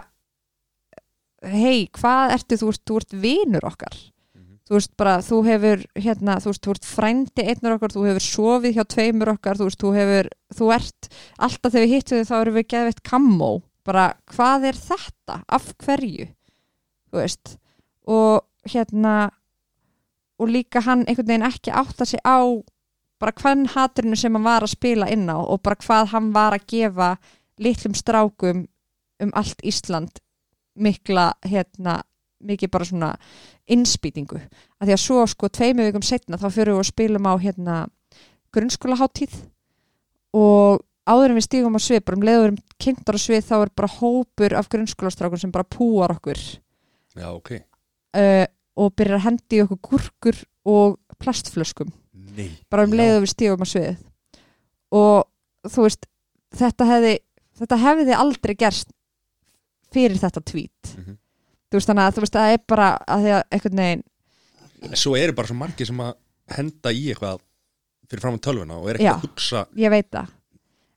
Speaker 3: hei, hvað ertu, þú ert, þú ert vinur okkar.
Speaker 2: Mhm.
Speaker 3: þú veist bara, þú hefur hérna, þú veist, þú ert frændi einnur okkar þú hefur sofið hjá tveimur okkar þú veist, þú hefur, þú ert alltaf þegar við hittum þig þá erum við geðveitt kammó bara, hvað er þetta? af hverju? og hérna og líka hann einhvern veginn ekki átta sig á bara hvern haturinu sem hann var að spila inn á og bara hvað hann var að gefa litlum strákum um allt Ísland mikla hérna, mikið bara svona innspýtingu, að því að svo sko tveimu vikum setna þá fyrir við að spilum á hérna grunnskólaháttíð og áður en við stígum á svið, bara um leiðurum kynntar á svið þá er bara hópur af grunnskólastrákum sem bara púar okkur.
Speaker 2: Já, ok.
Speaker 3: Uh, og byrjar að hendi okkur gúrkur og plastflöskum.
Speaker 2: Nei.
Speaker 3: Bara um leiðu við stígum á svið. Og þú veist þetta hefði, þetta hefði aldrei gerst fyrir þetta tweet.
Speaker 2: Mhm.
Speaker 3: þú veist þannig að þú veist það er bara að því að einhvern veginn
Speaker 2: En Svo eru bara svo margir sem að henda í eitthvað fyrir fram á tölvuna og er ekki
Speaker 3: Já.
Speaker 2: að hugsa
Speaker 3: ég veit það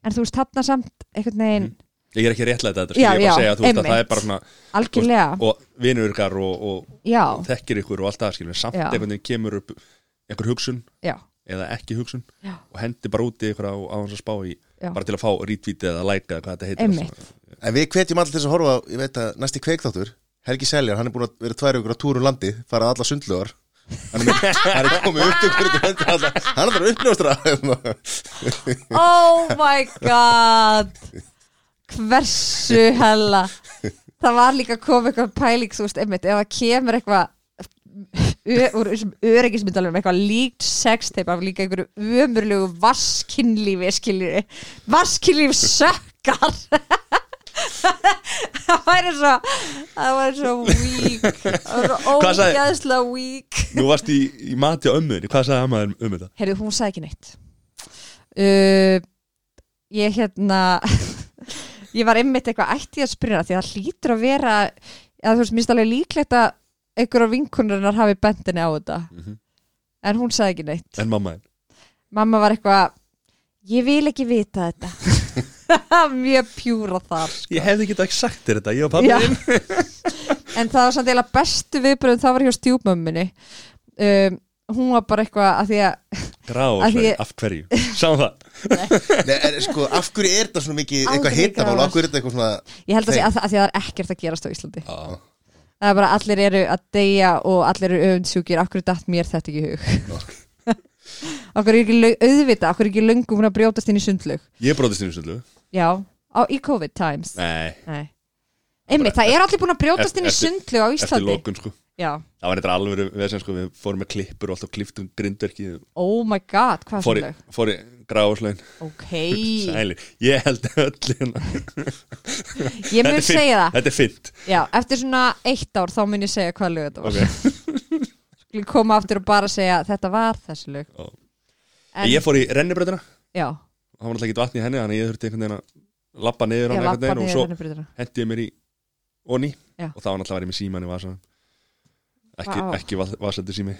Speaker 3: en þú veist þarna samt einhvern veginn
Speaker 2: Mhm. Ég er ekki réttlega þetta,
Speaker 3: Já,
Speaker 2: ég er bara
Speaker 3: já,
Speaker 2: að segja þú veist, að það er bara svona
Speaker 3: algjörlega
Speaker 2: og vinur ykkar og, og,
Speaker 3: já,
Speaker 2: og þekkir ykkur og allt það skilur samt
Speaker 3: Já.
Speaker 2: einhvern veginn kemur upp einhver hugsun
Speaker 3: já,
Speaker 2: eða ekki hugsun
Speaker 3: Já.
Speaker 2: og hendi bara úti ykkur á, á hans að spá í
Speaker 3: Já.
Speaker 2: bara til að fá retweet eða like eða hvað þetta heitir
Speaker 3: Einmitt.
Speaker 1: En við hvetjum allir til þess að horfa, ég veit að næsti kveikþáttur, Helgi Seljar, hann er búin að vera tvær ykkur á túrum landi, farað alla sundlugar hann er, komið upp hann er bara uppljóstra
Speaker 3: oh my god. Hversu hella. Það var líka komið eitthvað pæling þú veist, einmitt, ef það kemur eitthvað úr öryggismyndalum eitthvað líkt sextape af líka einhverju ömurlegu vaskinlífi vaskinlíf sökkar það væri svo það væri svo weak. Það væri svo ógeðslega weak.
Speaker 2: Nú varst í, í mati á ömmuðinni, hvað sagði þér um þetta?
Speaker 3: Heyrðu, hún sagði ekki neitt. Uh, Ég hérna Ég var einmitt eitthvað ætti að spyrja því að það hlýtur að vera að þú veist, minnst alveg líklegt að einhverja vinkunarinnar hafi bendinni á þetta.
Speaker 2: Mhm.
Speaker 3: en hún sagði ekki neitt.
Speaker 2: En mamma
Speaker 3: Mamma var eitthvað Ég vil ekki vita þetta Mjög pjúra þar sko.
Speaker 2: Ég hefði ekki ekki sagt þér þetta, ég og pappi
Speaker 3: Já.
Speaker 2: þinn.
Speaker 3: En það var samt eiginlega bestu viðbröðum það var hjá stjúpmömminni um, Hún var bara eitthvað að því að Af ég-
Speaker 2: af hverju? Sáum það.
Speaker 1: Nei, en sko, af hverju er þetta svona mikið eitthvað
Speaker 3: gráðar.
Speaker 1: af hverju er þetta eitthvað svona
Speaker 3: Ég held að, að, að því að það er ekkert að gerast á Íslandi.
Speaker 2: Já,
Speaker 3: Það er bara allir eru að deyja og allir eru öfundsjúkir. Akkur datt mér þetta ekki í hug Akkur er ekki auðvita Akkur er ekki löngum hún að brjótast inn í sundlug
Speaker 2: Ég bróðist inn í sundlu
Speaker 3: Já, á, í COVID times.
Speaker 2: Nei,
Speaker 3: Nei. Einmitt, það er allir búin að brjótast inn í
Speaker 2: Eftir-
Speaker 3: sundlug á
Speaker 2: eftir
Speaker 3: Íslandi.
Speaker 2: lokun sko.
Speaker 3: Já,
Speaker 2: Það var eitthvað alveg við, sko, við fórum með klippur og alltaf kliftum grindverki
Speaker 3: oh my god, hvað
Speaker 2: Fór í,
Speaker 3: sundlug
Speaker 2: fór í gráðslegin
Speaker 3: Ok,
Speaker 2: Sæli, ég held öll hérna
Speaker 3: ég mun segja það.
Speaker 2: Þetta er fint.
Speaker 3: Já, eftir svona eitt ár þá mun ég segja hvað lög þetta var.
Speaker 2: Okay.
Speaker 3: Skulum koma aftur og bara segja þetta var þessi lög.
Speaker 2: Já.
Speaker 3: En,
Speaker 2: Ég fór í rennibröðina
Speaker 3: já,
Speaker 2: Það var náttúrulega ekki vatn í henni Þannig að ég þurfti einhvern veginn að lappa niður
Speaker 3: ég
Speaker 2: hana
Speaker 3: lappa
Speaker 2: einhvern veginn
Speaker 3: niður
Speaker 2: Og svo
Speaker 3: henni breytina
Speaker 2: hendi ég mér í onni
Speaker 3: Já.
Speaker 2: Og það var náttúrulega að vera með síman í vasan Ekki,
Speaker 3: Vá.
Speaker 2: ekki vasandi sími.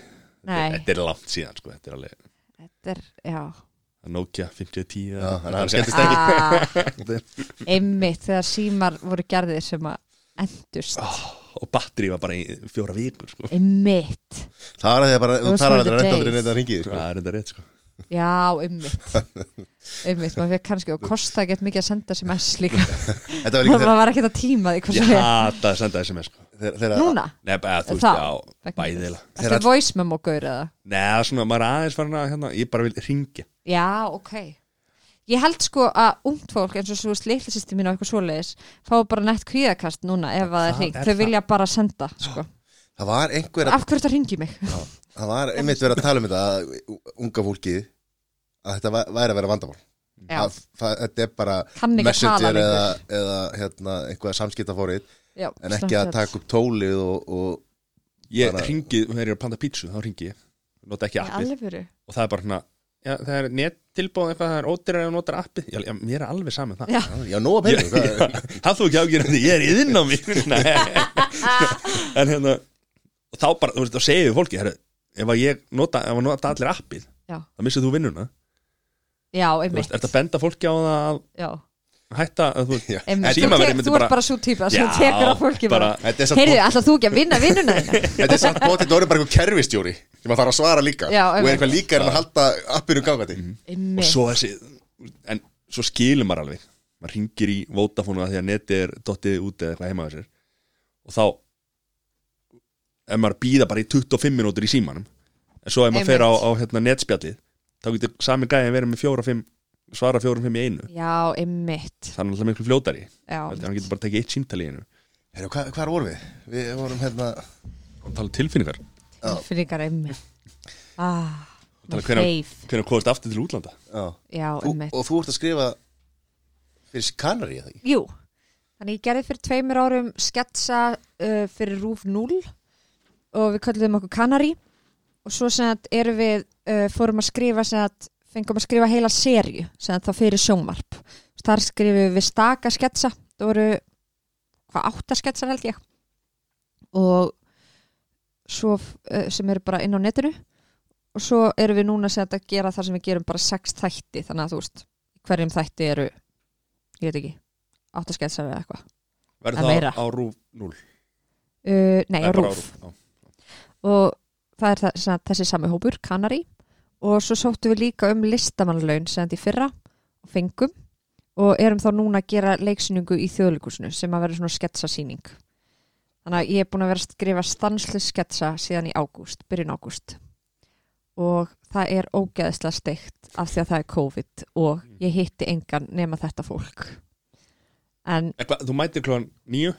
Speaker 3: Nei,
Speaker 2: Þetta er langt síðan sko Þetta er alveg
Speaker 3: þetta er, já.
Speaker 2: Nokia 5010
Speaker 1: Já, þannig að hann
Speaker 2: skemmt
Speaker 1: skemmtist ekki
Speaker 3: ah, Einmitt þegar símar voru gerðir sem að endust
Speaker 2: og batteri var bara í fjóra vikur sko.
Speaker 3: Einmitt
Speaker 1: Það var að því að bara, þú talar að
Speaker 3: the
Speaker 1: þetta
Speaker 3: days.
Speaker 1: aldrei neitt að ringið sko.
Speaker 2: það er enda rétt sko.
Speaker 3: Já, einmitt Einmitt, maður fekk kannski og kosta ekki mikið að senda SMS líka
Speaker 1: Þetta var
Speaker 3: var ekki að tíma því hvað
Speaker 2: ég
Speaker 3: sem er
Speaker 2: að senda sms sko.
Speaker 1: þegar þegar-
Speaker 3: Núna,
Speaker 2: Nei, bara, þú veist, já, bæðilega
Speaker 3: þetta er voice memo gaur eða
Speaker 2: Nei, það er svona, maður er aðeins að hérna, ég bara vil ringja
Speaker 3: Já, ok Ég held sko að ungt fólk eins og svo litla sýsti mín og eitthvað svoleiðis fá bara nett kvíðakast núna ef að það er
Speaker 2: er
Speaker 3: þau
Speaker 2: það.
Speaker 3: vilja bara senda sko.
Speaker 1: Það var einhver að
Speaker 3: Af hverju þetta ringi mig?
Speaker 1: Það var einmitt verið að tala um þetta að unga fólkið að þetta væ- væri að vera vandamál.
Speaker 3: Já,
Speaker 1: að, það, Þetta er bara messenger eða, eða hérna, einhvað samskiptafórið
Speaker 3: Já,
Speaker 1: en ekki að taka upp tólið og, og
Speaker 2: Ég
Speaker 1: Bara-
Speaker 2: ringi, þegar ég er að panta pítsu, þá ringi ég. Nota ekki appið. og það er bara svona Já, það er net tilbúð eitthvað, það er ódýrar ef þú notar appið. Já, já, mér er alveg saman það.
Speaker 3: Já,
Speaker 1: já, penning hvað er-
Speaker 2: Það þú ekki ágjörði, ég er yðin á Nei. En hérna og þá bara, þú veist, þá segir við fólki herri, ef að ég nota, ef að nota allir appið
Speaker 3: Já.
Speaker 2: þá missið þú vinnuna.
Speaker 3: Já,
Speaker 2: Þú
Speaker 3: einmitt.
Speaker 2: veist, ert að benda fólki á það að
Speaker 3: Já,
Speaker 2: hætta að þú
Speaker 3: einmitt. Þú, þú ert bara svo típa sem tekur á fólki Heyrðu, ætlað þú ekki að vinna vinnuna þína?
Speaker 1: þetta er samt bótið, það er bara einhver kerfistjóri sem að þarf að svara líka.
Speaker 3: Já,
Speaker 1: og er eitthvað líka en að halda appinu gangandi.
Speaker 2: Og
Speaker 3: Einmitt.
Speaker 2: Svo þessi en svo skilur maður alveg. Maður ringir í Vodafone að því að netið er dottið út eða eitthvað heima á sér. Og þá ef maður býða bara í 25 minútur í símanum en svo ef maður fer á, á hérna, netspjallið þá getur sami gæði verið með 4-5 svara 4-5 í einu.
Speaker 3: Já, einmitt.
Speaker 2: Það er náttúrulega miklu fljótari.
Speaker 3: Já,
Speaker 2: hann getur bara tekið eitt símtali í einu.
Speaker 1: Heyrðu, hvað, hvað vorum við? Við vorum hérna
Speaker 2: og tala um tilfinningar.
Speaker 3: Tilfinningar einmitt. Ah, hreif.
Speaker 2: hvernig komast aftur til útlanda.
Speaker 1: Já.
Speaker 3: Já, einmitt.
Speaker 1: og þú ert að skrifa fyrir Kanari eða ekki?
Speaker 3: Jú, þannig ég gerði fyrir tveimur árum sketsa uh, fyrir Rúf 0 og við kallum okkur Kanari og svo sem að erum við uh, fórum að skrifa sem að fengum að skrifa heila serju sem að þá fyrir sjónvarp. Þar skrifum við staka sketsa. Það voru hvað átta sketsar held ég. Og svo uh, sem eru bara inn á netinu. Og svo erum við núna að gera það sem við gerum bara sex þætti. Þannig að þú veist hverjum þætti eru ég veit ekki átta sketsar eða eitthvað.
Speaker 2: Verður það á rúf 0
Speaker 3: uh, nei, á
Speaker 2: bara
Speaker 3: rúf
Speaker 2: já.
Speaker 3: og það er það, þessi sami hópur, Kanari og svo sóttum við líka um listamannlaun sem þetta í fyrra og fengum. Og erum þá núna að gera leiksýningu í þjóðleikusinu sem að vera svona sketsasýning. Þannig að ég er búin að vera að skrifa stanslu sketsa síðan í ágúst, byrjun ágúst. Og það er ógeðslega steikt af því að það er COVID og ég hitti engan nema þetta fólk. En
Speaker 2: hvað, þú mætir klóðan 9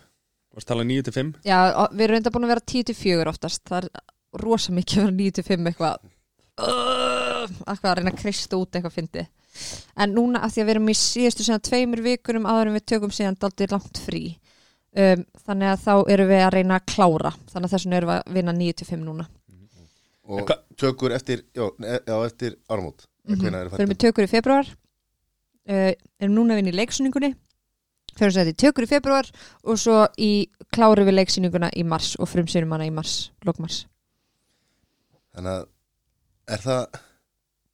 Speaker 2: varst tala 9 til 5
Speaker 3: Já, við erum reynda búin að vera 10-4 oftast. Það er rosa mikið að vera 9-5 eitthvað uh, eitthvað að reyna að krista út eitthvað fyndi en núna að því að við erum í síðustu síðan tveimur vikunum áður en við tökum síðan daldið langt frí um, þannig að þá erum við að reyna að klára. Þannig að þess vegna erum við að vinna 9-5 núna.
Speaker 1: Og tökur eftir, já, ne- já, eftir áramót. Mm -hmm.
Speaker 3: Fyrir við tökur í februar uh, erum núna að vinna í leiksýningunni. Fyrir við í tökur í februar og svo í kláru við leiksýninguna í mars og frumsýnum hana í mars, lókmars
Speaker 1: þannig að er það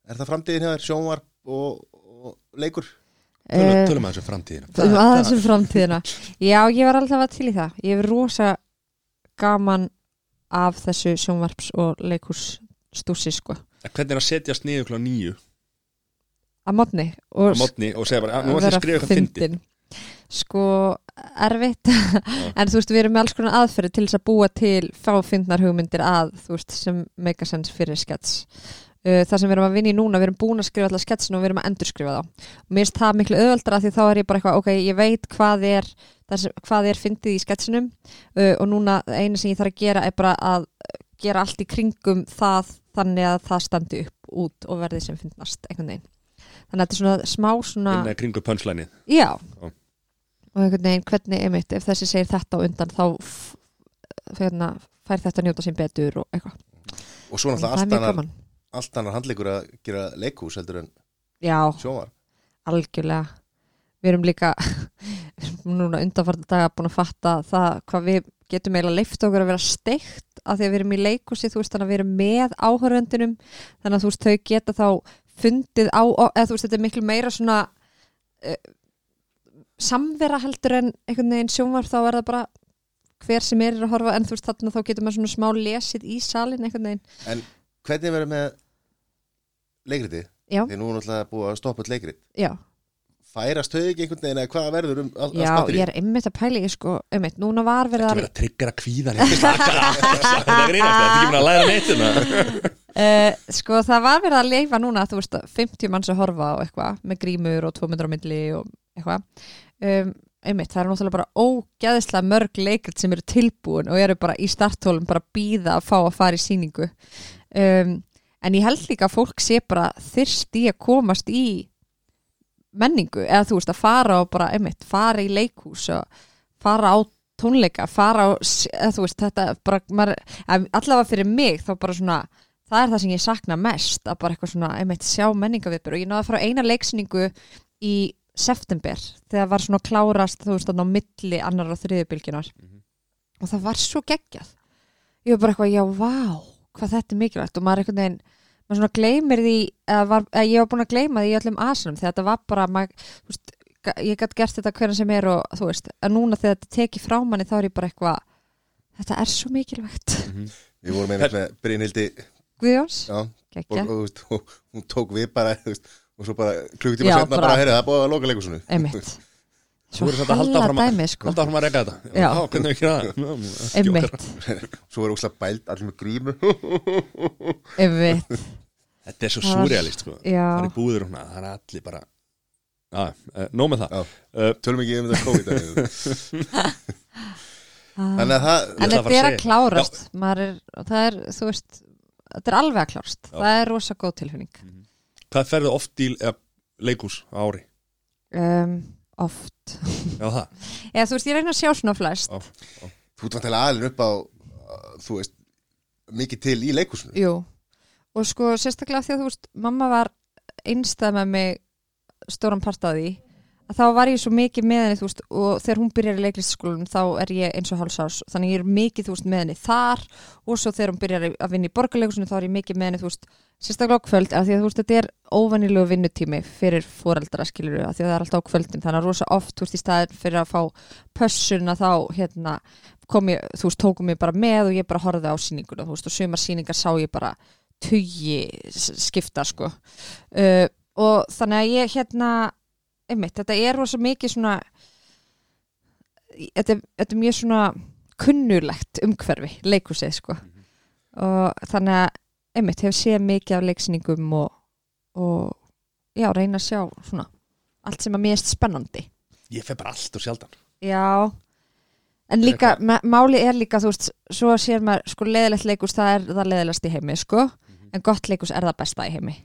Speaker 1: er það framtíðin hjá þér sjónvarp og, og leikur?
Speaker 2: Tölum,
Speaker 3: Eh,
Speaker 2: tölum að þessu framtíðina.
Speaker 3: um aðeins um framtíðina. Já, ég var alltaf að til í það. Ég hef rosa gaman af þessu sjónvarps og leikurs stúsi sko.
Speaker 2: En Hvernig er að setjast niður klóðan 9
Speaker 3: að modni og
Speaker 2: mótni og segja bara, "Ah, nú ætlum ég að skrifa eitthvað fyndi
Speaker 3: fyndin. sko, erfitt. En þú veist, við erum með alls konar aðferði til þess að búa til fáfindnar hugmyndir að þú veist, sem sense fyrir skets það sem við erum að vinna í núna við erum búin að skrifa alltaf sketsin og við erum að endurskrifa þá. Og mér finnst það miklu auðveldra því þá er ég bara eitthvað, ok, ég veit hvað er þess, hvað er fyndið í sketsinum uh, og núna eina sem ég þarf að gera er bara að gera allt í kringum það þannig að það standi upp út og verði sem fyndnast einhvern veginn. Þannig að þetta er svona smá svona
Speaker 2: inn að kringu pönslænið
Speaker 3: Já.
Speaker 2: Já.
Speaker 3: og einhvern veginn hvernig einmitt ef þessi segir þetta á undan þá f- hérna, fær þetta njóta sín betur og eitthvað.
Speaker 1: Og svo náttúrulega allt annar, allt annar handleikur að gera leikhús heldur en
Speaker 3: Já,
Speaker 1: sjónvarp.
Speaker 3: Algjörlega. Við erum líka núna undanfarta daga búin að fatta það hvað við getum eiginlega leift okkur að vera steikt af því að við erum í leikhúsi þú veist þannig að við erum með áhöröndunum þannig að þú veist þau geta þá fundið á, eða þú veist þetta er miklu meira svona uh, samvera heldur en einhvern veginn sjónvar þá er það bara hver sem er að horfa en þú veist þarna þá getur maður svona smá lesið í salin einhvern veginn.
Speaker 1: En hvernig verður með leikriti?
Speaker 3: Já.
Speaker 1: Því nú er náttúrulega búið að stoppa all leikrit.
Speaker 3: Já,
Speaker 1: Færast þau ekki einhvern veginn eða hvað verður um all,
Speaker 3: já ég er einmitt að pæla í sko, einmitt, núna var verið
Speaker 2: Ekki
Speaker 3: að
Speaker 2: vera að tryggra kvíðan Þetta grínast, þetta er ekki búin að læra neitt hérna.
Speaker 3: Uh, sko það var verið að leifa núna þú veist 50 manns að horfa á eitthvað með grímur og 200 á milli og eitthvað. Um, einmitt það er náttúrulega bara ógæðislega mörg leikrit sem eru tilbúin og eru bara í starthólum bara að býða að fá að fara í síningu um, en ég held líka að fólk sé bara þyrst í að komast í menningu. Eða þú veist að fara og bara einmitt fara í leikhús og fara á tónleika, fara á eða þú veist þetta bara, maður, allavega fyrir mig þá bara svona það er það sem ég sakna mest að bara eitthvað svona, einmitt sjá menningaviðbur og ég náði að fara á eina leiksningu í september, þegar var svona klárast þú veist, á milli annar og þriðubilginar
Speaker 2: Mhm.
Speaker 3: og það var svo geggjað. Ég var bara eitthvað, já, vá hvað þetta er mikilvægt og maður einhvern veginn maður svona gleymir því að, var, að ég var búin að gleyma því í öllum asunum þegar þetta var bara maður, veist, ég gætt gert þetta hvernig sem er og þú veist, en núna þegar þetta tekið frá manni þá er ég bara eitthvað þetta er svo mikilvægt.
Speaker 1: Við vorum einmitt með Brynhildi
Speaker 3: Guðjóns,
Speaker 1: og, hún tók við bara veist, og svo bara klukkutíma
Speaker 3: Já,
Speaker 1: setna
Speaker 3: bara-
Speaker 1: bara, heyrðu, það er búið að loka leikusinu
Speaker 3: einmitt
Speaker 2: Svo þetta að halda fram að
Speaker 3: sko.
Speaker 2: Reyka þetta.
Speaker 3: Já.
Speaker 2: hvernig ekki það?
Speaker 3: Einmitt,
Speaker 1: Svo er úslega bælt allir með grímu.
Speaker 3: Einmitt.
Speaker 2: Þetta er svo surrealist sko. Það er búður og svona, það er allir bara Já, uh, nóg með það. Uh,
Speaker 1: Tölum ekki um þetta COVID Þannig að það
Speaker 3: þetta er að klárast. Maður er, það er, þú veist þetta er alveg að klárast, það er rosa góð tilfinning.
Speaker 2: Hvað ferðu oft í eða, leikús á ári?
Speaker 3: um, oft.
Speaker 2: Já, það.
Speaker 3: Eða þú veist, ég reyna að sjá svona flest.
Speaker 2: Já.
Speaker 1: Þú ert vantilega aðlinn upp á uh, þú veist, mikið til í leikusinu
Speaker 3: jú, og sko sérstaklega af því að þú veist, mamma var einstæð með mig stóran part af því að þá var ég svo mikið með henni veist, og þegar hún byrjar í leiklistaskólum þá er ég eins og hálsás þannig ég er mikið veist, með henni þar og svo þegar hún byrjar að vinna í borgarleikusinu þá er ég mikið með henni veist, sérstaklega á kvöld af því að þetta er óvanilegu vinnutími fyrir foreldra skilur af því að það er alltaf á kvöldin. Þannig að rosa oft í staðin fyrir að fá pössun að þá hérna ég, þú veist, tókum ég bara með og ég bara horfði á veist, og sumar sýningar sá ég bara tugi skipta, sko. Uh, og þannig að ég hérna einmitt, þetta er rosa mikið svona þetta, er- þetta er mjög svona kunnulegt umhverfi, leikusið, sko. Og þannig að einmitt, hef séð mikið af leiksningum og, og já, reyna að sjá svona allt sem mér erst spennandi.
Speaker 2: Ég fer bara allt og sjaldan.
Speaker 3: Já. En líka, máli er líka, þú veist svo sér maður, sko, leðilegt leikus það er það leðilegast í heimi, sko. En gott leikus er það besta í heimi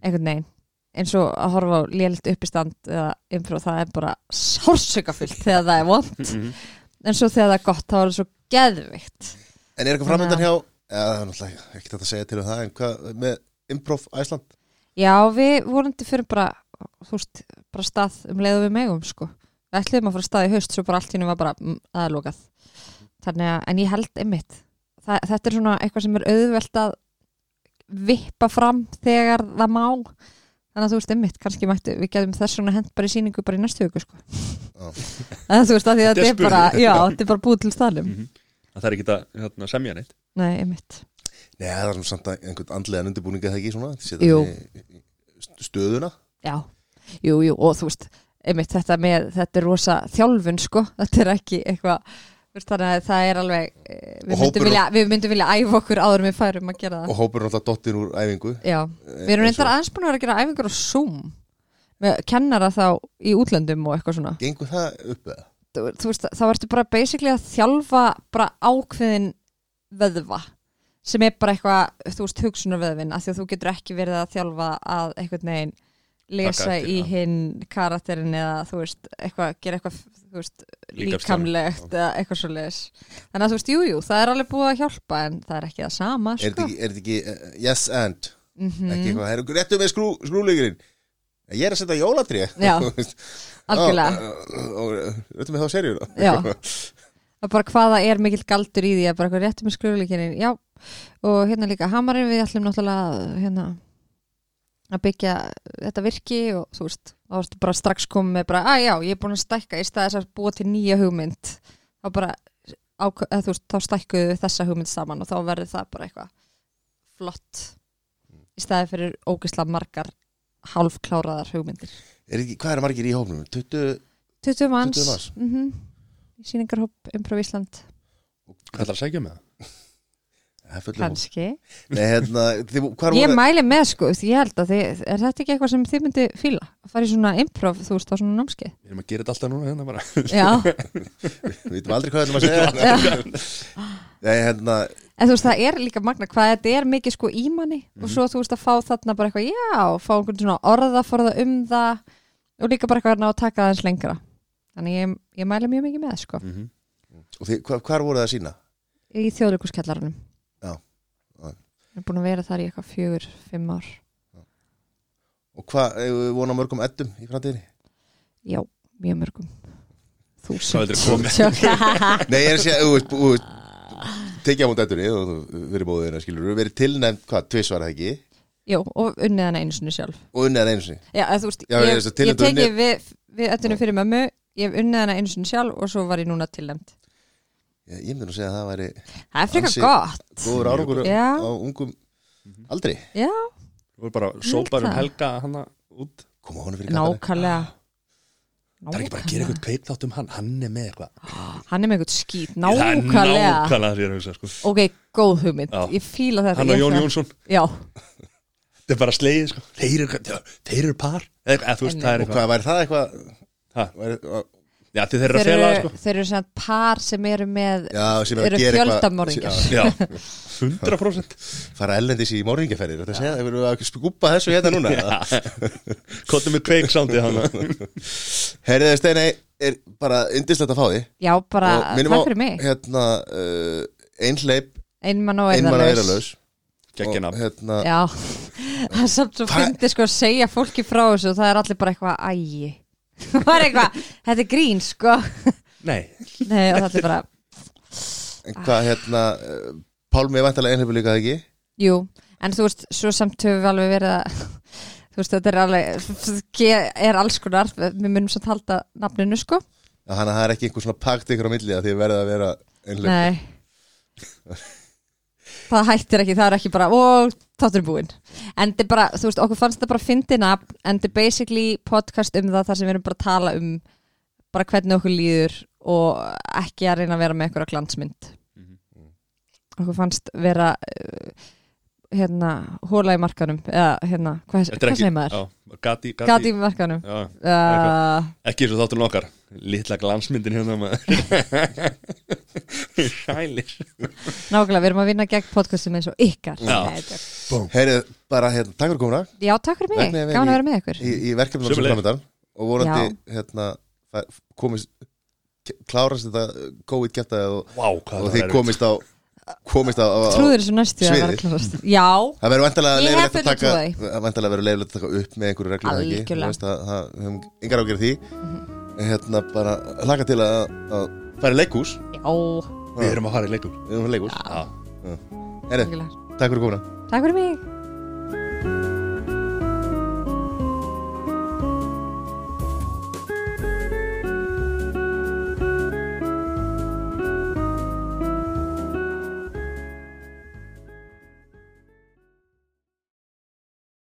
Speaker 3: einhvern veginn, eins og að horfa á lélitt uppistand eða improv það er bara sársökafullt þegar það er vond en svo þegar það er gott, þá er það svo geðvikt
Speaker 1: En er eitthvað framöndan hjá eða, það er náttúrulega ekki þetta að segja til um það en hvað með Improv Æsland
Speaker 3: Já, við vorandi fyrir bara þú veist, bara stað um leið og við megum, sko. Við ætluðum að fara stað í haust, svo bara allt hennu var bara mm, það er lokað. Þannig að, en ég held einmitt það, þetta er svona eitthvað sem er auðvelt að vippa fram þegar það má þannig að þú veist einmitt, kannski mættu við getum þess svona hent bara í síningu bara í næstu viku sko. en þú veist að því að
Speaker 2: Þetta er
Speaker 3: þetta bara já, þetta er bara búið til staðnum.
Speaker 2: Mhm. Það er ekki að hérna, semja neitt?
Speaker 3: Nei, einmitt.
Speaker 1: Nei, það er svona samt að einhvern andlegan undirbúningi það ekki svona? Í stöðuna?
Speaker 3: Já, jú, jú, og þú veist einmitt þetta með, þetta er rosa þjálfun sko, þetta er ekki eitthvað þannig að það er alveg eh, við myndum, vilja, við myndum vilja æfa okkur áður við færum að gera það.
Speaker 1: Og hópur náttúrulega dottir úr æfingu.
Speaker 3: Já, við erum reyndar aðeins búin að vera að gera æfingur á Zoom með kennara þá í útlöndum og eitthvað svona.
Speaker 1: Gengur það upp eða?
Speaker 3: þú, þú veist, þá ertu bara basically að þjálfa bara ákveðin vöðva sem er bara eitthvað, þú veist, hugsunarvöðvin af því að þú getur ekki verið að þjálfa að einhvern veginn lesa í hinn karakterin eða þú veist, eitthvað, gera eitthvað veist, líkamlegt eða eitthvað svo leis þannig að þú veist, jú, jú, það er alveg búið að hjálpa en það er ekki það sama,
Speaker 1: Er
Speaker 3: sko.
Speaker 1: þetta ekki, er þetta ekki uh, yes and?
Speaker 3: Mm
Speaker 1: ekki eitthvað, það er réttu með skrú, skrúleikirinn Ég er að setja jólatrí
Speaker 3: Já, algjörlega.
Speaker 1: Og réttu með þá serjur
Speaker 3: Já. bara hvaða er mikill galdur í því að bara eitthvað réttum með skröfleikinni já, og hérna líka hamarinn við ætlum náttúrulega hérna að byggja þetta virki og þú veist, þá varstu bara strax komið með bara, að já, ég er búin að stækka í stað þess að búa til nýja hugmynd þá bara ák- eða, þú veist, þá stækkuðu þessa hugmynd saman og þá verður það bara eitthvað flott í staði fyrir ógislega margar hálfkláraðar hugmyndir
Speaker 1: Er ekki, hvað er margir í hófnum? 20,
Speaker 3: 20 manns,
Speaker 1: 20 manns.
Speaker 3: Mm í síningarhóp Improv Ísland
Speaker 2: Hvað ætlar að segja með það?
Speaker 1: það er fullur hóp
Speaker 3: kannski.
Speaker 1: Nei, hérna, þið,
Speaker 3: ég mæli með sko, ég held að þið, er þetta ekki eitthvað sem þið myndi fíla? Að fara í svona improv, þú veist, á svona námskeið?
Speaker 2: Við erum að gera þetta alltaf núna hérna bara.
Speaker 1: Við veitum aldrei hvað þetta maður segja. Nei, hérna,
Speaker 3: en þú veist, það er líka magna hvað þetta er mikið sko í manni. Og svo þú veist að fá þarna bara eitthvað já, fá einhvern svona orðaforða um það. Og líka bara eitthvað að ná að taka það eins lengra. Þannig ég, ég mæli mjög mikið með sko.
Speaker 2: Mhm.
Speaker 1: og þið, hvað, hvað voru það að sína?
Speaker 3: í þjóðleikuskellaranum
Speaker 1: Já, já.
Speaker 3: ég er búin að vera þar í eitthvað fjögur, fimm ár.
Speaker 1: Og hvað, eigum við vona mörgum eddum í framtíðinni?
Speaker 3: já, mjög mörgum. Þúsund.
Speaker 1: Nei, ég er að segja, þú veist, þú veist Tekja á múnd eddunni og þú verið móðina, skilur Þú verið tilnæmt, hvað, tvisvar það ekki?
Speaker 3: Jú, og unnið hana einu sinni sjálf.
Speaker 1: Og unnið hann einu sinni?
Speaker 3: Já, eða, þú veist,
Speaker 1: Já, ég
Speaker 3: ég,
Speaker 1: veist að
Speaker 3: ég,
Speaker 1: tilnefnd
Speaker 3: teki
Speaker 1: unnið-
Speaker 3: við, við öllinu fyrir mömmu ég hef unnið hana einu sinni sjálf og svo var ég núna tilnæmt
Speaker 1: Ég, ég myndi nú segja að það væri
Speaker 3: Það er frekar gott.
Speaker 1: góður árangur á ungum aldri.
Speaker 3: Já,
Speaker 2: Þú er bara sópar um
Speaker 3: það.
Speaker 2: helga hana út.
Speaker 1: Koma honum fyrir
Speaker 3: nákvæmlega.
Speaker 2: Það er ekki bara að gera eitthvað kveik þátt um hann. Hann er með eitthvað.
Speaker 3: Hann er með eitthvað skít,
Speaker 2: Það er
Speaker 3: nákvæmlega.
Speaker 2: Nákvæmlega því að hugsa sko.
Speaker 3: Ok, góð hugmynd,
Speaker 2: Já.
Speaker 3: ég fíla þetta
Speaker 2: Hann og Jón Jónsson.
Speaker 3: Já,
Speaker 2: Þetta er bara slegið sko. Þeir eru, já, þeir eru par. Eða eða, þú veist, það er
Speaker 1: Og
Speaker 2: eitthvað
Speaker 1: hvað, væri það eitthvað
Speaker 2: Já, þeir eru að
Speaker 3: þeir
Speaker 2: fela
Speaker 3: eru,
Speaker 2: sko.
Speaker 3: þeir eru svona par sem eru með
Speaker 1: Já, sem er
Speaker 3: Eru
Speaker 1: eitthvað Já,
Speaker 2: Já, 100%
Speaker 1: Fara ellendis í morðingjaferðir Þetta segja, við erum að skúpa þessu hérna núna
Speaker 2: Kottum með kveik sándið hana.
Speaker 1: Herriði Steinei, er bara yndislegt að fá því
Speaker 3: Já, bara,
Speaker 1: Og
Speaker 3: takk
Speaker 1: á,
Speaker 3: fyrir mig.
Speaker 1: Hérna, uh,
Speaker 3: Einmann og
Speaker 1: Einmann
Speaker 3: eirðalaus
Speaker 1: eiralaus
Speaker 2: Gekkja
Speaker 1: Og
Speaker 2: nafn
Speaker 1: hérna,
Speaker 3: Já, það er samt svo
Speaker 1: Hvað-
Speaker 3: fyndi sko að segja fólki frá þessu og það er allir bara eitthvað ægi Það er eitthvað, þetta er grín sko.
Speaker 2: Nei,
Speaker 3: Nei, og þetta er bara,
Speaker 1: en hvað hérna Pálmi er vantarlega einhleipu líka ekki?
Speaker 3: Jú En þú veist, svo samt höfum við alveg verið að Þú veist, þetta er alveg er alls konar, við munum samt halda nafninu sko.
Speaker 1: Þannig að það er ekki einhver svona pakt ykkur á milli að því að verða að vera einhleip
Speaker 3: Nei Það hættir ekki, það er ekki bara og þáttur er búinn. En þetta er bara, þú veist, okkur fannst þetta bara fyndið nafn En þetta er basically podcast um það þar sem við erum bara að tala um bara hvernig okkur líður og ekki að reyna að vera með einhverja glansmynd. Okkur fannst vera uh, hérna, hóla í markanum eða hérna, hvað,
Speaker 2: er
Speaker 3: hvað segir maður?
Speaker 2: já, Gati,
Speaker 3: Gati.
Speaker 2: Gati
Speaker 3: í markanum.
Speaker 2: Já,
Speaker 3: uh,
Speaker 2: ekki eins og þáttur okkar. Lítla glansmyndin hérna maður. Sælir.
Speaker 3: Nákvæmlega, við erum að vinna gegn podcastum eins og ykkar.
Speaker 1: Heyrið, bara hérna, takk fyrir komuna.
Speaker 3: Já, takk fyrir mig, gaman að vera með ykkur.
Speaker 1: í, í verkefnum sem framöndan og vonandi hérna komist klárast þetta COVID geta og,
Speaker 2: hvað
Speaker 1: og þið komist á komist á
Speaker 3: Trúður þessu næstu að vera klárast Já,
Speaker 1: það verður vantarlega
Speaker 3: Ég hef
Speaker 1: leifilegt að taka að upp með einhverju reglum?
Speaker 3: Algjörlega.
Speaker 1: Þú veist, það, það, við höfum yngar ágjörð því. En hérna bara hlaka til að, að fara í leikhús.
Speaker 3: Já,
Speaker 2: Við erum að fara í leikum
Speaker 1: við höfum leikhús.
Speaker 2: Já.
Speaker 1: Herri,
Speaker 3: algjörlega.
Speaker 1: takk fyrir komuna.
Speaker 3: Takk fyrir mig